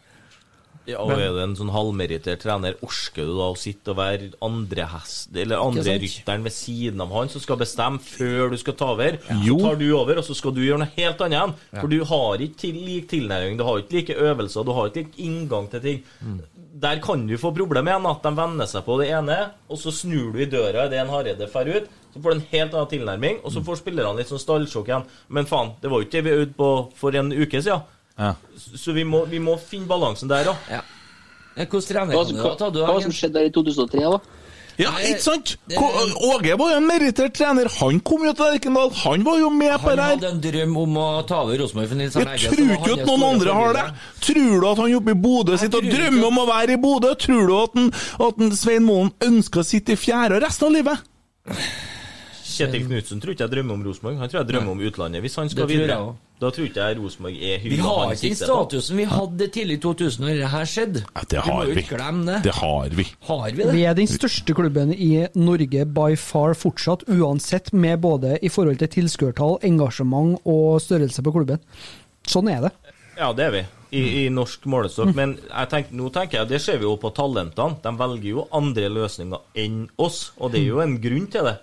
Ja, og er du en sånn halvmerittert trener, orsker du da å sitte og være andre hest, eller andre rytteren ved siden av han som skal bestemme før du skal ta over? Jo. Så tar du over, og så skal du gjøre noe helt annet igjen. For du har ikke til, lik tilnærming, du har ikke like øvelser, du har ikke lik inngang til ting. Der kan du få problemer igjen, at de vender seg på det ene, og så snur du i døra idet en Hareide drar ut. Så får du en helt annen tilnærming, og så får spillerne litt sånn stallsjokk igjen. Men faen, det var jo ikke det vi øvde på for en uke siden. Ja. Så vi må, vi må finne balansen der òg. Ja. Hvordan trener Hva, kan du hva, da? Ta du hva som skjedde der i 2003, da? Ja, ikke sant? Åge var jo en merittert trener. Han kom jo til Lerkendal. Han var jo med på Han det her. hadde en drøm om å ta over Rosenborg for Nils Jeg tror ikke at noen andre har det. Tror du at han oppe i Bodø sitter og drømmer om å være i Bodø? Tror du at, den, at den Svein Målen ønsker å sitte i fjerde resten av livet? Kjetil Knutsen tror ikke jeg drømmer om Rosenborg. Han tror jeg drømmer om utlandet. Hvis han skal videre, da tror ikke jeg Rosenborg er Vi har ikke den statusen vi hadde tidlig i 2000 når det her skjedde. Ja, det har vi. det. Det har vi. Har vi det? Vi er den største klubben i Norge by far fortsatt, uansett med både i forhold til tilskuertall, engasjement og størrelse på klubben. Sånn er det. Ja, det er vi. I, i norsk målestokk. Men jeg tenker, nå tenker jeg, det ser vi jo på talentene. De velger jo andre løsninger enn oss, og det er jo en grunn til det.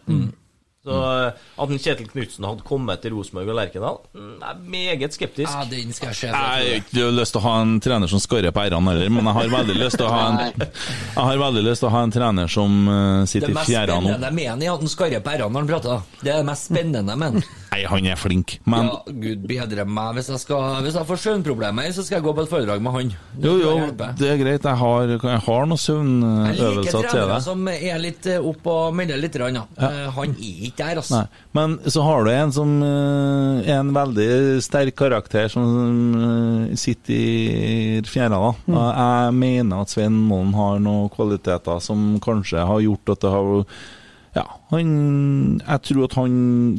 Så eh, at en Kjetil Knutsen hadde kommet til Rosenborg og Lerkendal, mm, er meget skeptisk. Ja, den skal jeg se. Jeg har ikke lyst til å ha en trener som skarrer på r-ene heller, men jeg har veldig lyst til å ha en, jeg har veldig lyst til å ha en trener som eh, sitter i mest fjæra nå. spennende med han er at han skarrer på r-ene når han prater. Det er det mest spennende med han. Nei, han er flink, men Ja, gud bedre meg. Hvis jeg, skal, hvis jeg får søvnproblemer, så skal jeg gå på et foredrag med han. Jo, jo, det er greit. Jeg har, jeg har noen Jeg liker søvnøvelser trenere som er litt eh, opp og melder litt. rann, Ja. Eh, Han er ikke der, altså. Nei. Men så har du en som eh, er en veldig sterk karakter som sitter i fjæra. da. Mm. Jeg mener at Svein Moen har noen kvaliteter som kanskje har gjort at det har ja, han, jeg tror at han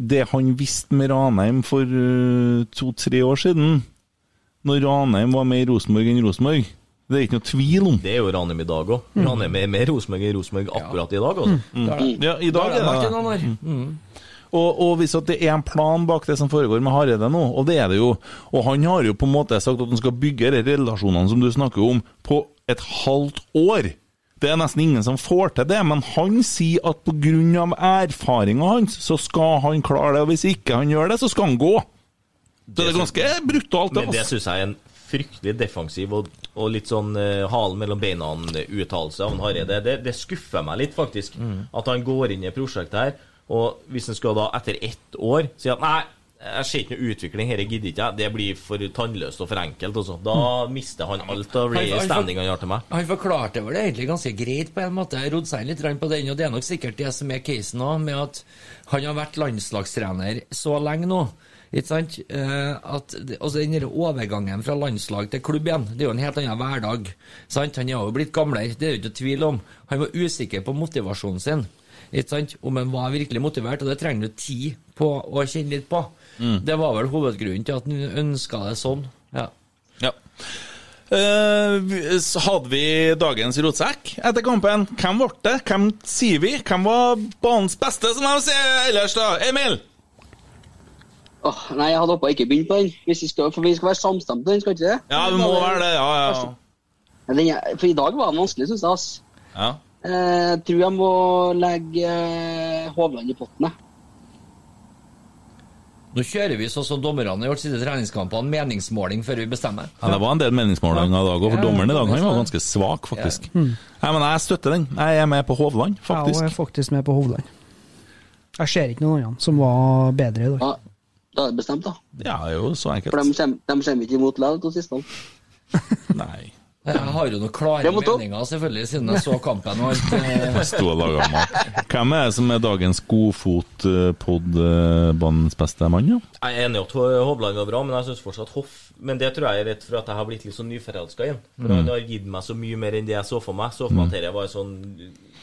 Det han visste med Ranheim for uh, to-tre år siden, når Ranheim var med i Rosenborg enn Rosenborg, det er ikke noe tvil om. Det er jo Ranheim i dag òg. Ranheim er mer Rosenborg enn Rosenborg akkurat i dag. Også. Mm. Ja, i dag er det det. Mm. Og, og hvis at det er en plan bak det som foregår med Hareide nå, og det er det jo, og han har jo på en måte sagt at han skal bygge de relasjonene som du snakker om, på et halvt år. Det er nesten ingen som får til det, men han sier at pga. erfaringa hans, så skal han klare det. Og hvis ikke han gjør det, så skal han gå. Så det er ganske brutalt. Men det syns jeg er en fryktelig defensiv og, og litt sånn uh, halen mellom beina-uttalelse av en Hareide. Det, det skuffer meg litt, faktisk. At han går inn i prosjektet her, og hvis han skal da etter ett år si at nei, jeg ser ikke noe utvikling, dette gidder ikke jeg, det blir for tannløst og for enkelt. Også. Da mister han alt av standing han har til meg. Han forklarte vel det egentlig ganske greit på en måte. Jeg rodde seg litt på den, og det er nok sikkert det som er casen òg, med at han har vært landslagstrener så lenge nå. Ikke sant? Eh, at, det- altså Den overgangen fra landslag til klubb igjen, det er jo en helt annen hverdag. Sant? Han er jo blitt gamlere, det er jo ikke tvil om. Han var usikker på motivasjonen sin. Ikke sant? Om han var virkelig motivert, og det trenger du tid på å kjenne litt på. Mm. Det var vel hovedgrunnen til at han ønska det sånn. Ja. Ja. Uh, vi- så hadde vi dagens rotsekk etter kampen. Hvem ble det? Hvem sier vi? Hvem var banens beste, som de sier ellers, da? Emil? Åh, nei, jeg hadde håpa ikke begynt på den. Hvis vi skal, for vi skal være samstemte på den, skal ikke det? Ja, vi må være det. Ja, ja. den For i dag var den vanskelig, syns jeg. ass. ja. Eh, tror jeg må legge eh, Hovland i potten, jeg. Nå kjører vi sånn som dommerne har gjort siste treningskampene, meningsmåling før vi bestemmer. Ja, Det var en del meningsmålinger i dag òg, for dommeren i dag han var ganske svak, faktisk. Ja. Mm. Nei, men jeg støtter den. Jeg er med på Hovland, Jeg er faktisk. faktisk med på Hovland. Jeg ser ikke noen andre som var bedre i dag. Ja, da er det bestemt, da. Ja, det er jo så For enkelt. de kommer, de kommer ikke imot likevel, de siste. Nei. Jeg har jo noen klare meninger, selvfølgelig, siden jeg så kampen og alt. sto og laga mat. Hvem er det som er dagens godfot-pod-banens beste mann, ja? Jeg er enig i at Hovland var bra, men jeg synes fortsatt Hoff Men det tror jeg er rett for at jeg har blitt litt sånn nyforelska i ham. For Mm. han har gitt meg så mye mer enn det jeg så for meg. Så for meg at dette var en sånn,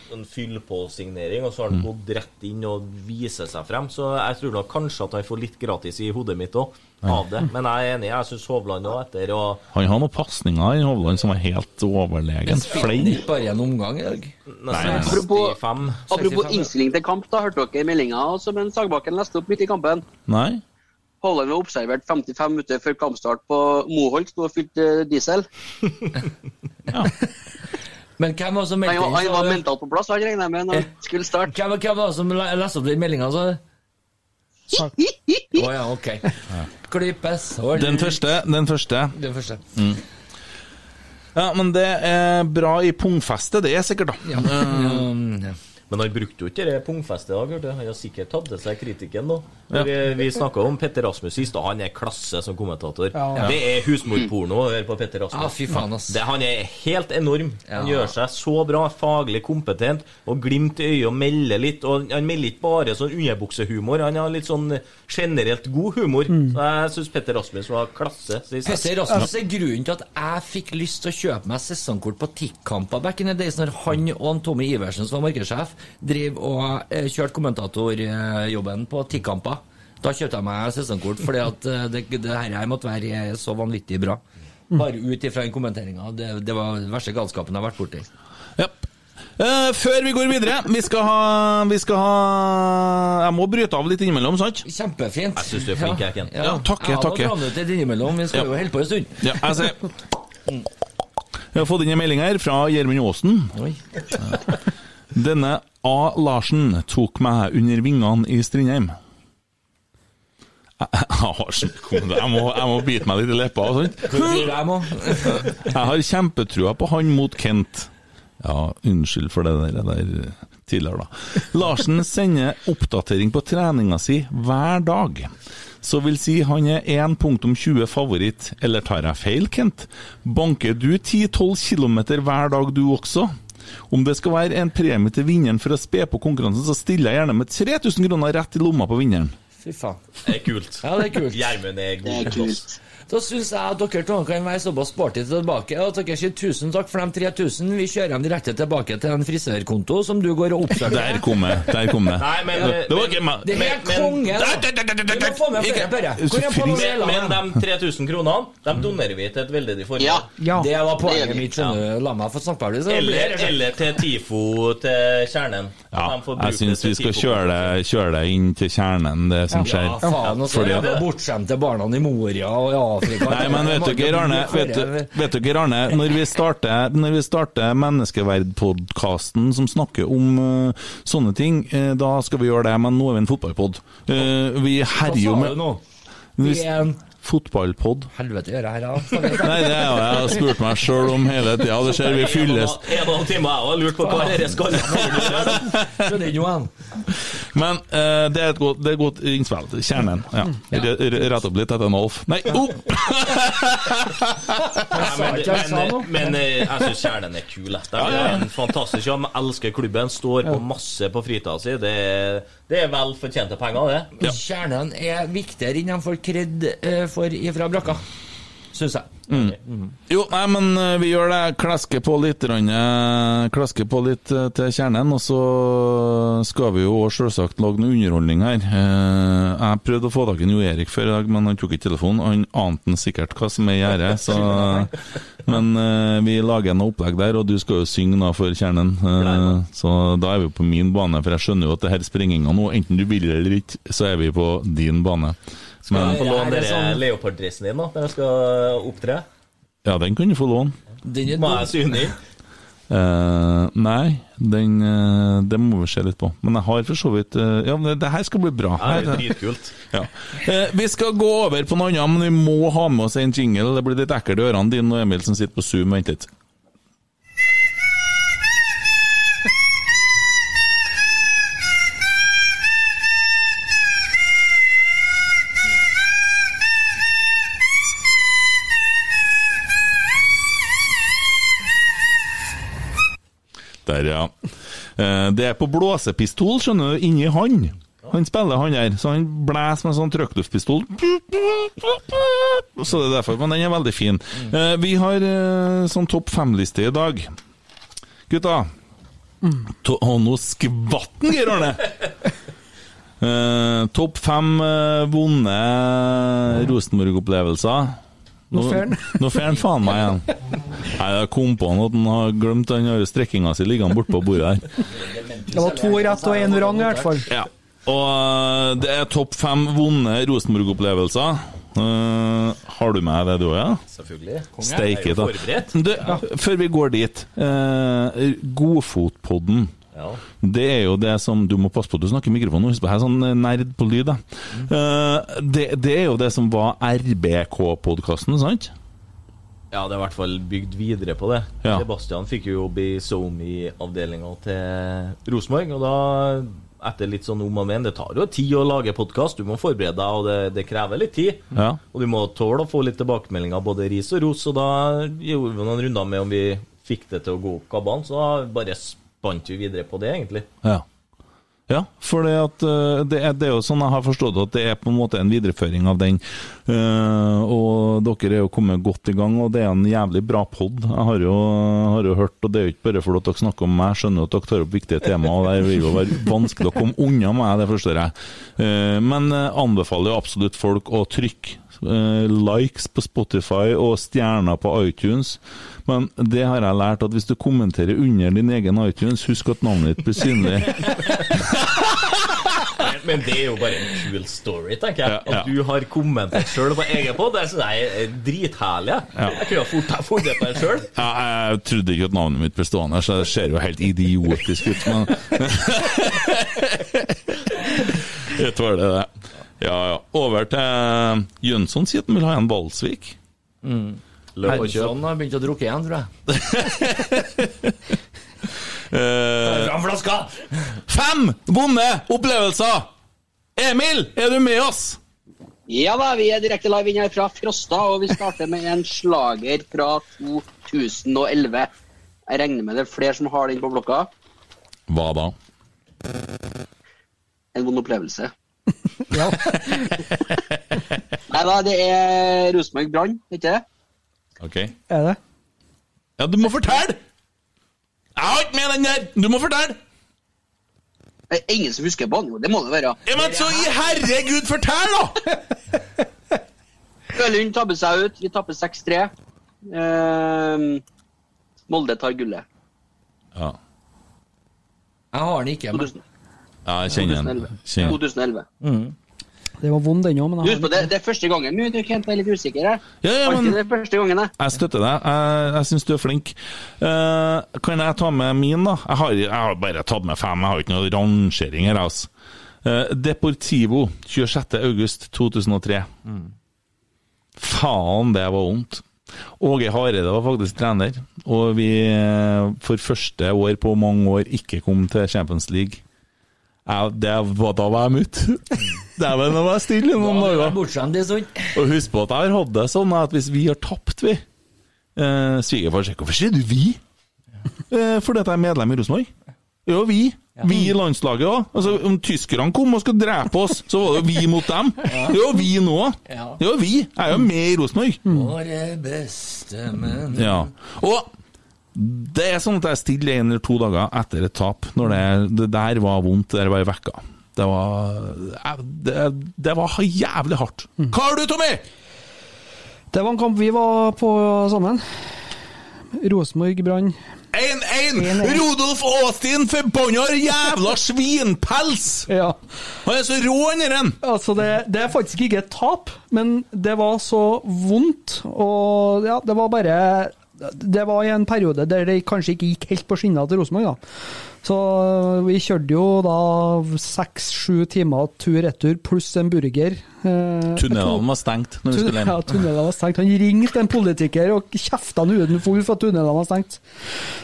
sånn fyll-på-signering, og så har han Mm. gått rett inn og viser seg frem. Så jeg tror nok kanskje at han får litt gratis i hodet mitt òg, av det. Men jeg er enig. Jeg syns Hovland òg, etter å Han har noen pasninger i Hovland som er helt overlegen. Flere. Bare en omgang i dag. Apropos, 65 apropos innstilling til kamp, da hørte dere meldinga som en Sagbakken leste opp midt i kampen? Nei? Hovland var observert 55 minutter før kampstart på Moholt, sto og fylte diesel. diesel. Men hvem var det som meldte inn? han var mentalt på plass, han regner jeg med, når han skulle starte. Hvem, hvem var det som leste opp den meldinga, så? Å ja, ok. Klippes. Hold. Den første. Den første. Den første. Mm. Ja, men det er bra i pungfestet, det er sikkert, da. Ja. Mm, ja. Men han brukte jo ikke det pungfestet i dag. hørte du. Han har sikkert tatt til seg kritikken nå. Ja. Vi, vi snakka om Petter Rasmus sist, og han er klasse som kommentator. Ja. Det er husmorporno å høre på Petter Rasmus. Fy faen, ass. Det, han er helt enorm. Han Ja. gjør seg så bra, faglig kompetent, og glimt i øyet og melder litt. Og han melder ikke bare sånn underbuksehumor, han har litt sånn generelt god humor. Så jeg syns Petter Rasmus var klasse sist. Petter Rasmus er grunnen til at jeg fikk lyst til å kjøpe meg sesongkort på TIC-kamper back in the days, når han og Tommy Iversen, som var markedssjef, drev og eh, kjørte kommentatorjobben på TIC-kamper. Da kjøpte jeg meg sesongkort, fordi at eh, det, det her måtte være så vanvittig bra. Bare ut ifra den kommenteringa. Det, det var den verste galskapen jeg har vært borti. Eh, før vi går videre, vi skal ha Vi skal ha Jeg må bryte av litt innimellom, sant? Kjempefint. Jeg syns du er flink, jeg, Ken. Ja, takke, Ja, takke. vi litt innimellom. Vi skal Ja. jo holde på en stund. Ja, jeg ser. Har fått inn en melding her fra Gjermund Aasen. Denne A. Larsen tok meg under vingene i Strindheim. Jeg, må, jeg må bite meg litt i leppa. og sånt. Jeg har kjempetrua på han mot Kent. Ja, unnskyld for det der, der tidligere, da. Larsen sender oppdatering på treninga si hver dag. Så vil si han er 1.20 favoritt, eller tar jeg feil, Kent? Banker du 10-12 km hver dag du også? Om det skal være en premie til vinneren for å spe på konkurransen, så stiller jeg gjerne med 3000 kroner rett i lomma på vinneren. Fy faen. Det er kult. Ja, det er kult. Gjermund er god. Det er kult. Da syns jeg at dere to kan være såpass sporty tilbake at dere sier tusen takk for de 3000. Vi kjører dem direkte tilbake til en frisørkonto som du går og oppsøker. Der kom jeg. Der kom jeg. Nei, men Det var ikke meg. Det er helt konge! da. Må få med flere, Børre. Hvor på Men, de 3000 kronene De donerer vi til et veldedig formål. Ja. Ja. Det var poenget mitt. La meg få snakke ferdig. Eller, eller til TIFO til Kjernen. Ja, jeg syns vi skal kjøre det, kjøre det inn til kjernen, det som skjer. Ja, faen, og så er det bortskjemte barna i Moria og i Afrika. Nei, men vet dere, Arne, vet, du- vet dere, Arne når vi starter, når vi starter Menneskeverd-podkasten som snakker om uh, sånne ting, uh, da skal vi gjøre det, men nå er vi en fotballpod. Uh, vi Hva herjer jo sa med du nå? Vi- Vi er en Fotballpod. Helvete gjør jeg her, da. Nei, det har jeg spurt meg sjøl om hele tida. Det ser vi fylles En og en halv time jeg har lurt på hva dette skal Skjønner ikke noe. Men eh, det er et godt, det er et godt innspill. Kjernen. Ja. Re- Rett opp litt etter en Alf. Nei, oh! men, jeg sa men, men eh, jeg syns Kjernen er kul. Det er en fantastisk jobb. Elsker klubben. Står på masse på fritida si. Det, er- det er vel fortjente penger, det. Kjernen er viktigere enn de får kred eh, for ifra brakka, syns jeg. Mm. Jo, nei, men eh, vi gjør det. Klasker på litt, klasker på litt eh, til kjernen. Og så skal vi jo selvsagt lage noe underholdning her. Eh, Jeg prøvde å få tak i Jo Erik før i dag, men han tok ikke telefonen. Han ante sikkert hva som er i gjære, så Men vi lager noe opplegg der, og du skal jo synge da for kjernen. Så da er vi på min bane, for jeg skjønner jo at det her sprenginga nå, enten du vil eller ikke, så er vi på din bane. Skal Men, jeg få låne er sånn- leoparddressen din da, når jeg skal opptre? ja, den kan du få låne. Den er Må jeg syne i? Uh, nei, den, uh, det må vi se litt på. Men jeg har for så vidt uh, Ja, men det, det her skal bli bra. her. det er dritkult. ja. Eh, vi skal gå over på noe annet, men vi må ha med oss en jingle. Det blir litt ekkelt i ørene dine og Emil som sitter på Zoom. Vent litt. Der, ja. Eh, Det er på blåsepistol, skjønner du, inni han. Han spiller han der, så han blæser med sånn trøkkluftpistol. Så det er derfor, men den er veldig fin. Eh, Vi har eh, sånn topp fem-liste i dag. Gutta. Og nå skvatt han, Geir Arne! Topp fem vonde Rosenborg-opplevelser. Nå fer han. Nå faen meg igjen. Nei, Jeg kom på han at han har glemt den strekkinga si liggende bortpå bordet her. Det var to rett og én vrang, i hvert fall. Ja. Og eh, det er topp fem vonde Rosenborg-opplevelser. Uh, har du med det, du òg? Ja? Selvfølgelig. Konge, Steike, da. forberedt. ja. Før vi går dit. Uh, Godfotpodden. Ja. Det er jo det som Du må passe på du snakker i mikrofonen. Husk på, jeg er sånn nerd på lyd. da. Uh, det, det er jo det som var RBK-podkasten, sant? Ja, det er i hvert fall bygd videre på det. Ja. Sebastian fikk jo jobb i SoMe-avdelinga til Rosenborg, og da, etter litt sånn om og men, det tar jo tid å lage podkast, du må forberede deg, og det, det krever litt tid. Ja. Og du må tåle å få litt tilbakemeldinger, både ris og ros, og da gjorde vi noen runder med om vi fikk det til å gå opp kabalen, så da bare spant vi videre på det, egentlig. Ja. Ja, for det, at, eh, det, er, det er jo sånn jeg har forstått at det er på en måte en videreføring av den. Uh, og dere er jo kommet godt i gang, og det er en jævlig bra pod. Jeg har jo, har jo hørt, og det er jo ikke bare fordi dere snakker om meg, jeg skjønner at dere tar opp viktige temaer, og det vil jo være vanskelig å komme unna meg, det forstår jeg. Uh, men anbefaler jo absolutt folk å trykke uh, likes på Spotify og stjerner på iTunes. Men det har jeg lært at hvis du kommenterer under din egen iTunes, husk at navnet ditt blir synlig. Men, det er jo bare en kul story, tenker jeg. Ja, ja. At du har kommentert sjøl på egen pod, det syns jeg er dritherlig. jeg. Ja. Jeg kunne fort ha funnet på det sjøl. Ja, jeg trodde ikke at navnet mitt ble stående, så det ser jo helt idiotisk ut. Men Jeg tåler det. Ja, ja. Over til Jønsson sier at han vil ha en Valsvik. Løp og kjøp. Har begynt å drukke igjen, tror jeg. Eh, Fram flaska! fem vonde opplevelser! Emil, er du med oss? Ja da, vi er direkte live inn her fra Frosta, og vi starter med en slager fra 2011. Jeg regner med det er flere som har den på blokka. Hva da? En vond opplevelse. Nei da, det er Rosenborg Brann, ikke det? Ok. Er det? Ja, du må fortelle! Jeg har ikke med den der! Du må fortelle! Det er ingen som husker banen. Det må det være. Ja, men så i herregud, fortell, da! Ølund tabber seg ut. Vi tapper 6-3. Eh, Molde tar gullet. Ja, Jeg har den ikke, men 2000, ja jeg kjenner den. 2011. 2011. 2011. Det var vond, den òg, men jeg husk på, det, det er første gangen. Men du Kent, jeg er litt usikker Jeg. Ja, ja, men det er første gangen, jeg. jeg støtter deg. Jeg, jeg syns du er flink. Uh, kan jeg ta med min, da? Jeg har, jeg har bare tatt med fem, jeg har ikke noe rangering her, altså. Uh, Deportivo, 26. august 2003. Faen, det var vondt. Åge Hareide var faktisk trener, og vi eh, for første år på mange år ikke kom til Champions League. Jeg, det var, da var jeg mutt. Dæven, nå var jeg stille noen dager. Og husk på at jeg har hatt det sånn at hvis vi har tapt, vi eh, Svigerfar sier 'Hvorfor sier du vi?' Eh, fordi at jeg er medlem i Rosenborg. Jo, vi. Vi i landslaget òg. Altså, om tyskerne kom og skulle drepe oss, så var det jo vi mot dem. Det er jo vi nå. Det er jo vi. Jeg er jo med i Rosenborg. Våre beste menn Ja. Og det er sånn at jeg stiller en eller to dager etter et tap, når det, det der var vondt, det der var i vekka. Det var det, det var jævlig hardt. Hva har du, Tommy? Det var en kamp vi var på sammen. Rosenborg Brann. 1-1! 1-1. Rodolf Aastin, forbanna jævla svinpels! Ja. Han er så rå, han der! Altså, det, det er faktisk ikke et tap, men det var så vondt. Og ja, det var bare Det var i en periode der det kanskje ikke gikk helt på skinner til Rosenborg, da. Så vi kjørte jo da seks-sju timer tur-retur pluss en burger. Eh, Tunnelene var stengt når vi skulle Ja, hjem. tunnelene var stengt. Han ringte en politiker og kjefta han huden for at tunnelene var stengt.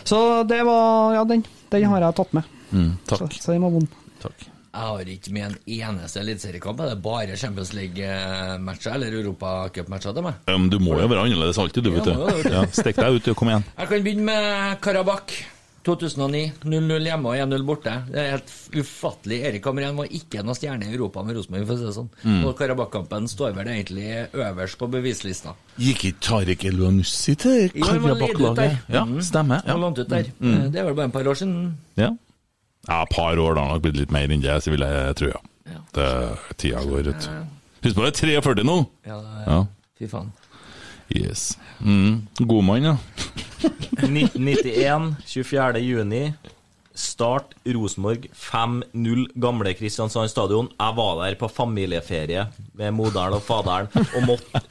Så det var Ja, den, den har jeg tatt med. Mm, takk. så den var vond. takk. Jeg har ikke med en eneste eliteseriekamp. Er det bare Champions League-matcher eller Europacupmatcher til meg? Um, du må jo være annerledes alltid, du, vet Ja, du. Ja, Stikk deg ut, og Kom igjen. Jeg kan begynne med Karabakh. 2009. 0-0 hjemme og 1-0 borte. Det er helt ufattelig. Erik Hamren var ikke noe stjerne i Europa med Rosenborg, for å si det sånn. Mm. Og Karabakh-kampen står vel egentlig øverst på bevislista. Gikk ikke Tariq Elvanussi til han. Karabakh-laget? Ja, stemmer. stemmer. Han var lånt ut der. Mm. Det er vel bare et par år siden. Ja. ja, par år, da har nok blitt litt mer enn det, så vil jeg tro, ja. Det, tida går ut. Husk på det er 43 nå! Ja, ja. Ja. Fy faen. Yes. Mm. God mann, ja. 1991, 24. juni. Start Rosenborg 5-0 gamle Kristiansand stadion. Jeg var der på familieferie med moderen og faderen og måtte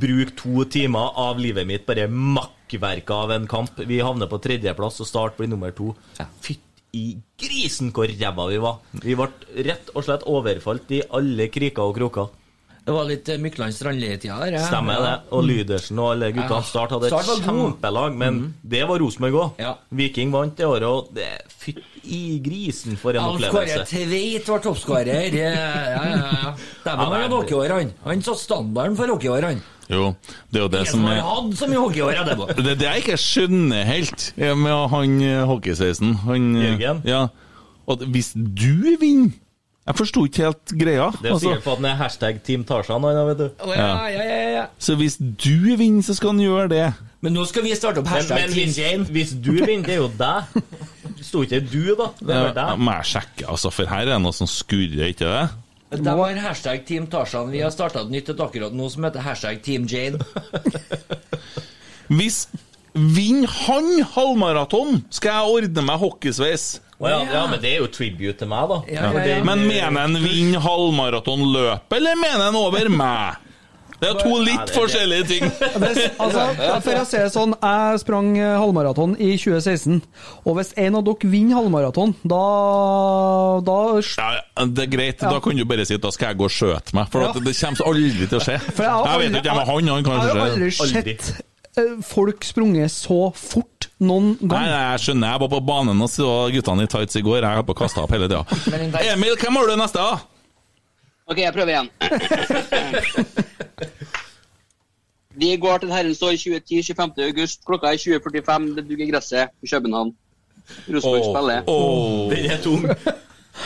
bruke to timer av livet mitt bare makkverket av en kamp. Vi havner på tredjeplass, og Start blir nummer to. Fytt i grisen hvor ræva vi var! Vi ble rett og slett overfalt i alle kriker og kroker. Det var litt eh, Mykland Strandli-tida her. ja. Stemmer det. Og Lydersen og alle guttene Ja. Start hadde et Start var god. kjempelag, men det var Rosenborg òg. Viking vant det året, og det fytt i grisen for en Alf Kåre opplevelse. Tveit var toppskårer. Ja, ja, ja, ja. Dæven, han hadde hockeyår, han. Han satte standarden for hockeyår, han. Jo, det er jo det som er hadde så mye hockeyår jeg Det er det jeg ikke skjønner helt med han hockeyseisen, eh, Jørgen? Ja. At hvis du vinner Jeg forsto ikke helt greia. Det er altså. sikkert for at han er hashtag Team Tarzan, vet du. Ja, ja, ja, ja. Så hvis du vinner, så skal han gjøre det. Men nå skal vi starte opp hashtag men Team Jane. hvis du vinner, det er jo deg. Sto ikke du, da? Det er deg. Ja, må jeg sjekke, altså, for her er det noe som skurrer, ikke det? var har hashtag Team Tarzan. Vi har starta et nytt et akkurat nå som heter hashtag Team Jane. Hvis vinner han halvmaraton, skal jeg ordne meg hockeysveis. Å ja, ja, men det er jo tribute til meg, da. Ja, ja, Men mener han vinner halvmaratonløpet, eller mener han over meg? Det er to litt forskjellige ting. Altså, for å si det sånn, jeg sprang eh, halvmaraton i 2016, og hvis en av dere vinner halvmaraton, da, da Ja, det er greit, Ja. da kan du bare si at da skal jeg gå og skjøte meg, for Ja. at det kommer aldri til å skje. For jeg har Jeg vet aldri- ikke, jeg med han, han Jeg har kanskje aldri sett folk sprunget så fort noen gang. Nei, nei, jeg skjønner. Jeg var på banen og så guttene i tights i går. Jeg holdt på å kaste opp hele tida. Emil, hvem har du neste, da? Ok, jeg prøver igjen. Vi går til Herrens år 2010-25. august. Klokka er 20.45. Det duger gresset i København. Rosenborg spiller. Den er tung.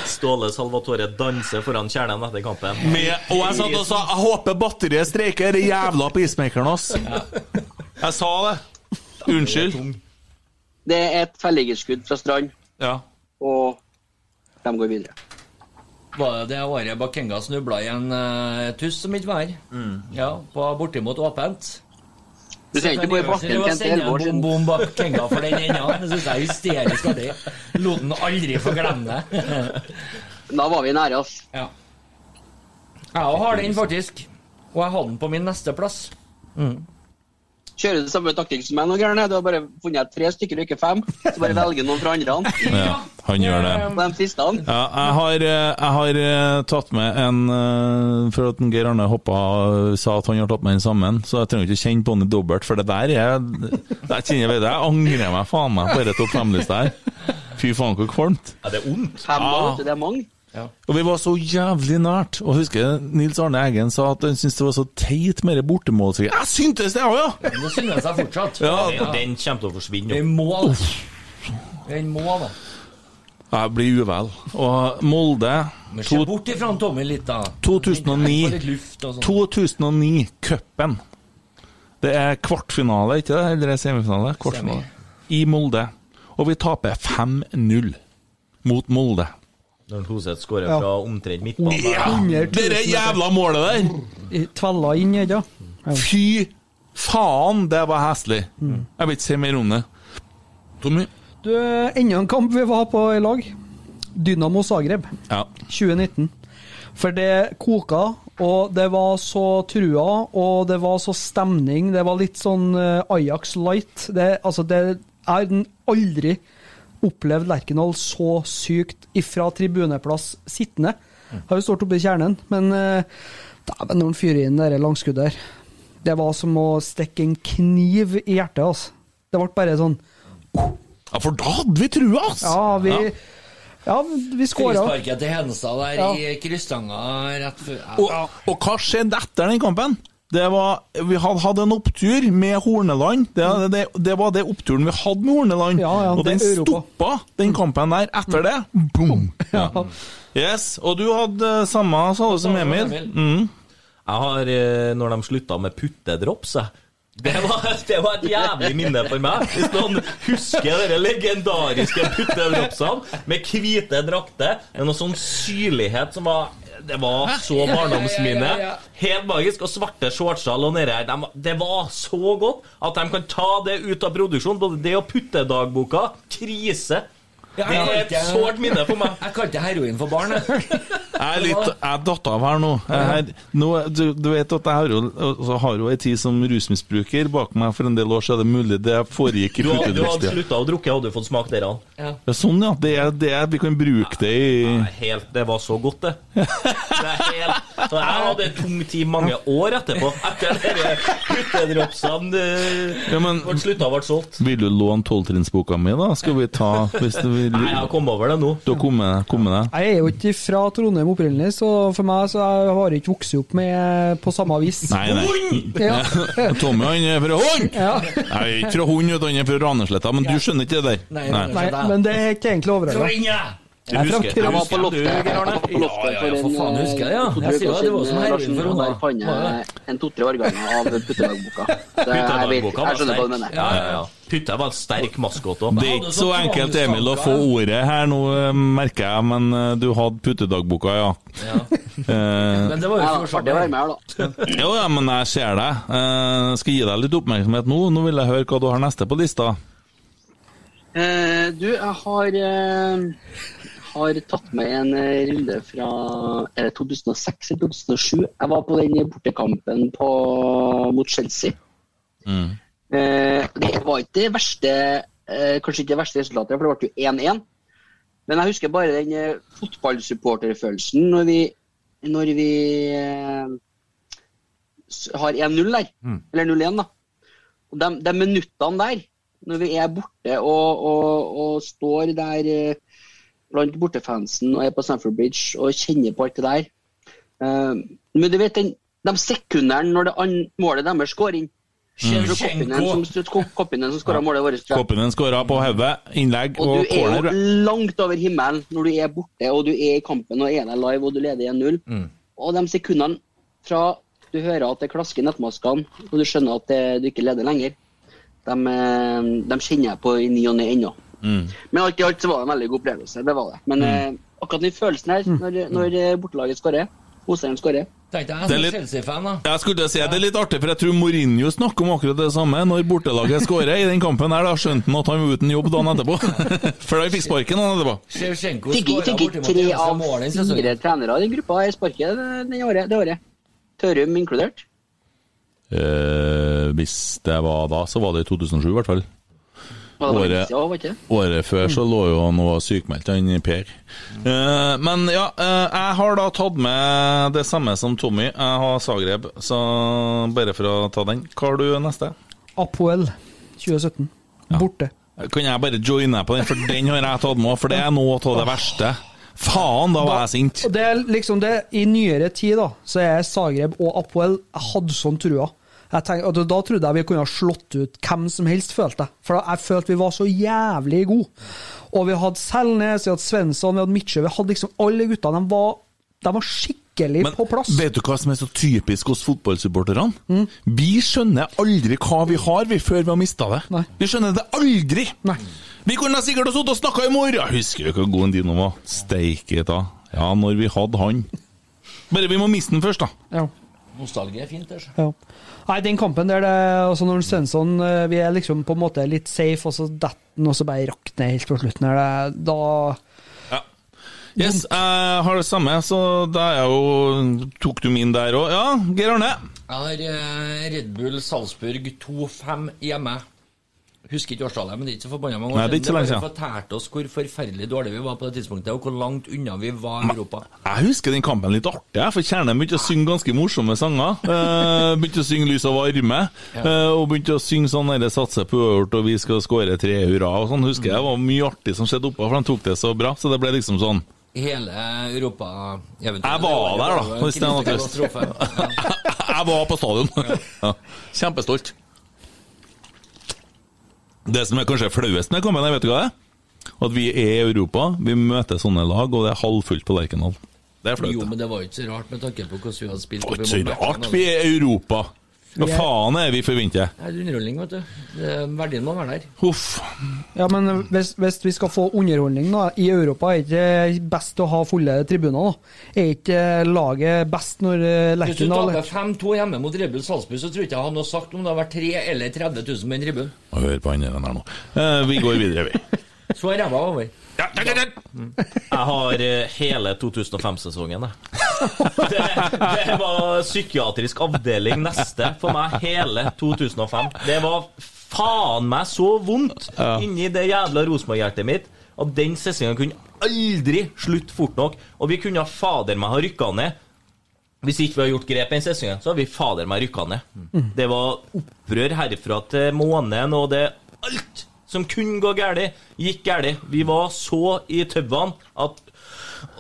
Ståle Salvatore danser foran kjernen etter kampen. Med, og jeg satt og sa jeg håper batteriet streiker, jævla peacemakeren hans. Jeg sa det. Unnskyld. Det er et felligerskudd fra Strand, Ja. og de går videre. Var det det året Bakenga snubla i en uh, tuss som ikke var her? Ja, på bortimot åpent. Du ser ikke på i bakken til en til år siden. Bom, bom, Bakenga for den enda. Det syns jeg er hysterisk artig. Lot den aldri få glemme det. Da var vi nære, ass. Ja. Jeg òg har den, faktisk. Og jeg hadde den på min neste plass. Mm. Kjører du samme taktikk som meg nå, Gærne? Du har bare funnet tre stykker og ikke fem. Så bare velger noen fra andre. Ja, han gjør det. På de siste. Ja, jeg har, eh, jeg har eh, tatt med en eh, For at en Geir Arne hoppa sa at han har tatt med den sammen, så jeg trenger ikke kjenne på den dobbelt, for det der er Jeg kjenner jeg det, jeg angrer meg faen meg på denne topp fem-lista her. Fy faen, hvor kvalmt. Ja, det er ondt. Fem Ja. det er mange. Og vi var så jævlig nært. Og husker Nils Arne Eggen sa at han syntes det var så teit med det bortemålsikkert. Jeg syntes det òg, ja! Det synes jeg fortsatt. Ja. Den, den kommer til å forsvinne. Den må, da. Den må, da. Jeg blir uvel. Og Molde Men se bort ifra Tommy litt, da. 2009. luft sånn. 2009, cupen. Det er kvartfinale, ikke det? Eller er semifinale? Kvartfinale. I Molde. Og vi taper 5-0 mot Molde. Når Hoseth skårer Ja. fra omtrent midtbanen. Ja. Det er jævla målet der! Tvella inn, ikke sant? Fy faen, det var heslig. Jeg vil ikke si mer om det. Tommy? Du, enda en kamp vi var på i lag. Dynamo Zagreb. Ja. 2019. For det koka, og det var så trua, og det var så stemning. Det var litt sånn eh, Ajax light. Det, altså, det er den aldri opplevd Lerkendal så sykt ifra tribuneplass sittende. Har jo stått oppe i kjernen, men uh, dæven, når han fyrer inn det langskuddet her Det var som å stikke en kniv i hjertet, altså. Det ble bare sånn Ja, for da hadde vi trua, ass! Ja, vi, ja, vi skåra. Frisparket til Hedenstad der Ja. i krysstanga rett før Og, og hva skjedde etter den kampen? Det var, vi hadde hatt en opptur med Horneland. Det, det, det var det oppturen vi hadde med Horneland. Ja, ja, og den stoppa, den kampen der. Etter det, boom! Ja. Yes, Og du hadde samme, sa du, som Emil. Mm. Jeg har, eh, når de slutta med puttedrops, jeg. Det var, det var et jævlig minne for meg. Hvis noen husker de legendariske puttedropsene med hvite drakter. Med noe sånn syrlighet som var Det var så barndomsminne. Helt magisk. Og svarte shortser lå nedi her. De, det var så godt at de kan ta det ut av produksjon. Både det og puttedagboka. Krise. Det er et sårt minne for meg. Jeg kalte ikke heroin for barn. jeg. Er litt Jeg datt av her nå. Jeg, her, nå du, du vet at jeg har jo, har jo ei tid som rusmisbruker bak meg. For en del år siden er det mulig det foregikk i Du, du hadde slutta å drukke, hadde du fått smake dere. Ja. Ja, sånn, ja. Det er det vi kan bruke det i Helt, det var så godt, det. det er helt, så jeg hadde en tung tid mange år etterpå. Etter dere puttedropsene Ja, men- ble slutta og ble solgt. Vil du låne tolvtrinnsboka mi, da? Skal vi ta hvis du vil Nei, jeg har kommet over det nå. Du har kommet, kommet deg? Jeg er jo ikke fra Trondheim opprinnelig, så for meg så jeg har jeg ikke vokst opp med på samme vis. Nei, nei. Ja. Tommy han er fra Hund! Ja. Nei, ikke fra Hund, han er fra Ranesletta, men du skjønner ikke det der. Nei, men det er ikke egentlig overraskende. Du Jeg er husker- det, Jeg var på Geir Arne? jeg var på loftet Ja, ja, for for faen, eh, husker jeg ja. Jeg sier det, det var som heroin for og unger. Jeg en to-tre årganger av puttedagboka. Puttedagboka var sterk. Ja, ja, ja. Putte var en sterk maskot òg. Det er ikke så enkelt, Emil, å få ordet her nå, eh, merker jeg, men eh, du hadde puttedagboka, ja. ja. Men det var jo ikke for artig å være med her, da. Jo, ja, men jeg ser deg. Eh, skal gi deg litt oppmerksomhet nå. Nå vil jeg høre hva du har neste på lista. Eh, du, jeg har, eh, har tatt med en eh, runde fra er 2006 eller 2007. Jeg var på den bortekampen på, mot Chelsea. Mm. Eh, det var ikke det verste eh, Kanskje ikke det verste resultatet, for det ble jo 1-1. Men jeg husker bare den eh, fotballsupporterfølelsen når vi, når vi har 1-0 der. Eller 0-1, da. Og de, de minuttene der, når vi er borte og, og, og står der blant bortefansen og er på Stamford Bridge og kjenner på alt det der Uh, Men du vet, den, de sekundene når det an, målet deres går inn Shevchenko. Koppinen som, Koppinen som skåra målet vårt. Koppinen skåra på hodet, innlegg Og og du er jo langt over himmelen når du er borte og du er i kampen og er der live og du leder 1-0. Mm. Og de sekundene fra du hører at det klasker i nettmaskene og du skjønner at det, du ikke leder lenger, de, eh, de kjenner jeg på i ny og ne ennå. Mm. Men alt i alt så var det en veldig god opplevelse. Det var det. Men eh, akkurat den følelsen her, når, når eh, bortelaget skårer, Hosheim skårer Tenkte jeg Det er litt- Jeg skulle si Det er litt artig, for jeg tror Mourinho snakker om akkurat det samme når bortelaget skårer i den kampen. her Da skjønte han at han var uten jobb dagen etterpå. Før han fikk sparken dagen etterpå. Fikk ikke tre av fire trenere i den gruppa i sparket det, det året. Det året. Tørum inkludert. Eh, hvis det var da, så var det i 2007 i hvert fall. Året-? Året før så lå jo han og sykmeldte, sykmeldt, han Per. Uh, men ja, uh, jeg har da tatt med det samme som Tommy. Jeg har Zagreb, så bare for å ta den. Hva har du neste? Apoel 2017. Borte. Kan jeg bare joine på den, for den har jeg tatt med, for det er noe av det verste. Faen, da var jeg sint. Det er liksom det, I nyere tid da, så er Zagreb og Apoel Jeg hadde sånn trua. Jeg tenk, og da trodde jeg vi kunne ha slått ut hvem som helst, følte jeg. For da- jeg følte vi var så jævlig gode. Og vi hadde Selnes, vi hadde Svensson, vi hadde Midtsjø. Vi hadde liksom alle guttene. De var, de var skikkelig Men på plass. vet du hva som er så typisk hos fotballsupporterne? Vi skjønner aldri hva vi har, vi, før vi har mista det. Vi skjønner det aldri! Vi kunne ha sikkert ha sittet og snakka i morgen! Husker du hvor god en Dino var? Steike ta. Ja, når vi hadde han. Bare vi må miste den først, da. Ja. Nostalgi er fint, det. Ja. Nei, den kampen der, det, altså når Svensson eh, Vi er liksom på en måte litt safe, og så detter han, og så bare rakk den helt på slutten her. Da Yes, jeg har det samme, så da er jo Tok du min der òg? Ja, Geir Arne. Jeg har eh, Red Bull Salzburg 2-5 hjemme. Husker ikke årstallet, men det er ikke så forbanna mange år Nei, det er ikke så lenge Det siden. bare fortalte oss hvor forferdelig dårlig vi var på det tidspunktet, og hvor langt unna vi var i Europa. Jeg husker den kampen litt artig, jeg, for Kjernen begynte å synge ganske morsomme sanger. Eh, begynte å synge 'Lys og varme', eh, og begynte å synge sånn der 'Satse på uavgjort', og 'Vi skal skåre tre hurra', og sånn. Husker jeg det var mye artig som skjedde oppå, for de tok det så bra. Så det ble liksom sånn Hele Europa Jeg var der, da, hvis det er noe trøst. Jeg var på stadion. Ja. Kjempestolt. Det som er kanskje flauest med kampen, her, vet du hva det er? At vi er i Europa, vi møter sånne lag, og det er halvfullt på Lerkendal. Det er flaut. Jo, men det var jo ikke så rart med tanke på hvordan vi hadde spilt. Det er ikke så rart vi er i Europa. Hva er- faen er vi forventer? Det er underholdning, vet du. Verdien må være der. Huff. Ja, men hvis, hvis vi skal få underholdning da, i Europa, er det ikke best å ha fulle tribuner? da? Er ikke laget best når Lerkendal Hvis du taper 5-2 hjemme mot Rebel Salzburg, så tror jeg ikke jeg han har sagt om det har vært 3 eller 30 000 på en tribune. Hør på han der nå. Eh, vi går videre, vi. Så er ræva over. Jeg har eh, hele 2005-sesongen, jeg. Det, det var psykiatrisk avdeling neste for meg hele 2005. Det var faen meg så vondt Ja. inni det jævla Rosenborg-hjertet mitt at den sesongen kunne aldri slutte fort nok. Og vi kunne fader meg ha rykka ned. Hvis ikke vi har gjort grep i den sesongen, så har vi fader meg rykka ned. Mm. Det var opprør herfra til månen, og det alt som kunne gå galt, gikk galt. Vi var så i tauene at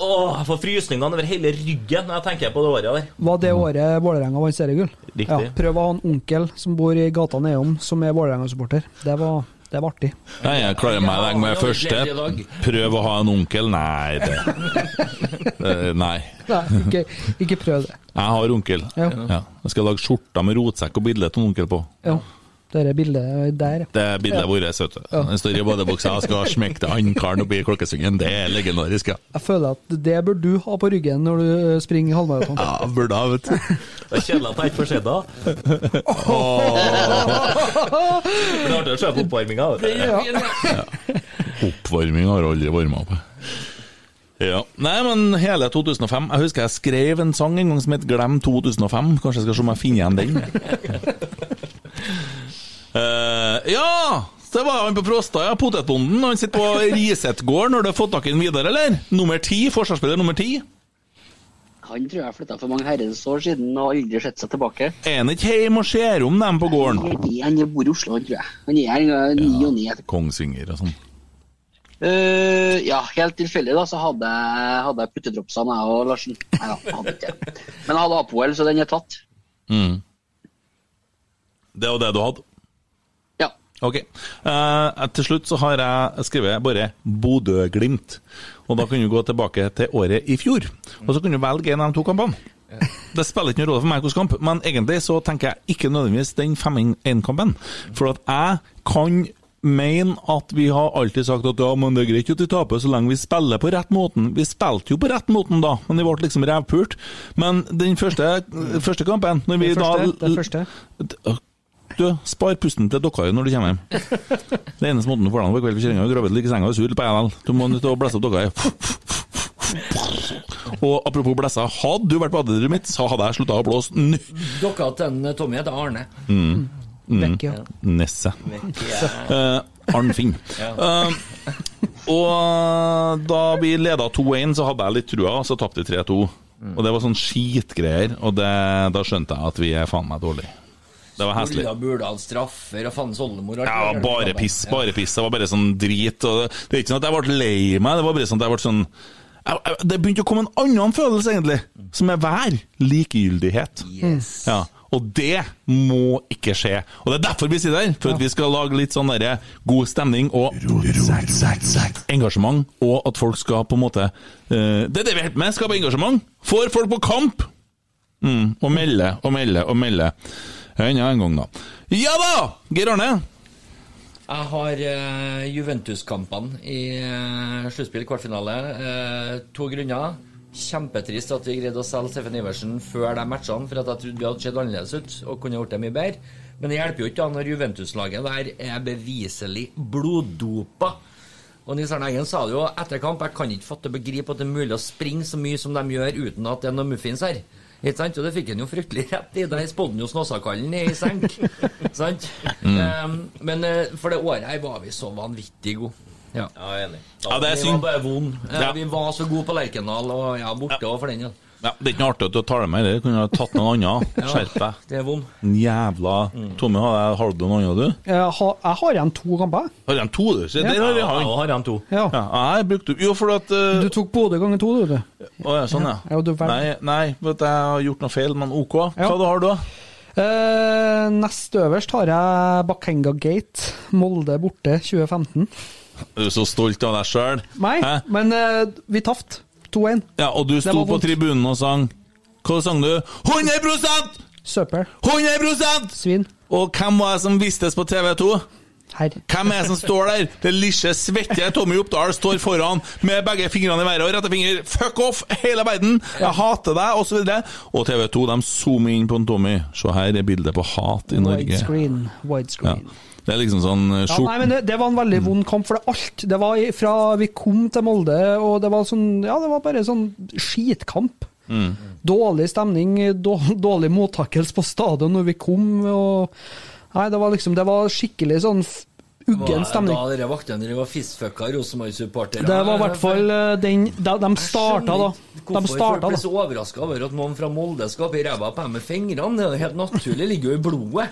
Åh, jeg får frysningene over hele ryggen når jeg tenker på det året der. Var det året Vålerenga vant seriegull? Riktig. Ja, prøv å ha en onkel som bor i gata nedom, som er Vålerenga-supporter. Det var, det var artig. Nei, jeg klarer meg deg med første. Prøv å ha en onkel. Nei, det Nei. Nei, ikke, ikke prøv det. Jeg har onkel. Ja. Ja. Jeg skal lage skjorter med rotsekk og bilde av onkel på. Ja, det er bildet der. Det er bildet vårt, vet du. Ja. Den står i badebuksa og skal smekke til han karen oppi klokkesvingen. Det er legendarisk, ja. Jeg føler at det bør du ha på ryggen når du springer halvmaraton. Ja, burde ha, vet du. Det er kjedelig at jeg ikke får se det. Det blir artig å se på oppvarminga. Oppvarming har aldri varma opp. Ja. Nei, men hele 2005 Jeg husker jeg skrev en sang en gang som het Glem 2005. Kanskje jeg skal se om jeg finner igjen den. Eh, ja! Det var han på Frosta, ja. Potetbonden. Han sitter på Risetgård når du har fått tak i ham videre, eller? Nummer ti. Forsvarsspiller nummer ti. Han tror jeg flytta for mange herrens år siden og aldri sett seg tilbake. Er han ikke hjemme og ser om dem på gården? Han bor i Oslo, han tror jeg. Han er her eh, ni og ni. Kongsvinger og sånn. Uh, ja, helt tilfeldig da, så hadde jeg, hadde jeg puttedropsene, jeg og Larsen. Nei da, hadde ikke. Men jeg hadde Apoel, så den er tatt. Mm. Det var det du hadde? Ok. Uh, til slutt så har jeg skrevet bare Bodø-Glimt. Og da kan du gå tilbake til året i fjor. Og så kan du velge en av de to kampene. Det spiller ikke noen rolle for meg hvilken kamp, men egentlig så tenker jeg ikke nødvendigvis den 5-1-kampen. For at jeg kan mene at vi har alltid sagt at ja, men det er greit at vi taper så lenge vi spiller på rett måten. Vi spilte jo på rett måten da, men vi ble liksom revpult. Men den første, første kampen når vi Det første, da det første. Du, spar pusten til dere når du kommer hjem. Det er eneste måten du får deg på kveld på kjerringa. grave ligger i senga og sur på NL. Du må nødt til å blæsse opp dere. Og apropos blæsa, hadde du vært på badedyret mitt, så hadde jeg slutta å blåse nå. Dokka til en Tommy heter Arne. Mm. Mm. Vekk, ja. Nesse. Vekk, Uh, Arnfinn. Ja. Eh, og da vi leda 2-1, så hadde jeg litt trua, så tapte vi 3-2. Mm. Og det var sånn skitgreier, og det, da skjønte jeg at vi er faen meg dårlige. Det var heslig. Burde hatt straffer og faens oldemor og alt Ja, bare piss, bare piss. Det var bare sånn drit. Og det er ikke sånn at jeg ble lei meg, det var bare sånn at jeg ble sånn Det begynte å komme en annen følelse, egentlig, som er vær. Likegyldighet. Ja, og det må ikke skje. Og det er derfor vi sitter her, for at vi skal lage litt sånn der god stemning og engasjement, og at folk skal på en måte eh, Det er det vi holder med, skape engasjement. Får folk på kamp! Mm, og melde og melde og melde. Enda en gang, da. Ja da! Geir Arne. Jeg har uh, Juventus-kampene i uh, sluttspill, kvartfinale. Uh, to grunner. Kjempetrist at vi greide å selge Steffen Iversen før de matchene, for at jeg trodde vi hadde sett annerledes ut og kunne gjort det mye bedre. Men det hjelper jo ikke da når Juventus-laget der er beviselig bloddopa. Og Nils Arne Eggen sa det jo etter kamp, jeg kan ikke fatte begripe at det er mulig å springe så mye som de gjør uten at det er noe muffins her. Ikke sant? Og det fikk han jo fryktelig rett i. Der spådde han jo Snåsakallen i senk. sant? Mm. Um, men eh, for det året her var vi så vanvittig gode. Ja. jeg er enig. Ja, det er vi synd. var bare vond. Ja. Vi var så gode på Lerkendal, og ja, borte og for den, ja. Ja, det er ikke noe artig at du tar det med, det kunne ha tatt noen andre. Ja, Skjerp deg. Det er vond. Jævla Tommy, har, har du noen andre, du? Jeg har, jeg har igjen to kamper. Har igjen to, du? Se, Ja. der har Ja, han. jeg har igjen to. Ja. jeg brukte Jo, for at uh, Du tok Bodø ganger to, du. du. Å ja, sånn, ja. Ja, du Nei, nei, vet du, jeg har gjort noe feil, men OK. Hva du har du, da? Uh, nest øverst har jeg Bakenga Gate, Molde borte 2015. Du Er så stolt av deg sjøl? Nei, men uh, vi tapte 2-1. Ja, og du sto på vondt. tribunen og sang. Hva sang du? 100 Søppel. 100 Svin. Og hvem var det som vistes på TV 2? Her. Hvem er det som står der? Det lille, svette Tommy Oppdal står foran med begge fingrene i været og rette finger. Fuck off, hele verden! Jeg hater deg, osv. Og TV 2 de zoomer inn på en Tommy. Se her er bildet på hat i Norge. Widescreen. Widescreen. Ja. Det er liksom sånn eh, Ja, nei, men det, det var en veldig vond kamp, for det alt. Det var fra vi kom til Molde, og det var sånn Ja, det var bare sånn skitkamp. Mm. Dårlig stemning, dårlig mottakelse på stadion når vi kom, og Nei, det var liksom Det var skikkelig sånn uggen stemning. Da dere vaktene dere var fistfucka Rosenborg-supportere. Det var i hvert fall eh, den De, de starta, da. De Hvorfor folk starta, blir da. så overraska over at noen fra Molde skal opp i ræva på dem med fingrene. Det er jo helt naturlig, ligger jo i blodet.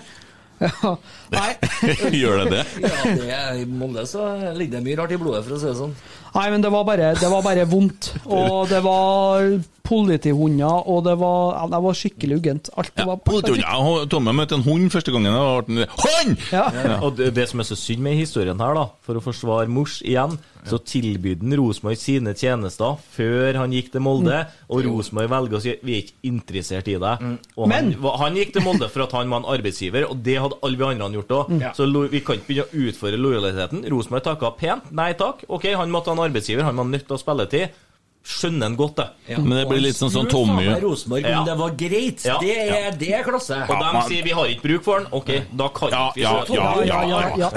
Gjør det det? Ja, det I Molde så ligger det mye rart i blodet, for å si det sånn. Nei, men det var bare, det var bare vondt. Og det var politihunder, og det var, ja, det var skikkelig uggent. Alt det var Politihund, ja, møtte en hund første gangen. og Hund! Ja. Og det, det som er så synd med historien her, da, for å forsvare Mors igjen, så tilbød han Rosenborg sine tjenester før han gikk til Molde, og Rosenborg velger å si vi er ikke interessert i deg. Og han, Men- han gikk til Molde for at han var en arbeidsgiver, og det hadde alle vi andre gjort òg. Ja. Så vi kan ikke begynne å utfordre lojaliteten. Rosenborg takka pent. Nei takk. Ok, han måtte ha en arbeidsgiver, han var nødt til å spille tid. Skjønner han godt, det. Men det blir litt sånn sånn Tommy Rosenborg, Ja. det var greit. Ja. Det, er, det er klasse. Og de sier vi har ikke bruk for den. Ok, da kan vi ja, ja, ja, ja, ja, ja,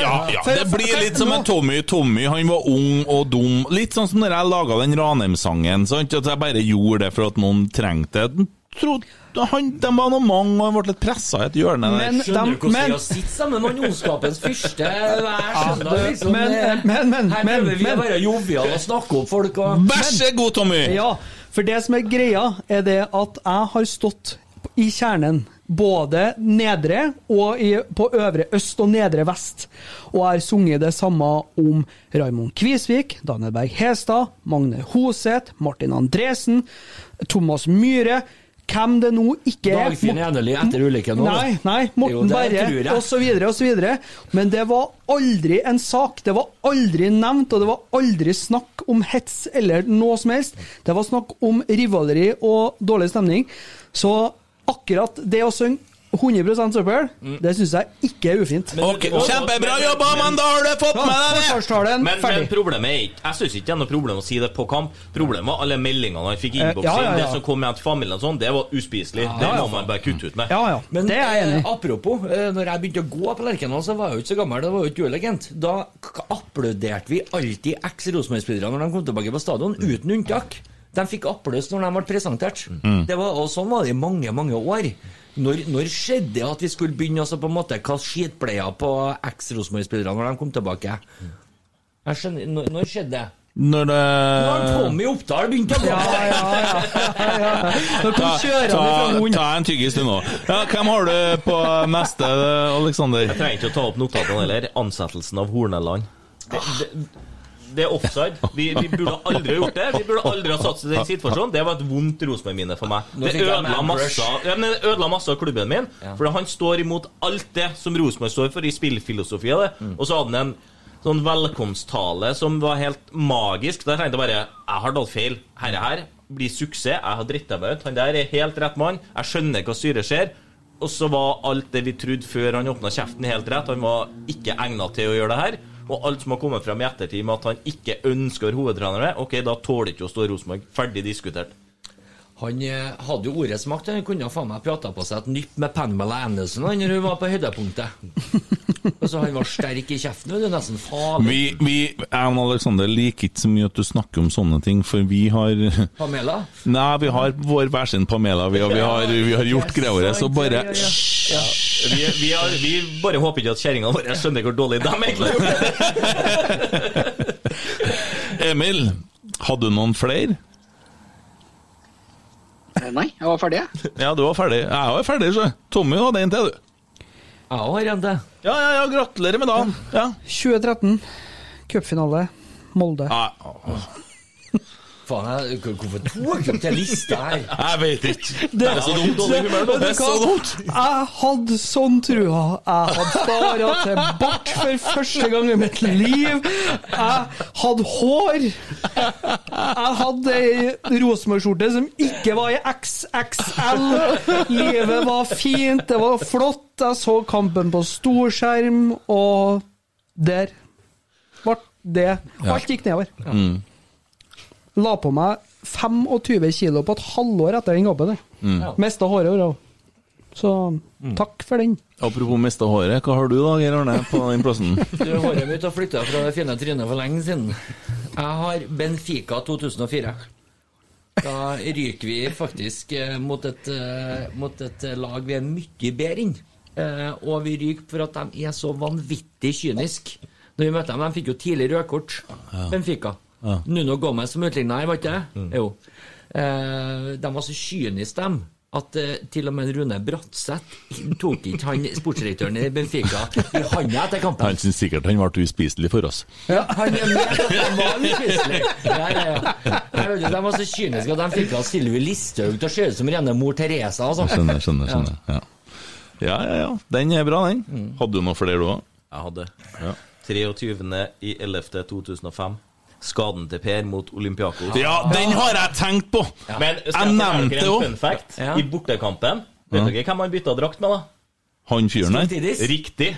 ja, ja. Det blir litt som en Tommy. Tommy han var ung og dum. Litt sånn som når jeg laga den Ranheim-sangen. At jeg bare gjorde det for at noen trengte det. Trodde- Han, de var noe mange, og han ble litt pressa i et hjørne der. Men Skjønner du hvordan men- det er å sitte sammen med han ondskapens fyrste hver søndag? Liksom. men- men- men- Her men- prøver vi å være joviale og snakke opp folk. Og... Vær så god, Tommy! Ja, for det som er greia, er det at jeg har stått i kjernen. Både nedre og i, på øvre øst og nedre vest. Og jeg har sunget det samme om Raymond Kvisvik, Daniel Berg Hestad, Magne Hoseth, Martin Andresen, Thomas Myhre. Hvem det nå ikke er. Dagfinn Enerli etter ulykken nå. Nei, nei, Morten Berre osv. osv. Men det var aldri en sak. Det var aldri nevnt, og det var aldri snakk om hets eller noe som helst. Det var snakk om rivaleri og dårlig stemning. Så akkurat det å synge 100 søppel, det syns jeg ikke er ufint. Ok, Kjempebra jobba, men da har du fått med deg det! Men, men problemet er ikke Jeg syns ikke det er noe problem å si det på kamp. Problemet var alle meldingene han fikk i Eh, innboksen. ja, ja, ja. Det som kom hjem til familien og sånn, det var uspiselig. det ja. må man bare kutte ut med. Ja, ja. Men det er jeg enig i. eh, apropos, eh, når jeg begynte å gå på Lerkendal, så var jeg jo ikke så gammel. Det var jo ikke ulegent. Da applauderte vi alltid eks-Rosenborg-spillere når de kom tilbake på stadion, uten unntak. De fikk applaus når de ble presentert. Mm. Det var, og sånn var det i mange, mange år. Når, når skjedde det at vi skulle begynne også på en måte kaste skitbleier på eks-Rosenborg-spillerne når de kom tilbake? Jeg skjønner, når, når skjedde det? Når det Når Tommy Oppdal begynte å gå! Ja, ja, ja. ja, ja. Ta, kom kjørende ta, fra hund. ta en tyggis du nå. Ja, hvem har du på neste, Aleksander? Jeg trenger ikke å ta opp notatene heller. Ansettelsen av Horneland. Det, det, det er offside. Vi, vi burde aldri ha gjort det. Vi burde aldri ha satt oss i den situasjonen. Det var et vondt Rosenborg-minne for meg. Det ødela masse, ja, men det ødela masse av klubben min. For han står imot alt det som Rosenborg står for i spillfilosofien. Mm. Og så hadde han en sånn velkomsttale som var helt magisk. Der tenkte jeg bare Jeg har tatt feil. Herre her blir suksess. Jeg har dritta meg ut. Han der er helt rett mann. Jeg skjønner hva styret ser. Og så var alt det vi trodde før han åpna kjeften, helt rett. Han var ikke egna til å gjøre det her. Og alt som har kommet frem i ettertid med at han ikke ønsker hovedtrenere, ok, da tåler ikke å stå i Rosenborg. Ferdig diskutert. Han eh, hadde jo ordets makt. Han kunne faen meg prata på seg et nytt med Pamela Anderson når hun var på høydepunktet. altså, han var sterk i kjeften. Det er nesten farlig. Vi, vi, jeg og Aleksander liker ikke så mye at du snakker om sånne ting, for vi har Pamela? Nei, vi har vår hver sin Pamela, vi, og vi har, vi har gjort greia vår, så bare Ja. Vi, vi, har, vi bare håper ikke at kjerringa våre skjønner hvor dårlig de egentlig har gjort det. Emil, hadde du noen flere? Nei, jeg var ferdig. jeg. Ja, du var ferdig. Jeg var ferdig, så. Tommy hadde en til, du. Jeg har en til. Ja, ja, ja, gratulerer med dagen. Ja. 2013, cupfinale, Molde. Faen, jeg, hvorfor tok du den lista her? Jeg vet ikke. Det er så dumt. Det, det, Det er så dumt. Jeg hadde sånn trua. Jeg hadde spara til bart for første gang i mitt liv. Jeg hadde hår. Jeg hadde ei Rosenborg-skjorte som ikke var i XXL. Livet var fint, det var flott. Jeg så kampen på storskjerm, og der ble det Alt gikk nedover. Mm. La på meg 25 kilo på et halvår etter den jobben. Mm. Mista håret. òg. Så takk for den. Apropos mista håret, hva har du da, Geir Arne, på den plassen? Du, Håret mitt har flytta fra det fine trynet for lenge siden. Jeg har Benfica 2004. Da ryker vi faktisk eh, mot et, eh, mot et lag vi er mye bedre inn. Eh, og vi ryker for at de er så vanvittig kyniske. Når vi møtte dem, De fikk jo tidlig rødkort, Benfica. Ja. Nuno Gomez som utligna her, var ikke det? Jo. Eh, de var så kyniske, dem. At eh, til og med Rune Bratseth tok ikke han sportsdirektøren i Benfica i handa etter kampen. Han syntes sikkert han ble uspiselig for oss. Ja, han han var uspiselig. Ja, ja, ja. Vet De var så kyniske at de fikk av Sylvi Listhaug til å se ut som rene mor Teresa. Altså. Skjønner, skjønner. skjønner. Ja. ja, ja, ja. Den er bra, den. Mm. Hadde du noe flere, du òg? Jeg hadde. Ja. 23. i 11. 2005. Skaden til Per mot Olympiakos. Ja, den har jeg tenkt på! Men skal Jeg nevnte det fact? Ja. I bortekampen Vet Ja. dere hvem han bytta drakt med, da? Han fyren der? Riktig.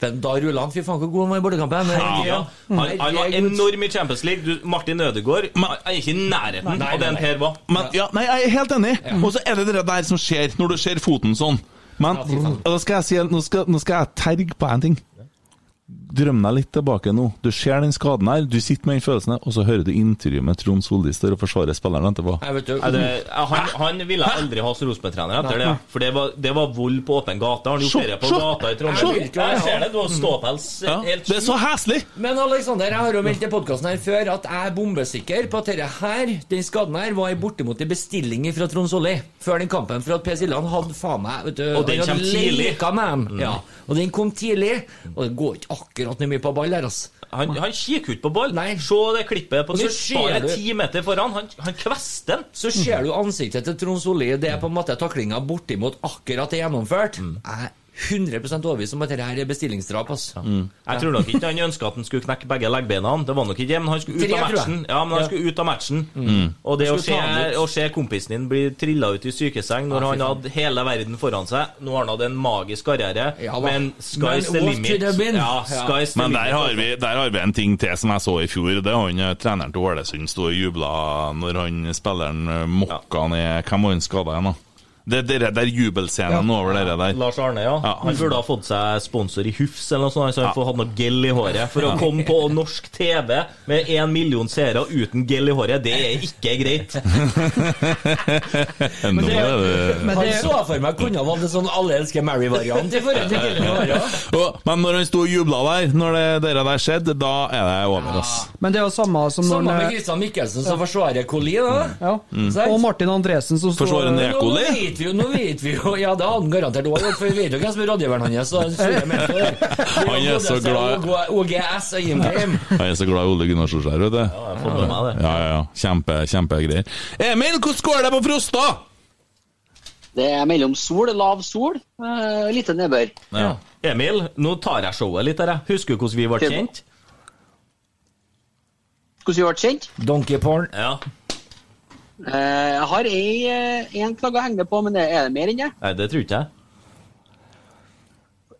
Dæven, Da ruller han. Fy faen, hvor god han var i bortekampen. Ja. Han, han var enorm i Champions League. Du, Martin Ødegaard han er ikke i nærheten Nei, av den Per var. Men, ja, nei, jeg er helt enig. Og så er det det der som skjer når du ser foten sånn. Men Ja, nå skal jeg si, nå skal, nå skal jeg terge på en ting. Drøm deg litt tilbake nå. Du ser den skaden her, du sitter med den følelsen, og så hører du intervjuet med Trond Solli står og forsvarer spilleren etterpå. Jeg vet du, det, han, han ville aldri ha som Rosenborg-trener etter det. For det var, det var vold på åpen gate. Han gjorde det på gata i. Trondheim. Jeg ser det, du har ståpels Ja, helt det er så heslig! Men Alexander, jeg har jo meldt i podkasten her før at jeg er bombesikker på at dette her, den skaden her var bortimot en bestilling fra Trond Solli før den kampen. For at Per Siljan hadde faen meg vet du, Og den kom tidlig. med dem. Ja, og den kom tidlig. Og det går ikke akkurat noe mye på ball der, altså. Han, han kikker ikke på ball. Nei. Se det klippet på Bare ti meter foran. Han, han kvester den. Så ser du ansiktet til Trond Solli. Det er på en måte taklinga bortimot akkurat gjennomført. Mm. Jeg 100% overbevist om at dette her er bestillingsdrap. Altså. Jeg tror nok ikke han ønska at han skulle knekke begge leggbeina. Det var nok ikke det, men han skulle ut Tre, av matchen. Ja, men han Ja. skulle ut av matchen. Og det å se, å se kompisen din bli trilla ut i sykeseng når Ja, han hadde hele verden foran seg Nå har han hatt en magisk karriere, Ja men sky's the limit. Ja, sky's the Men limit. der har, vi, der har vi en ting til som jeg så i fjor. Det er han eh, treneren til Ålesund sto og jubla når han spilleren eh, mokka ned Hvem var han skada igjen, da? Det er det er jubelscenen over det der. Lars Arne, ja. Ja. Han burde ha fått seg sponsor i Hufs eller noe sånt, så han får hatt noe gel i håret. For å komme på norsk TV med én million seere uten gel i håret, det er ikke greit. men det- er det Men han så for meg kunne ha vært en sånn Alle elsker Mary-variant i forhold til Men når han sto og jubla der, når det dere der skjedde, da er det over, ass. Men det er jo samme som når Samme med Kristian Christian Mikkelsen som forsvarer Coli, da. ja. Mm. Og Martin Andresen som står Forsvarer Nekoli. Vet vi jo, nå vet vi jo Ja, det hadde han garantert òg gjort, for vi vet jo hvem som er rådgiveren hans. Han. Han er så glad- OGS og Jimgrim. Jeg er så glad i Ole Gunnar Solskjær, vet du. Ja, jeg får med meg det. Ja, ja, ja. Kjempe, kjempegreier. Emil, hvordan går det på Frosta? Det er mellom sol, lav sol, uh, lite nedbør. Ja. Emil, nå tar jeg showet litt her. jeg. Husker du hvordan vi ble kjent? Hvordan vi ble kjent? Donkey porn. Ja. Eh, Jeg har én eh, en flagg å henge på, men det er det mer enn det? Nei, det tror ikke jeg.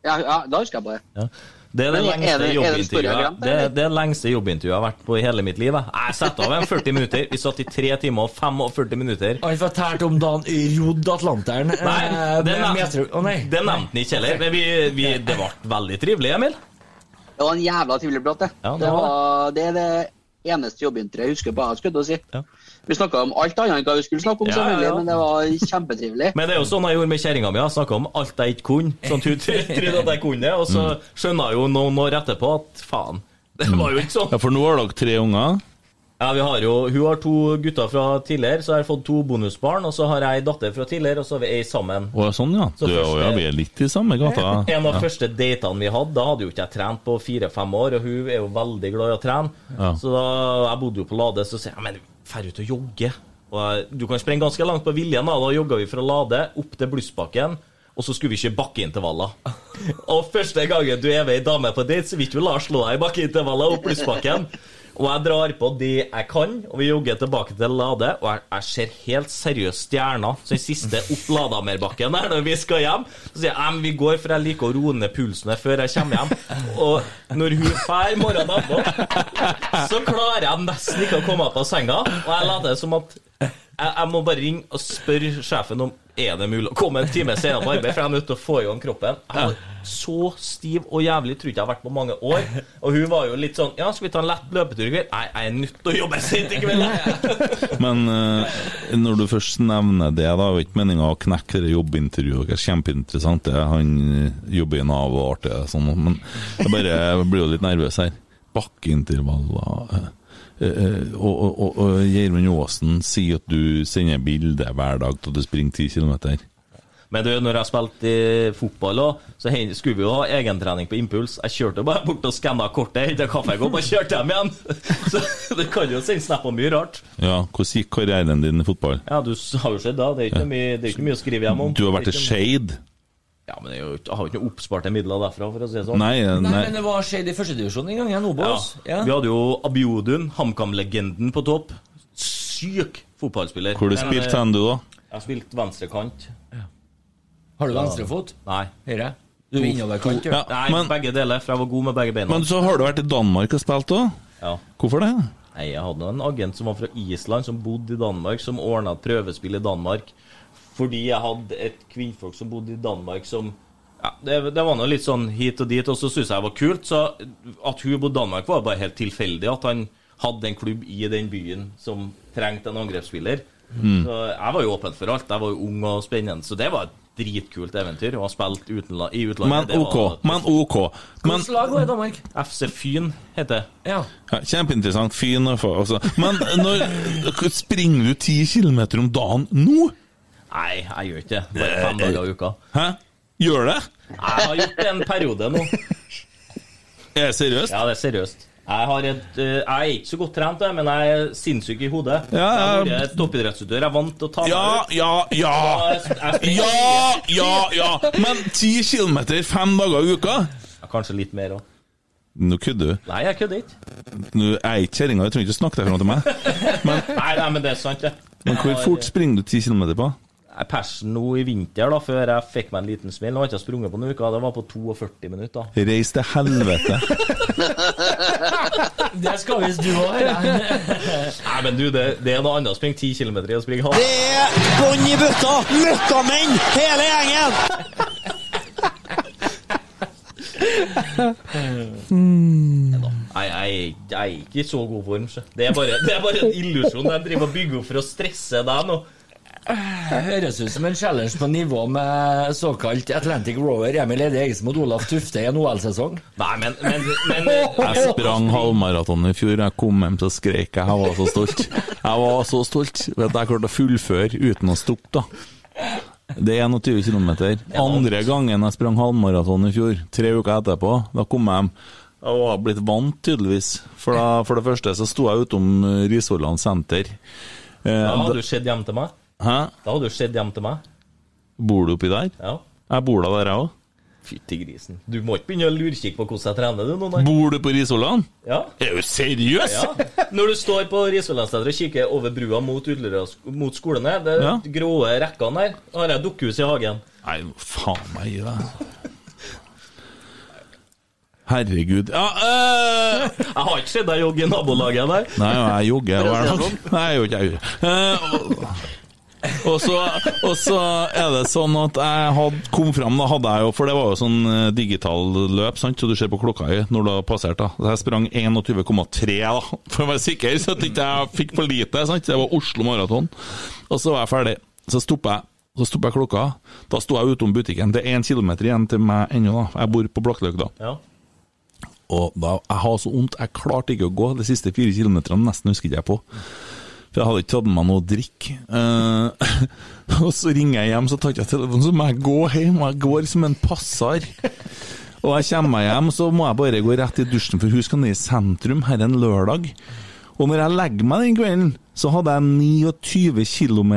Ja, ja, da husker jeg på det. Ja. Det er det er lengste det- er det jobbintervjuet glemte, Det er det lengste jobbintervjuet jeg har vært på i hele mitt liv. jeg. Jeg setter av en 40 minutter. Vi satt i 3 timer og 45 minutter. Han fortalte om da han rodde Atlanteren. Nei, det nevnte det han ikke heller. Men vi, vi, det ble veldig trivelig, Emil. Det var en jævla trivelig prat, det. Ja, det det, var var, det er det eneste jobbintervjuet jeg husker på. Jeg skulle til å si. Ja. Vi snakka om alt annet enn hva vi skulle snakke om, Ja, selvfølgelig, ja, men det var kjempetrivelig. Men det er jo sånn jeg gjorde med kjerringa mi. Jeg snakka om alt jeg ikke kunne. Sånn at hun trodde at jeg kunne det, og så skjønner jeg jo noen år etterpå at faen, det var jo ikke sånn. Ja, For nå har dere tre unger. Ja, vi har jo, Hun har to gutter fra tidligere, så har jeg fått to bonusbarn. Og så har jeg ei datter fra tidligere, og så har vi ei sammen. Å, sånn, ja. Så Du, første- ja. Vi er litt i samme gata. En av Ja. første datene vi hadde, da hadde jo ikke jeg trent på fire-fem år, og hun er jo veldig glad i å trene. Ja. Så da, jeg bodde jo på Lade, så sier jeg men drar ut og jogge. Og du kan sprenge ganske langt på viljen. Da, da jogga vi fra Lade opp til Blussbakken. Og så skulle vi kjøre bakkeintervaller. Og første gangen du er med ei dame på date, så vil ikke du Lars slå deg i bakkeintervaller opp Blussbakken. Og jeg drar på det jeg kan, og vi jogger tilbake til Lade. Og jeg, jeg ser helt seriøst stjerner. Så den siste opp Ladamerbakken der når vi skal hjem, så sier jeg vi går, for jeg liker å roe ned pulsen før jeg kommer hjem. Og når hun drar morgenen etterpå, så klarer jeg nesten ikke å komme opp av senga. Og jeg later som at jeg, jeg må bare ringe og spørre sjefen om er det mulig å komme en time senere på arbeid, for jeg er nødt til å få i gang kroppen. Jeg var så stiv og jævlig, tror ikke jeg har vært på mange år. Og hun var jo litt sånn Ja, skal vi ta en lett løpetur i kveld? Nei, jeg er nødt til å jobbe sent i kveld. Men uh, når du først nevner det, da er jo ikke meninga å knekke det jobbintervjuet. Det er kjempeinteressant. Det. Han eh, jobber i Nav og artig, sånn, men jeg bare jeg blir jo litt nervøs her. Bakkeintervaller eh, Og, og, og, og Gjermund Aasen sier at du sender bilde hver dag til du springer 10 km. Men du, når jeg spilte i fotball òg, så skulle vi jo ha egentrening på impuls. Jeg kjørte bare bort og skanna kortet, henta kaffekopp og kjørte hjem igjen. Så du kan jo sende snap om mye rart. Ja, hvordan gikk karrieren din i fotball? Ja, du har jo sett da. Det er ikke, ja. mye, det er ikke mye å skrive hjem om. Du har vært i Ja, men jeg har jo ikke noe oppsparte midler derfra, for å si det sånn. Nei, Nei, nei. men det var skjedd i førstedivisjon en gang, jeg, Obos. Ja. Vi hadde jo Abiodun, HamKam-legenden, på topp. Syk fotballspiller. Hvor du spilte eh, hen, du, da? Jeg har spilt venstrekant. Har du venstrefot? Nei. Høyre? Du er innoverkant, Ja, Nei, men- begge deler, for jeg var god med begge beina. Men så har du vært i Danmark og spilt òg? Ja. Hvorfor det? Nei, Jeg hadde en agent som var fra Island, som bodde i Danmark, som ordna et prøvespill i Danmark. Fordi jeg hadde et kvinnfolk som bodde i Danmark som ja, det, det var nå litt sånn hit og dit, og så syntes jeg det var kult. Så at hun bodde i Danmark, var bare helt tilfeldig. At han hadde en klubb i den byen som trengte en angrepsspiller. Mm. Så jeg var jo åpen for alt. Jeg var jo ung og spennende. Så det var et dritkult eventyr. Å ha spilt utenla i utlandet. Men det OK. var- Men OK. Men, Hvilket lag var i Danmark? FC Fyn heter det. Ja. ja, kjempeinteressant. Fyn å få. Altså. Men når springer du ti kilometer om dagen nå? Nei, jeg gjør ikke det. Bare fem dager i uka. Hæ? Gjør det? Jeg har gjort det en periode nå. Er det seriøst? Ja, det er seriøst. Jeg, har et, eh, jeg er ikke så godt trent, jeg, men jeg er sinnssyk i hodet. Ja, ja. Jeg er toppidrettsutøver. Jeg vant til å ta meg Ja, ut. ja, ja! Jeg- jeg springer Ja, ja, ja! Men ti kilometer fem dager i uka? Ja, Kanskje litt mer òg. Nå kødder du. Nei, jeg kødder ikke. Nå er jeg ikke kjerringa, du trenger ikke snakke deg fram til meg. Nei, nei, men det er sant, det. Men hvor fort springer du ti kilometer på? Jeg persen nå i vinter, da, før jeg fikk meg en liten smell. Nå har jeg ikke sprunget på noen uker. Det var på 42 minutter. Reis til helvete. Det skal visst du òg. Nei, men du, det, det er noe annet å springe 10 km i å springe halv. Det er bånn i bøtta! Møkkamenn, hele gjengen! Nei, jeg, jeg er ikke i så god form. Det er bare, det er bare en illusjon jeg driver og bygger opp for å stresse deg nå. Høres ut som en challenge på nivå med såkalt Atlantic Rower Emil Eide Egesen mot Olaf Tufte i en OL-sesong. Nei, men, men, men Jeg sprang halvmaraton i fjor. Jeg kom hjem så skrek jeg. Jeg var så stolt. Jeg var så stolt. Vet du, Jeg klarte å fullføre uten å stoppe, da. Det er 21 km. Andre gangen jeg sprang halvmaraton i fjor, tre uker etterpå, da kom jeg hjem. Jeg var blitt vant, tydeligvis. For, da, for det første så sto jeg utom Risvollan senter. Eh, Da hadde du sett hjem til meg. Hæ? Da hadde du sett hjem til meg. Bor du oppi der? Ja. Jeg bor da der, jeg òg. Fytti grisen. Du må ikke begynne å lurkikke på hvordan jeg trener, du nå, nei. Bor du på Risvollan? Ja. Er du seriøs? Ja. Når du står på Risvollandsstedet og kikker over brua mot, mot skolen skolene, det Ja. grå rekkene der, har jeg dukkehus i hagen. Nei, faen meg gi deg. Herregud. Ja, øh, Jeg har ikke sett deg jogge i nabolaget der. Nei, jeg jogger hver dag. Nei, jeg gjør ikke jeg. Og- så, og så er det sånn at jeg hadde kom fram, da hadde jeg jo For det var jo sånn eh, digital løp, sant, så du ser på klokka i når du har passert. da Så Jeg sprang 21,3, da, for å være sikker, så at ikke jeg fikk for lite. sant, Det var Oslo Maraton. Og så var jeg ferdig. Så stoppa jeg. Så stoppa jeg klokka. Da sto jeg utom butikken. Det er én kilometer igjen til meg ennå, da. Jeg bor på Blakkløkka. Ja. Og da, jeg har så vondt, jeg klarte ikke å gå de siste fire kilometerne, nesten husker ikke jeg på. For jeg hadde ikke tatt med meg noe å drikke. Eh, og så ringer jeg hjem, så tar ikke jeg telefonen, så må jeg gå hjem. Jeg går som en passar. Og jeg kommer meg hjem, så må jeg bare gå rett i dusjen, for hun skal ned i sentrum her en lørdag. Og når jeg legger meg den kvelden, så hadde jeg 29 km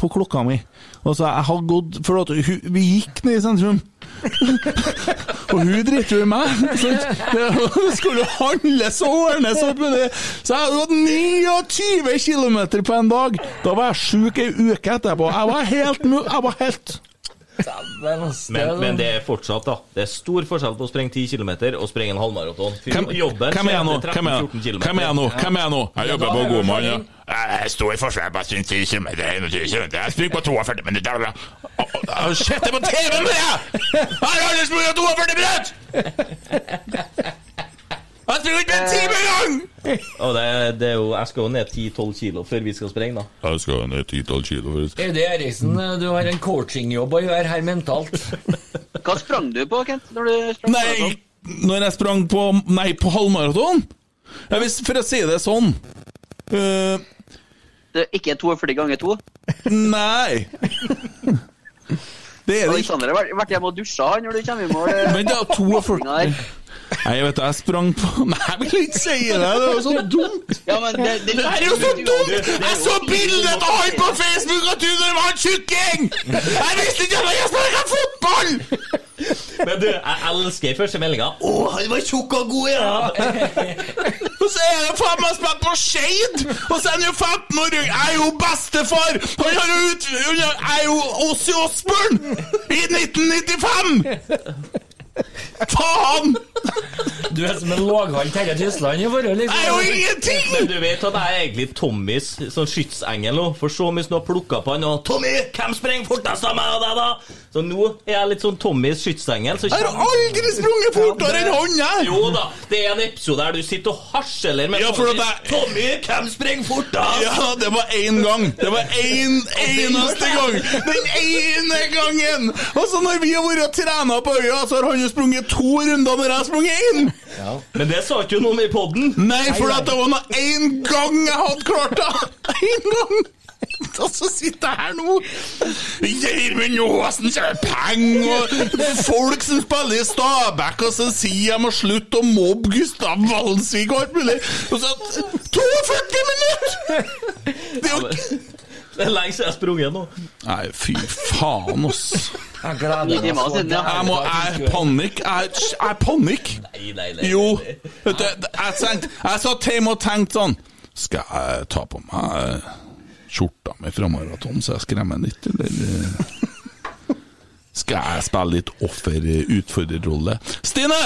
på klokka mi. Og så jeg har gått For hun, vi gikk ned i sentrum. og hun driter jo i meg. Det skulle handle og ordnes. Så jeg hadde gått 29 km på en dag. Da var jeg sjuk ei uke etterpå. Jeg var helt Jeg var helt Men, men det er fortsatt, da. Det er stor forskjell på å sprenge 10 km og sprenge en halvmaraton. Hvem, Jobben hvem er jeg nå? Hvem er jeg? Hvem er jeg nå? Hvem er jeg nå? Jeg jobber på Godmann. ja. Jeg står i forsvaret på 20 km, 21 km. Jeg springer på 42 minutter. Jeg sett det på TV med det! Jeg har aldri sprunget 42 minutter! Jeg springer ikke en time engang! Og det, det er jo, jeg skal jo ned 10-12 kilo før vi skal sprenge, da. Jeg skal ned 10-12 kilo. Eddie Eriksen, du har en coachingjobb å gjøre her mentalt. Hva sprang du på, Kent? Når du sprang Nei, på når jeg sprang på Nei, på halvmaraton? Ja, hvis, for å si det sånn uh, Det er ikke 42 ganger 2? Nei. Det er det ikke. Alexander har vært- hjemme og dusja han når du kommer i mål. Men det er 42 Nei, jeg vet du, jeg sprang på Nei, jeg vil ikke si det! Det er jo så dumt! Ja, men det, det, Det er jo så dumt! Jeg så bildet av han på Facebook og trodde det var en tjukking! Jeg visste ikke at jeg spilte fotball! Men du, jeg elsker første meldinga. Å, han var tjukk og god, ja! Og så er det faen meg spilt på Skeid! Og så er han jo 15 år Jeg er jo bestefar! Han har jo ut... Jeg er jo Ossi Osborn! I 1995! Faen! Du er som en låghall Terje Tysland i forhold liksom. Jeg er jo ingenting! Men du vet at jeg er egentlig Tommys sånn skytsengel nå. For så mye som du har plukka på han og 'Tommy, hvem sprenger fortest av meg og deg, da?' Så nå er jeg litt sånn Tommys skytsengel. Så Jeg har aldri sprunget fortere enn han, jeg! Jo da, det er en episode der du sitter og harseler med Ja, for Tommy. jeg- Tommy, hvem springer fortest? Ja, det var én gang. Det var én eneste gang. Den ene gangen! Og så når vi har vært og trena på øya, så har han jo sprunget to runder når jeg har sprunget én! Men det sa ikke noe om i poden. Nei, for at det var nå én gang jeg hadde klart det! Én gang! Og så sitter jeg her nå. Gjermund Aasen kjører penger, og folk som spiller i Stabæk, og så sier jeg må slutte å mobbe Gustav Valsvik og alt mulig. Og så 42 minutter! Det er jo Det er lenge siden jeg har sprunget nå. Nei, fy faen, ass. Jeg gleder meg timer så siden, ja. Jeg må Jeg panikk. Jeg jeg panikk. Nei, nei, nei. Jo. Vet du, jeg, tenkte, jeg satt hjemme og tenkte sånn Skal jeg ta på meg skjorta mi fra maraton så jeg skremmer litt, eller Skal jeg spille litt offer-utfordrerrolle? Stine!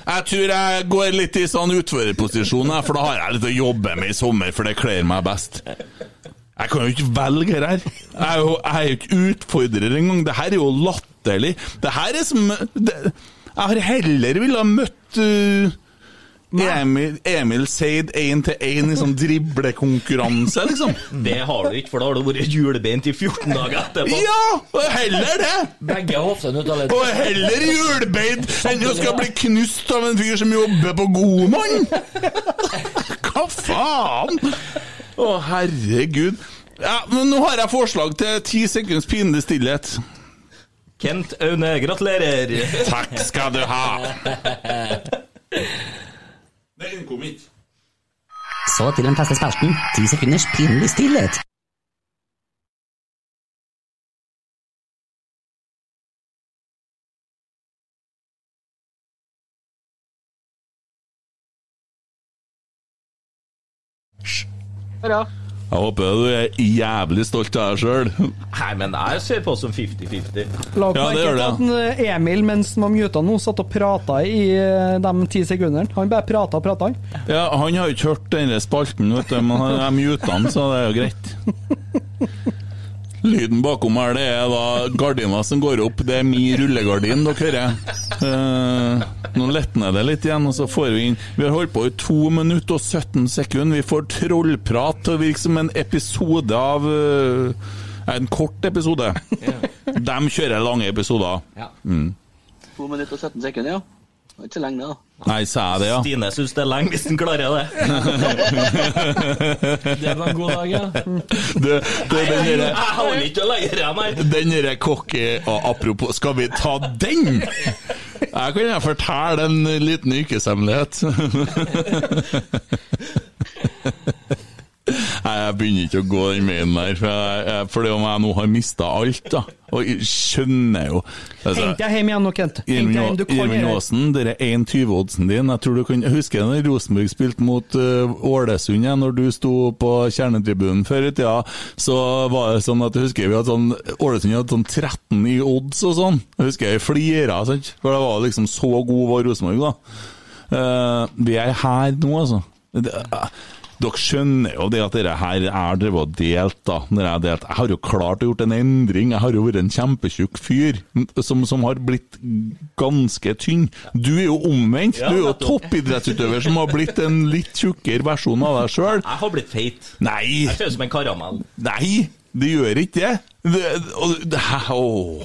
Jeg tror jeg går litt i sånn utfordrerposisjon, for da har jeg litt å jobbe med i sommer, for det kler meg best. Jeg kan jo ikke velge her. Jeg er jo, jeg er jo ikke utfordrer engang. Det her er jo latterlig. Det her er som det, Jeg har heller ville ha møtt uh, Emil, Emil Seid én til én i sånn driblekonkurranse, liksom. Det har du ikke, for da har du vært hjulbeint i 14 dager etterpå. Ja! og Heller det! Begge hoftene ut av ledd. Og heller hjulbeint enn å skal bli knust av en fyr som jobber på Godmann! Hva faen? Å, herregud. Ja, men Nå har jeg forslag til ti sekunds pinlig stillhet. Kent Aune, gratulerer. Takk skal du ha. Kom. Så til den faste spalten. Ti sekunders pinlig stillhet. Ja. Jeg håper du er jævlig stolt av deg sjøl. Nei, men jeg ser på som 50-50. La Ja, merke til at eh, Emil, mens han var muta nå, satt og prata i eh, de ti sekundene. Han bare prata og prata, han. Ja, han har jo ikke hørt denne spalten, vet du, men han er muta han, så det er jo greit. Lyden bakom her, det er da gardina som går opp. Det er min rullegardin dere hører. Eh, nå letner det litt igjen, og så får vi inn Vi har holdt på i 2 minutter og 17 sekunder. Vi får trollprat til å virke som en episode av eh, En kort episode. De kjører lange episoder. Mm. To minutter og 17 sekunder, ja. Det er ikke så lenge, det, da. Nei, sa jeg det, ja? Stine syns det er lenge hvis han klarer det. Det var en god dag, ja. Det, det, den Jeg holder ikke lenger, jeg, nei. Den derre kokke... og Apropos, skal vi ta den? Jeg kan jeg fortelle en liten yrkeshemmelighet. Jeg begynner ikke å gå den veien der, for jeg, for det om jeg nå har mista alt, da. Og jeg skjønner jo altså, Hent deg hjem igjen nå, Kent. Irmin. Aasen, den er 1,20-oddsen din. Jeg tror du kan husker når Rosenborg spilte mot uh, Ålesund, ja, når du sto på kjernetribunen før i tida. Så var det sånn at jeg husker vi hadde sånn Ålesund hadde sånn 13 i odds og sånn. Jeg husker jeg flira, sant? for det var liksom så god var Rosenborg, da. Uh, vi er her nå, altså. Det, Dere skjønner jo det at dere her er drevet og delt, da. Når jeg, delt. jeg har jo klart å gjort en endring. Jeg har jo vært en kjempetjukk fyr som, som har blitt ganske tynn. Du er jo omvendt. Ja, Du er jo toppidrettsutøver som har blitt en litt tjukkere versjon av deg sjøl. Jeg har blitt feit. Nei! Jeg ser ut som en karamell. Nei, det gjør ikke det. det, og- det åh.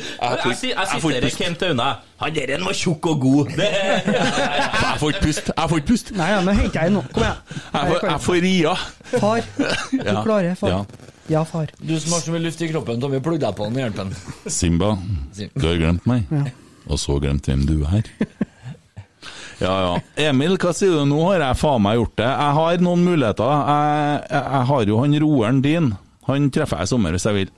Jeg, jeg, jeg jeg siterer pust. Kent Aune. Han der en var tjukk og god. Det, Jeg får ikke pust. Jeg får ikke pust. Nei, ja, men henter jeg nå. Kom igjen. Jeg får, jeg får ria. Far, du klarer, far. Ja. Ja, far. Du som har så mye luft i kroppen, Tommy, plugg deg på den hjelpen. Simba, du har glemt meg. Ja. Og så glemt hvem du er. Ja, ja. Emil, hva sier du? Nå har jeg faen meg gjort det. Jeg har noen muligheter. Jeg, jeg, jeg har jo han roeren din. Han treffer jeg i sommer hvis jeg vil.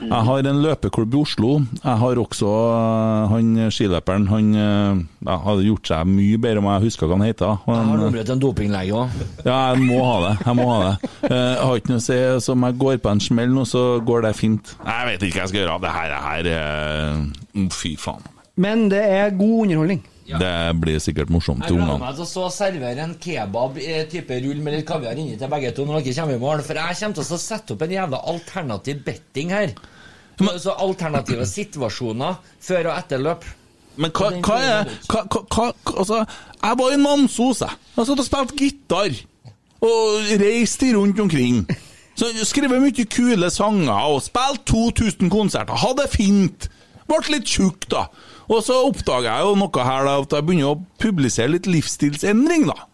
Jeg har en løpeklubb i Oslo. Jeg har også øh, han skiløperen. Han øh, ja, hadde gjort seg mye bedre om jeg husker hva han heter. Jeg har Han, nummeret til en dopinglege òg. ja, jeg må ha det. Jeg må ha det. Eh, Jeg har ikke noe å si, så om jeg går på en smell nå, så går det fint. Jeg vet ikke hva jeg skal gjøre. Det her, det her eh, Fy faen. Men det er god underholdning. Det blir sikkert morsomt Jeg til gleder meg til å servere en kebab-type rull med litt kaviar inni til begge to når dere kommer i morgen. For jeg kommer til å sette opp en jævla alternativ betting her. Så alternative situasjoner før og etter løp. Men hva, hva er hva, hva, Altså, jeg var i Namsos, jeg. Jeg satt og spilte gitar. Og reiste rundt omkring. Så Skrevet Skrev mye kule sanger og spilte 2000 konserter. Hadde det fint. Ble litt tjukk, da. Og så oppdager jeg jo noe her, da, at jeg begynner å publisere litt livsstilsendring, da.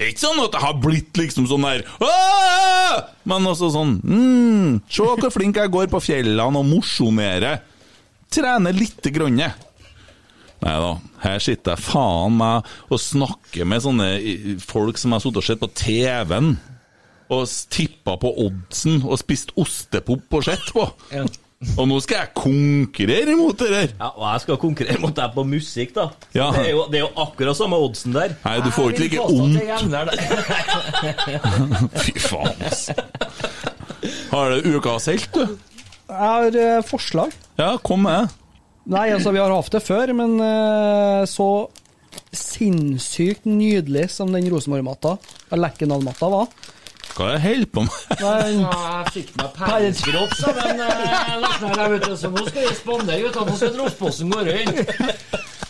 Det er ikke sånn at jeg har blitt liksom sånn der «Åh!» Men også sånn mm, Se hvor flink jeg går på fjellene og mosjonerer. Trener lite grann. Nei da, her sitter jeg faen meg og snakker med sånne folk som jeg har sittet og sett på TV-en. Og tippa på oddsen og spist ostepop og sett på. Og nå skal jeg konkurrere mot det der. Ja, og jeg skal konkurrere mot deg på musikk, da. Ja. Det, er jo, det er jo akkurat samme oddsen der. Nei, du får ikke like vondt. Fy faen, ass. Har du ukas helt, du? Jeg har eh, forslag. Ja, kom med. Nei, altså, vi har hatt det før, men eh, så sinnssykt nydelig som den Rosenborg-matta, Lerkendal-matta, var. Hva er det jeg holder på med? Nei, Jeg fikk meg sa men eh, her, vet du, så nå skal vi spandere, gutta. Nå skal Drossposten gå rundt.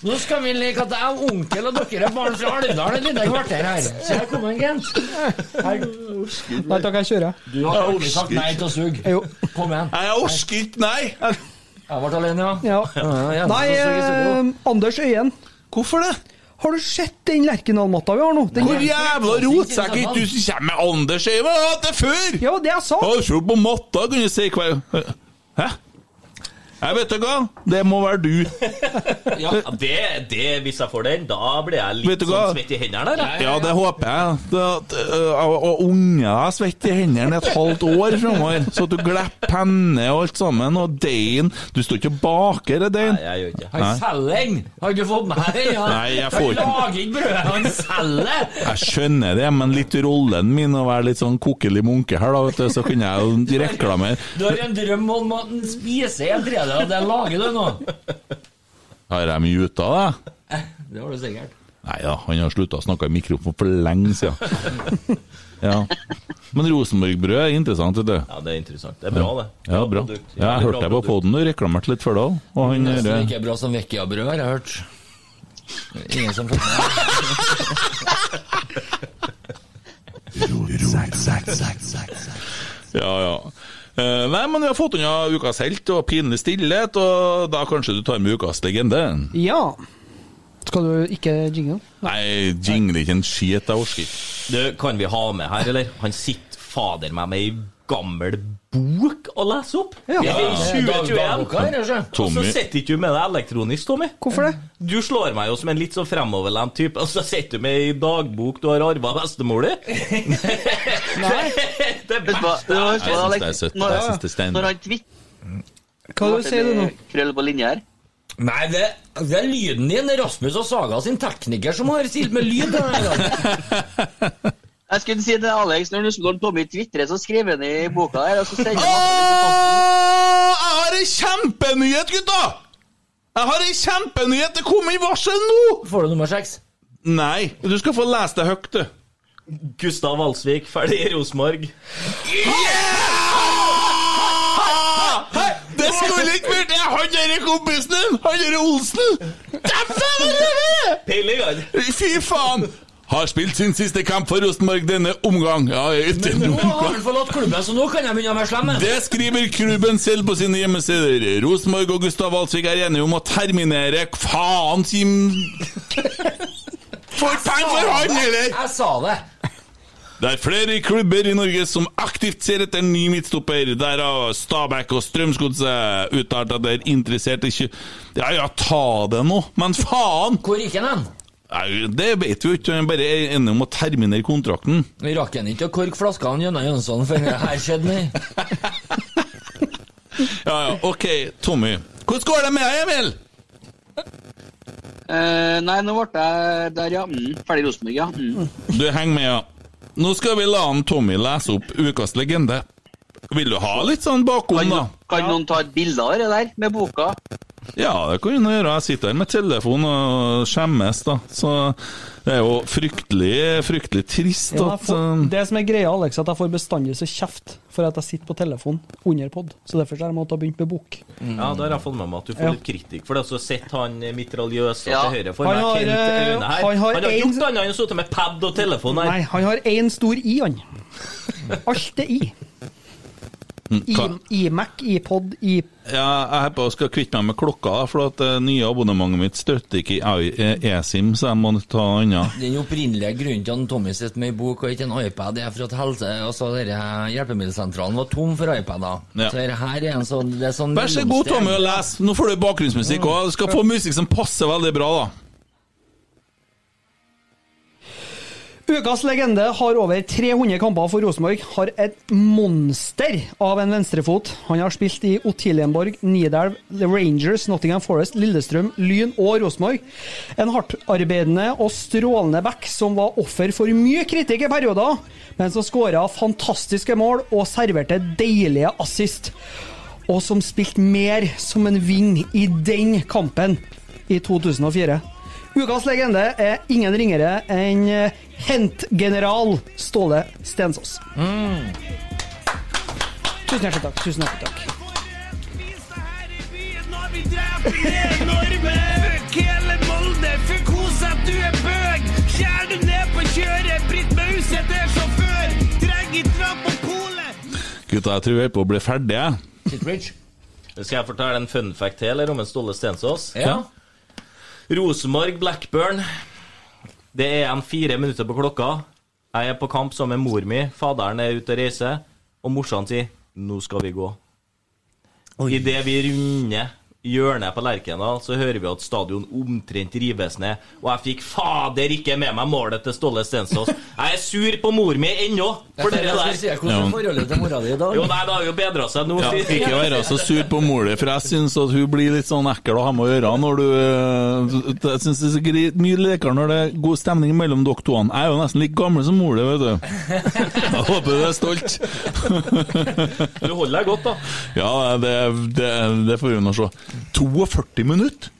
Nå skal vi leke at jeg er onkel, og dere er barn fra Alvdal et lite kvarter her. Så jeg kom en Gent. Nei takk, jeg kjører. Du har aldri sagt nei til å suge. Kom igjen. Jeg orker ikke, nei! Jeg ble alene, ja. Ja. ja Nei, eh, Anders Øyen. Hvorfor det? Har du sett den Lerkendal-matta vi har nå? Den Hvor jævla rotsekk er ikke du som kommer med Anders Øye? Jeg har hatt det før! Ja, det jeg sa. Har du kjørt på matta, kan du si hva Hæ? Jeg vet du hva, det må være du. Ja, det, det, Hvis jeg får den, da blir jeg litt sånn svett i hendene. Eller? Ja, det håper jeg. Det, øh, og unge deg svett i hendene et halvt år framover, så at du glipper penne og alt sammen, og deigen Du står ikke og baker det deigen. Nei, jeg gjør ikke. Han selger den! Har du fått med deg? Ja. Nei, jeg får ikke. Han lager ikke brødet, han selger! Jeg skjønner det, men litt rollen min å være litt sånn kokelig munke her, da, vet du, så kunne jeg jo reklamere. Du har en drøm om at han spiser en tredjedel av det lager, du nå. Har jeg muta det? Det har du sikkert. Nei da, han har slutta å snakke i mikrofon for lenge siden. Ja. Men Rosenborg-brød er interessant, vet du. Ja, det er interessant. Det er bra, det. Ja, bra. produkt. Ja, jeg hørte deg på poden, og reklamerte litt før da òg. Og han Nesten er like bra som Vekkia-brød, har jeg hørt. Ingen som får Ja, ja. Eh, nei, men vi har fått unna ukas helt og pinlig stillhet, og da kanskje du tar med ukas legende? Ja. Skal du ikke jingle? Nei, jingle ikke en skit, jeg orker ikke. Du, kan vi ha med her, eller? Han sitter fader meg med ei gammel bok å lese opp. Ja. I Ja, det er 2021. dagboka her, altså. Og så sitter ikke du med det elektronisk, Tommy. Hvorfor det? Du slår meg jo som en litt sånn fremoverlent type, og så sitter du med ei dagbok du har arva bestemor di. Nei. det er var- Jeg syns det er søtt. Jeg syns det er. Hva du sier du nå? Krøll på linje her. Nei, det, det er lyden din, Rasmus og Saga sin tekniker, som har stilt med lyd. her. Jeg skulle si til Alex, når du slår Tommy Twitre, så skriver han i boka der. og så sender han jeg har en kjempenyhet, gutta! Jeg har en kjempenyhet! Det kom inn varsel nå! Får du nummer seks? Nei, du skal få lese det høyt, du. Gustav Valsvik, ferdig i Rosenborg. Det skulle ikke vært det! Han derre kompisen din! Han derre Olsen! Dæven! Fy faen! Har spilt sin siste kamp for Rosenborg denne omgang. Ja, ikke Nå har han forlatt klubben, så nå kan jeg begynne å være slemme. Det skriver klubben selv på sine hjemmesider. Rosenborg og Gustav Walsvik er enige om å terminere Faen, Kim For penger for han, eller? Jeg sa det. Det er flere klubber i Norge som aktivt ser etter ny midtstopper. Der har Stabæk og Strømsgodset uttalt at de er interessert i ikke Ja ja, ta det nå, men faen! Hvor gikk han hen? Nei, Det vet vi jo ikke, han bare er enig om å terminere kontrakten. Vi rakk han ikke å korke flaskene gjennom Jønsson før det her skjedde, nei. Ja ja, ok, Tommy. Hvordan går det med deg, Emil? Uh, nei, nå ble jeg der, ja. Mm, ferdig Rosenborg, ja. Mm. Du henger med, ja. Nå skal vi la han Tommy lese opp ukas legende. Vil du ha litt sånn bakom, da? Kan noen ta et bilde av det der, med boka? Ja, det kan du gjøre. Jeg sitter her med telefon og skjemmes, da. Så det er jo fryktelig, fryktelig trist Ja, jeg at får, eh, det som er greia, Alex, er at jeg får bestandig så kjeft for at jeg sitter på telefon under pod. Så derfor så har jeg måttet begynne med bok. Ja, da har jeg fått med meg at du får Ja. litt kritikk for det. Så sitter han mitraljøsa Ja. til høyre for Han meg, har, Kent eh, Aune her. han har Han har en- gjort annet enn å sitte med pad og telefon her. Nei, han har én stor i, han. Alt er i. Mm, I, Mac, iMac, iPod, i Ja, jeg er på skal kvitte meg med klokka, da, for at det nye abonnementet mitt støtter ikke i- eh, eSIM, så jeg må ta noe annet. Den opprinnelige grunnen til at Tommy sitter med ei bok og ikke en iPad, det er for at helse, altså hjelpemiddelsentralen var tom for iPader. Ja. Så her er en sånn, det er sånn Vær så god. Tommy, og les. Nå får du bakgrunnsmusikk òg. Du skal få musikk som passer veldig bra, da. Ukas legende har over 300 kamper for Rosenborg. Har et monster av en venstrefot. Han har spilt i Otilienborg, Nidelv, Rangers, Nottingham Forest, Lillestrøm, Lyn og Rosenborg. En hardtarbeidende og strålende back som var offer for mye kritikk i perioder, men som skåra fantastiske mål og serverte deilige assist. Og som spilte mer som en ving i den kampen i 2004. Ukas legende er ingen ringere enn hentgeneral Hent-general Ståle Stensås. Tusen hjertelig takk. Tusen hjertelig takk. Hele Molde, for kos at du er bøg. Skjær du ned på kjøret, Britt Mauseth er sjåfør. Dreg i trapp på polet. Gutta, jeg tror vi er på å bli ferdige. Skal jeg fortelle en fun fact til eller om en Ståle Stensås? Ja. Rosenborg, Blackburn. Det er igjen fire minutter på klokka. Jeg er på kamp sammen med mor mi. Faderen er ute og reiser. Og morsan sier 'nå skal vi gå'. Idet vi runder hjørnet på Lerkendal, så hører vi at stadion omtrent rives ned. Og jeg fikk fader ikke med meg målet til Ståle Stensås. Jeg er sur på mor mi ennå for det Jeg si, der. Hvordan er forholdet til mora di i dag? Jo, nei, det har jo bedra seg nå. Ja, ikke være så sur på mor di, for jeg syns at hun blir litt sånn ekkel å ha med å gjøre når du eh, Jeg syns det er så mye lekere når det er god stemning mellom dere to. Jeg er jo nesten like gammel som mor di, vet du. Jeg håper du er stolt. Du holder deg godt, da. Ja, det, det, det får vi nå se. 42 minutter?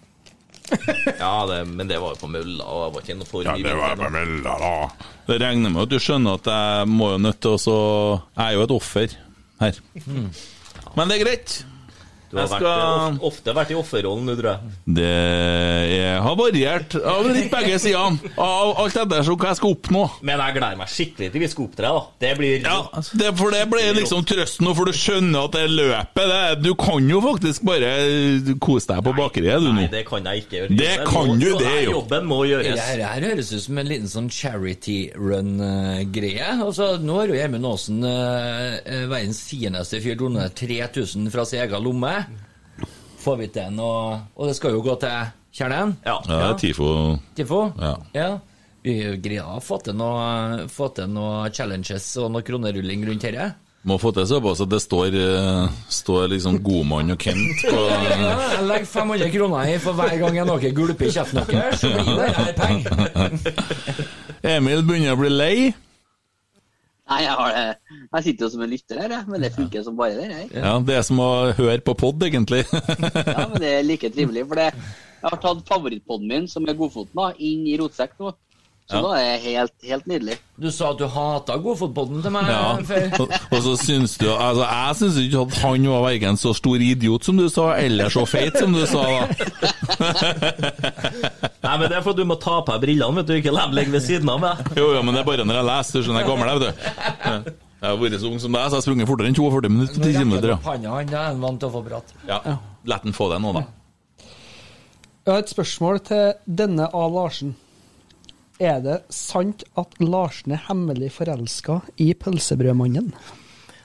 Ja, det, men det var jo på mølla, og jeg var ikke noe for Ja, det var på mølla, da. Det regner med at du skjønner at jeg må jo nødt til å så Jeg er jo et offer her. Men det er greit. Du har skal... vært, ofte vært i offerrollen du, tror jeg. Det er, har variert av litt begge sidene. Av alt etter hva jeg skal oppnå. Men jeg gleder meg skikkelig til vi skal opptre, da. Det blir Ja, det, for det blir liksom trøsten nå, for du skjønner at det er løpet. Det, du kan jo faktisk bare kose deg på bakeriet, du nå. Nei, det kan jeg ikke gjøre. Det kan du, det, jo. Jobben må gjøres. Det her, her høres ut som en liten sånn charity run-greie. Altså, nå har jo Gjermund Aasen, eh, eh, verdens fineste fyr, donert 3000 fra sin egen lomme. Får vi til noe Og det skal jo gå til kjernen? Ja. Ja, det er TIFO. Tifo? Ja. Ja. Vi greier å få til noe, få til noe challenges og noe kronerulling rundt dette. Må få til såpass at det står, eh, står liksom Godmann og Kent på Ja, jeg legger 500 kroner i for hver gang jeg noe gulper i kjeften deres, så blir det her penger. Emil begynner å bli lei. Nei, jeg, har det. jeg sitter jo som en lytter her, men det funker som bare det. Jeg. Ja, Det er som å høre på pod, egentlig. Ja, men det er like trivelig, for det, jeg har tatt favorittpodden min, som er Godfoten, da, inn i rotsekk nå. Så da er det helt, helt nydelig. Du sa at du hata Godfotpodden til meg Ja. før. Og, så syns du Altså, jeg syns ikke at han var verken så stor idiot som du sa, eller så feit som du sa, da. Nei, men det er fordi du må ta på deg brillene, vet du, ikke la dem ligge ved siden av meg. Jo, jo, men det er bare når jeg leser, du skjønner jeg er gammel, jeg, vet du. Jeg har vært så ung som deg, så jeg har sprunget fortere enn 42 minutter på 10 km. Ja. Panna, han er vant til å få prat. Ja. La den få det nå, da. Jeg har et spørsmål til denne A. Larsen. Er det sant at Larsen er hemmelig forelska i pølsebrødmannen?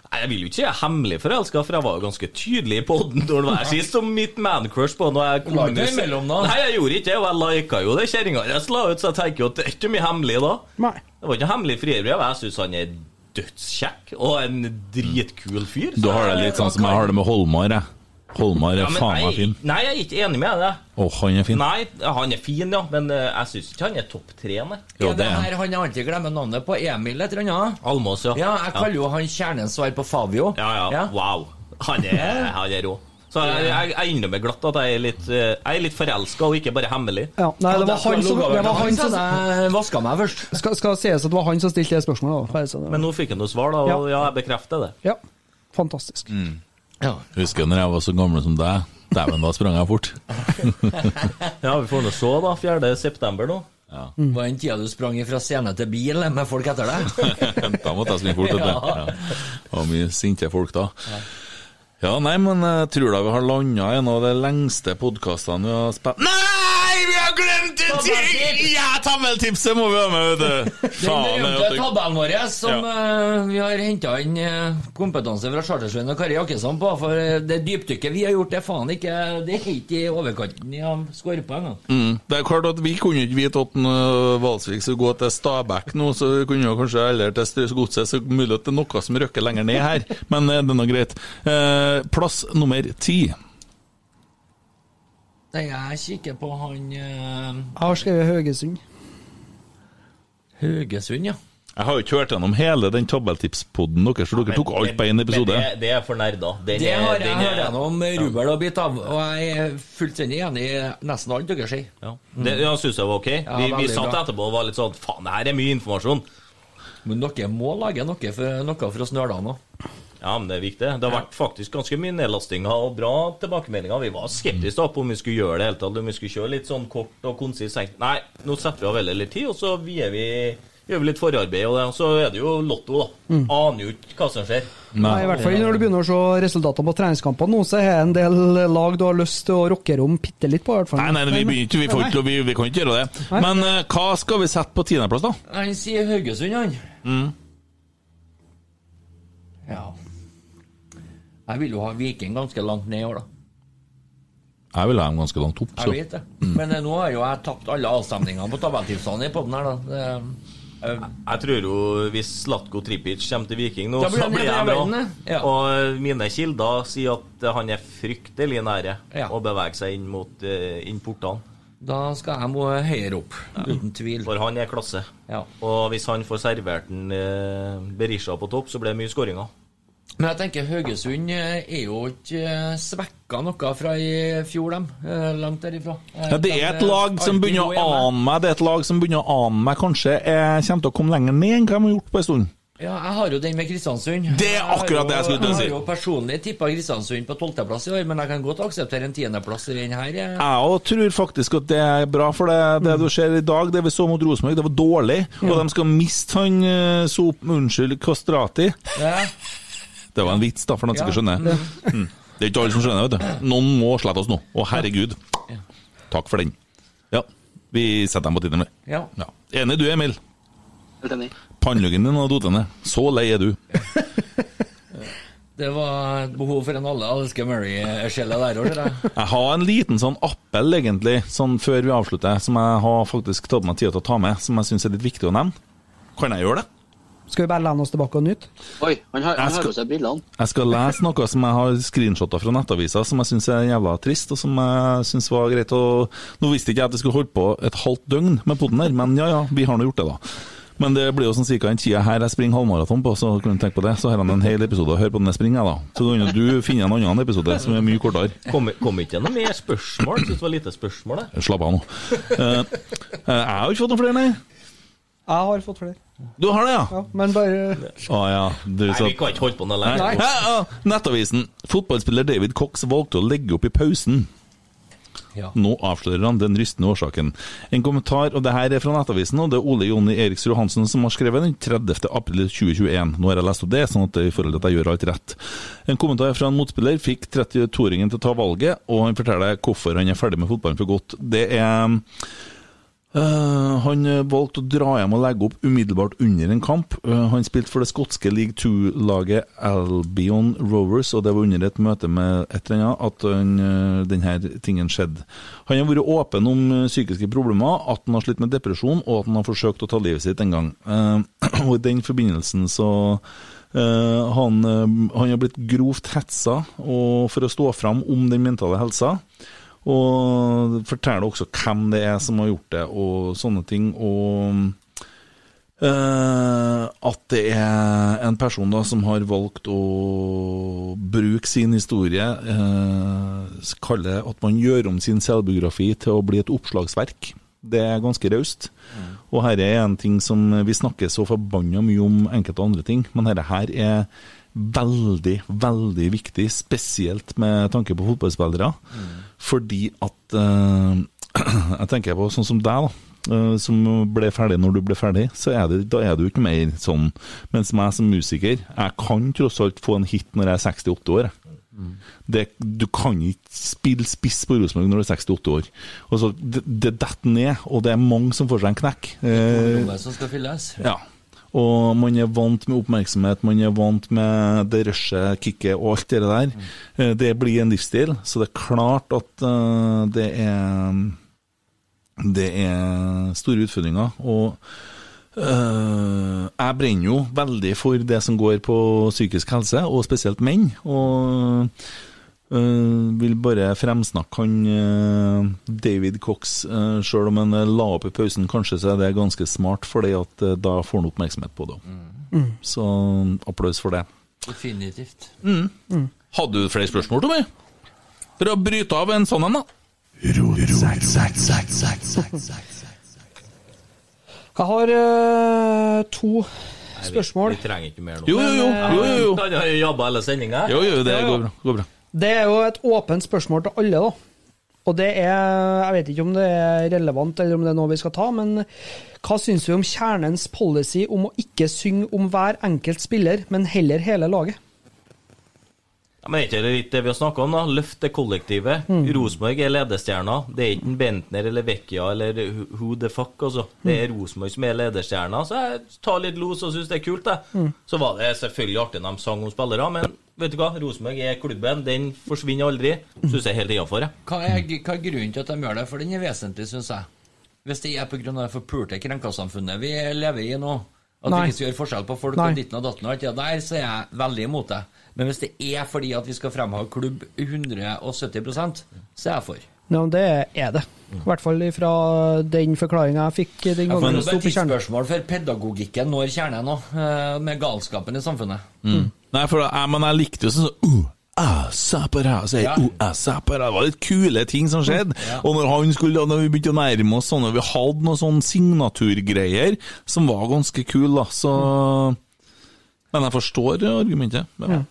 Nei, Jeg vil jo ikke si jeg er hemmelig forelska, for jeg var jo ganske tydelig i podden når det var sist som mitt mancrush på når jeg kom ut. imellom da? Nei, jeg gjorde ikke det, og jeg lika jo det kjerringa deres la ut, så jeg tenker jo at det er ikke mye hemmelig da. Nei. Det var ikke hemmelig frierbrev. Jeg syns han er dødskjekk og en dritkul fyr. Du har det litt sånn som jeg har det med Holmar, jeg. Holmar er Ja, faen meg fin. Nei, jeg er ikke enig med deg. Oh, han er fin. Nei, han er fin, ja, men eh, jeg syns ikke han er topp tre, nei. Jo, er det her han jeg alltid glemmer navnet på? Emil et eller annet? Almås, ja. Ja, jeg kaller jo han kjernens svar på Fabio. Ja, ja. Wow. Han er, han er rå. Så jeg, jeg, jeg innrømmer glatt at jeg er litt, eh, jeg er litt forelska, og ikke bare hemmelig. Ja, nei, det var han som, det var han som Jeg vaska meg først. skal, skal sies at det var han som stilte det spørsmålet. Da. Bare så det- Men nå fikk han noe svar, da, og ja, jeg bekrefter det. Ja, fantastisk. Husker når jeg var så gammel som deg. Dæven, da sprang jeg fort. Ja, vi får nå se, da. 4. september nå. Ja. Var den tida du sprang fra scene til bil med folk etter deg? da måtte jeg springe fort. Ja. Ja. Det var mye sinte folk da. Ja, nei, men jeg tror da vi har landa en av de lengste podkastene vi har spilt Nei, Ja, tabelltipset må vi ha med, vet du. Den berømte tabellen vår som eh, vi har henta inn eh, kompetanse fra Chartersveien og Kari Jakkesson på. For eh, det dypdykket vi har gjort, det er faen ikke Det er ikke i overkanten av skårepoeng. da. Mm. Det er klart at Vi kunne ikke vite at en, øh, Valsvik skulle gå til Stabæk nå, så vi kunne jo kanskje heller til Strøsgodset. Så mulig at det er noe som røkker lenger ned her, men eh, det er nå greit. Eh, plass nummer ti. Nei, jeg kikker på han eh, Jeg har skrevet Haugesund. Haugesund, ja. Jeg har jo ikke hørt gjennom hele den tabelltipspodden deres, for dere tok alt på én episode. Men det, det er for nerder. Det har jeg hørt gjennom rubbel og bit av, og jeg er fullstendig enig i nesten alt dere sier. Ja. Det ja, syns jeg var ok. Ja, vi, vi satt etterpå og var litt sånn Faen, det her er mye informasjon. Men dere må lage noe for, noe for oss nerder nå. Ja, men det er viktig. Det har vært faktisk ganske mye nedlastinger og bra tilbakemeldinger. Vi var skeptiske da på om vi skulle gjøre det hele tatt, om vi skulle kjøre litt sånn kort og konsist. Nei, nå setter vi av veldig litt tid, og så gir vi, gjør vi litt forarbeid. Og, så er det jo lotto, da. Mm. Aner jo ikke hva som skjer. Nei, I hvert fall når du begynner å se resultatene på treningskampene nå, så er det en del lag du har lyst til å rockere om bitte litt på. i hvert fall. Nei, nei, vi, begynner ikke, vi, får ikke, lov- vi, vi kan ikke gjøre det. Nei. Men uh, hva skal vi sette på tiendeplass, da? Han sier Haugesund, han. Mm. Ja. Jeg vil jo ha Viking ganske langt ned i år, da. Jeg vil ha dem ganske langt opp. Jeg vet det. Men eh, nå har jo jeg tapt alle avstemningene på tabelltipsene i poden her, da. Det, eh, Jeg tror jo hvis Slatko Tripic kommer til Viking nå, Da blir så han blir nede jeg bra. verden, ja. Og mine kilder sier at han er fryktelig nære Ja. å bevege seg inn mot eh, inn portene. da skal jeg må høyere opp, uten tvil. For han er klasse. Ja. Og hvis han får servert en eh, Berisha på topp, så blir det mye skåringer. Men jeg tenker Haugesund eh, er jo ikke svekka noe fra i fjor, dem. Eh, Langt derifra. Eh, Ja, det er et eh, lag som begynner å ane meg Det er et lag som begynner å ane meg kanskje jeg kommer til å komme lenger ned enn hva de har gjort på en stund. Ja, jeg har jo den med Kristiansund. Det er akkurat det jeg skulle til å si. Jeg har jo personlig tippa Kristiansund på tolvteplass i år, men jeg kan godt akseptere en tiendeplass i den her. eh. Jeg òg tror faktisk at det er bra, for det, det du ser i dag, det vi så mot Rosenborg, det var dårlig. Og de skal miste han eh, Sop... Unnskyld, Kastrati. Ja. Det var en vits, da, for noen som ikke skjønner. Mm. Det er ikke alle som skjønner, vet du. Noen må slette oss nå. Å, herregud. Takk for den. Ja, vi setter dem på tiden, vi. Ja. Ja. Enig du, Emil? Helt enig. Panneluggen din har datt ned. Så lei er du. Det var et behov for en alle elsker Murray-skjellet der òg, ser jeg. Jeg har en liten sånn appell, egentlig, sånn før vi avslutter, som jeg har faktisk tatt meg tid til å ta med, som jeg syns er litt viktig å nevne. Kan jeg gjøre det? Skal vi bare lene oss tilbake og nyte? Oi, han har, han Jeg har på seg brillene. Jeg skal lese noe som jeg har screenshotta fra nettavisa, som jeg syns er jævla trist, og som jeg syns var greit å Nå visste ikke jeg at jeg skulle holde på et halvt døgn med poden her, men ja ja, vi har nå gjort det, da. Men det blir jo sånn cirka den tida her jeg springer halvmaraton på, så kan du tenke på det. Så har han en hel episode å høre på den jeg springer, da. Så kan du finne en annen episode som er mye kortere. Kom, kom ikke noe mer spørsmål? Jeg synes det var lite spørsmål, det. Slapp av nå. Uh, eh, jeg har ikke fått noen flere, nei. Jeg har fått flere. Du har det, ja? Ja, men bare Å ja. Du, Nei, så- vi kan ikke holde på noe lenger. Ja, ja. Nettavisen. Fotballspiller David Cox valgte å legge opp i pausen. Ja. Nå avslører han den rystende årsaken. En kommentar, og det her er fra Nettavisen, og det er Ole Jonny Eriksrud Hansen som har skrevet den 30. april 2021. Nå har jeg lest opp det, sånn at i forhold til at jeg gjør alt rett. En kommentar fra en motspiller fikk 32-åringen til å ta valget, og han forteller hvorfor han er ferdig med fotballen for godt. Det er Eh, han eh, valgte å dra hjem og legge opp umiddelbart under en kamp. Uh, han spilte for det skotske League 2-laget Albion Rovers, og det var under et møte med et eller annet at han, uh, denne tingen skjedde. Han har vært åpen om psykiske problemer, at han har slitt med depresjon, og at han har forsøkt å ta livet sitt en gang. Og i den forbindelsen så han, han har blitt grovt hetsa for å stå fram om den mentale helsa. Og forteller også hvem det er som har gjort det, og sånne ting. Og uh, at det er en person da som har valgt å bruke sin historie, uh, kalle at man gjør om sin selvbiografi til å bli et oppslagsverk. Det er ganske raust. Og her er en ting som Vi snakker så forbanna mye om enkelte andre ting, men dette her er veldig, veldig viktig, spesielt med tanke på fotballspillere. Fordi at eh, Jeg tenker på sånn som deg, da. eh, som ble ferdig når du ble ferdig, så er det, da er du ikke mer sånn. Mens meg som musiker, jeg kan tross alt få en hit når jeg er 68 år. Det, du kan ikke spille spiss på Rosenborg når du er 68 år. Og så, det, det detter ned, og det er mange som får seg en knekk. Det er mange som skal fylles. ja. Og man er vant med oppmerksomhet, man er vant med det rushet, kicket og alt det der. Mm. Det blir en livsstil, så det er klart at eh, det er Det er store utfordringer. Og eh, jeg brenner jo veldig for det som går på psykisk helse, og spesielt menn. Og Uh, vil bare fremsnakke han uh, David Cox, uh, sjøl om han eh, la opp i pausen. Kanskje så er det ganske smart, for da får han oppmerksomhet på det. Mm. Så applaus for det. Definitivt. Mm. Hadde du flere spørsmål til meg? For å bryte av en sånn en, da? Jeg har eh, to spørsmål. Vi trenger ikke mer nå. Jo, jo, jo. jo, jo. Han har jobba hele sendinga. jo, jo det går bra. Går bra. Det er jo et åpent spørsmål til alle, da. Og det er Jeg vet ikke om det er relevant, eller om det er noe vi skal ta, men hva syns vi om kjernens policy om å ikke synge om hver enkelt spiller, men heller hele laget? Ja, men ikke det litt det vi har snakka om, da? Løfte kollektivet. Mm. Rosenborg er ledestjerna. Det er ikke Bentner eller Vecchia eller who- who the fuck, altså. Det er Rosenborg som er ledestjerna. Så jeg tar litt los og syns det er kult, jeg. Mm. Så var det selvfølgelig artig når de sang om spillere, men vet du hva? Rosenborg er klubben. Den forsvinner aldri. Syns jeg er helt innafor, jeg. Hva er, hva er grunnen til at de gjør det? For den er vesentlig, syns jeg. Hvis det er pga. det forpulte krenkasamfunnet vi lever i nå, at Nei. vi ikke skal gjøre forskjell på folk Nei. og ditten og datten og alt det der, så er jeg veldig imot det. Men hvis det er fordi at vi skal fremheve klubb 170% så er jeg for. Ja, det er det. I hvert fall fra den forklaringa jeg fikk den Ja, gangen det det er et tidsspørsmål for pedagogikken når kjernen nå, eh, med galskapen i samfunnet. Mm. Nei, for jeg, men jeg likte jo sånn uh, ah, sapara, så jeg, Ja. uh, ah, sapara. Det var litt kule ting som skjedde. Ja. Og når han skulle, når vi begynte å nærme oss sånn, og vi hadde noen sånne signaturgreier som var ganske kule, da, så Men jeg forstår argumentet. Ja.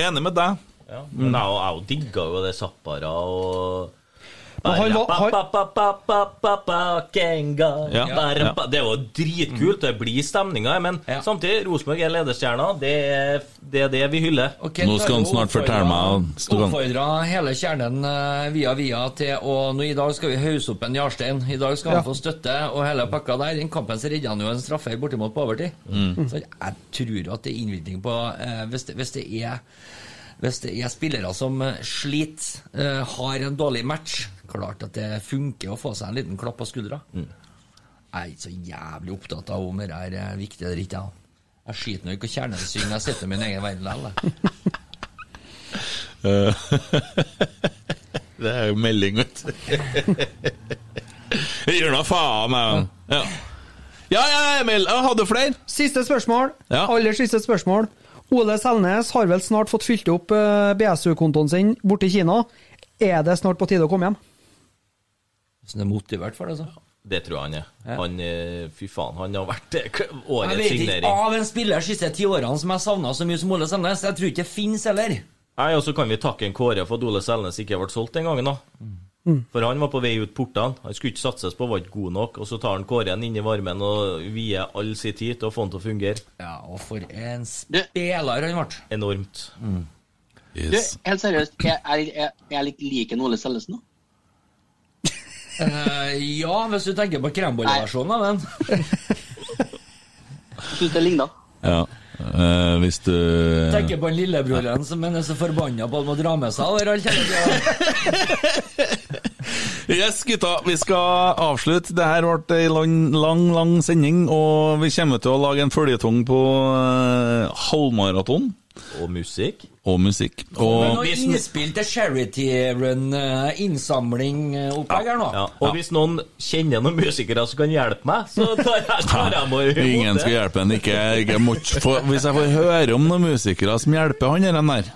Enig med deg. Ja, men jeg, jeg digga jo det Zappara og han var- han-. Det er jo dritkult, det blir stemninga. Men samtidig, Rosenborg er lederstjerna. Det det er det vi hyller. Nå skal han snart fortelle meg Oppfordra hele kjernen via via til å nå I dag skal vi hause opp en Jarstein. I dag skal han få støtte og hele pakka der. Den kampen så redda han jo en straffe bortimot på overtid. Mm. Så jeg tror at det er innvirkning på eh, hvis, det, hvis det er hvis det er spillere som sliter, uh, har en dårlig match Klart at det funker å få seg en liten klapp på skuldra. Jeg er ikke så jævlig opptatt av om det er viktig eller ikke. jeg. Jeg skiter nå ikke i kjernen synger, jeg sitter i min egen verden likevel. Eh, det er jo melding, vet du. Gjør nå faen, jeg. Ja. ja, ja, Emil. Jeg hadde flere. Siste spørsmål. Ja. Aller siste spørsmål. Ole Selnes har vel snart fått fylt opp eh, BSU-kontoen sin borte i Kina. Er det snart på tide å komme hjem? Hvis han er motivert for det, altså. Det tror jeg han er. Ja. Han, eh, fy faen, han har vært årets signering. Jeg vet ikke signering. av en spiller de siste ti årene som jeg savna så mye som Ole Selnes. Jeg tror ikke det finnes heller. Nei, Og så kan vi takke en Kåre for at Ole Selnes ikke ble solgt den gangen. da Mm. For han var på vei ut portene. Han skulle ikke satses på, var ikke god nok. Og så tar han Kåren inn i varmen og vier all sin tid til å få han til å fungere. Ja, og for en spiller han ble. Enormt. Du, helt seriøst, er jeg, er, er jeg litt lik Ole Selnes nå? Eh, ja, hvis du tenker på krembollversjonen av den. Syns det ligner. Ja. Uh, hvis du Tenker på den lillebroren som er så forbanna på at han må dra med seg overalt. Yes, gutta, vi skal avslutte. Det her ble ei lang, lang, lang sending, og vi kommer til å lage en føljetong på uh, halvmaraton. Og musikk. Og musikk. Men Og noe innspill til charity run, eh, innsamling, eh, opplegg her nå. Ja. Og hvis noen kjenner noen musikere som kan hjelpe meg, så tar jeg, tar jeg imot Ingen skal hjelpe en, Ikke, ikke hvis jeg får høre om noen musikere som hjelper han den der,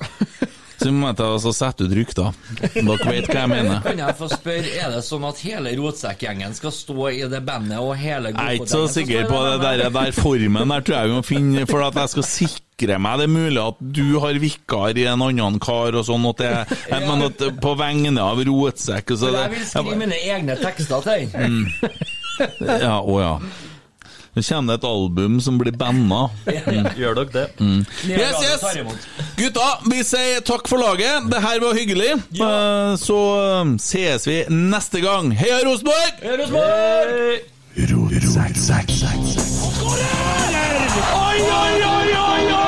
så må jeg ta og sette ut rykter. Dere vet hva jeg mener. Kan jeg få spørre, er det sånn at hele rotsekkgjengen skal stå i det bandet, og hele Jeg er ikke så sikker på det der, der formen der, tror jeg vi må finne For at jeg skal sikre meg Det er mulig at du har vikar i en annen kar og sånn, at det, men at på vegne av rotsekk så det, jeg vil skrive mine egne tekster til den. Mm. Ja, å ja. Nå kommer det et album som blir banna. Mm. Gjør dere det? Mm. Yes, yes! Gutta, vi sier takk for laget. Det her var hyggelig. Ja. Så sees ses vi neste gang. Heia Rosenborg! Heia Rosenborg! Oi, oi, oi, oi, oi!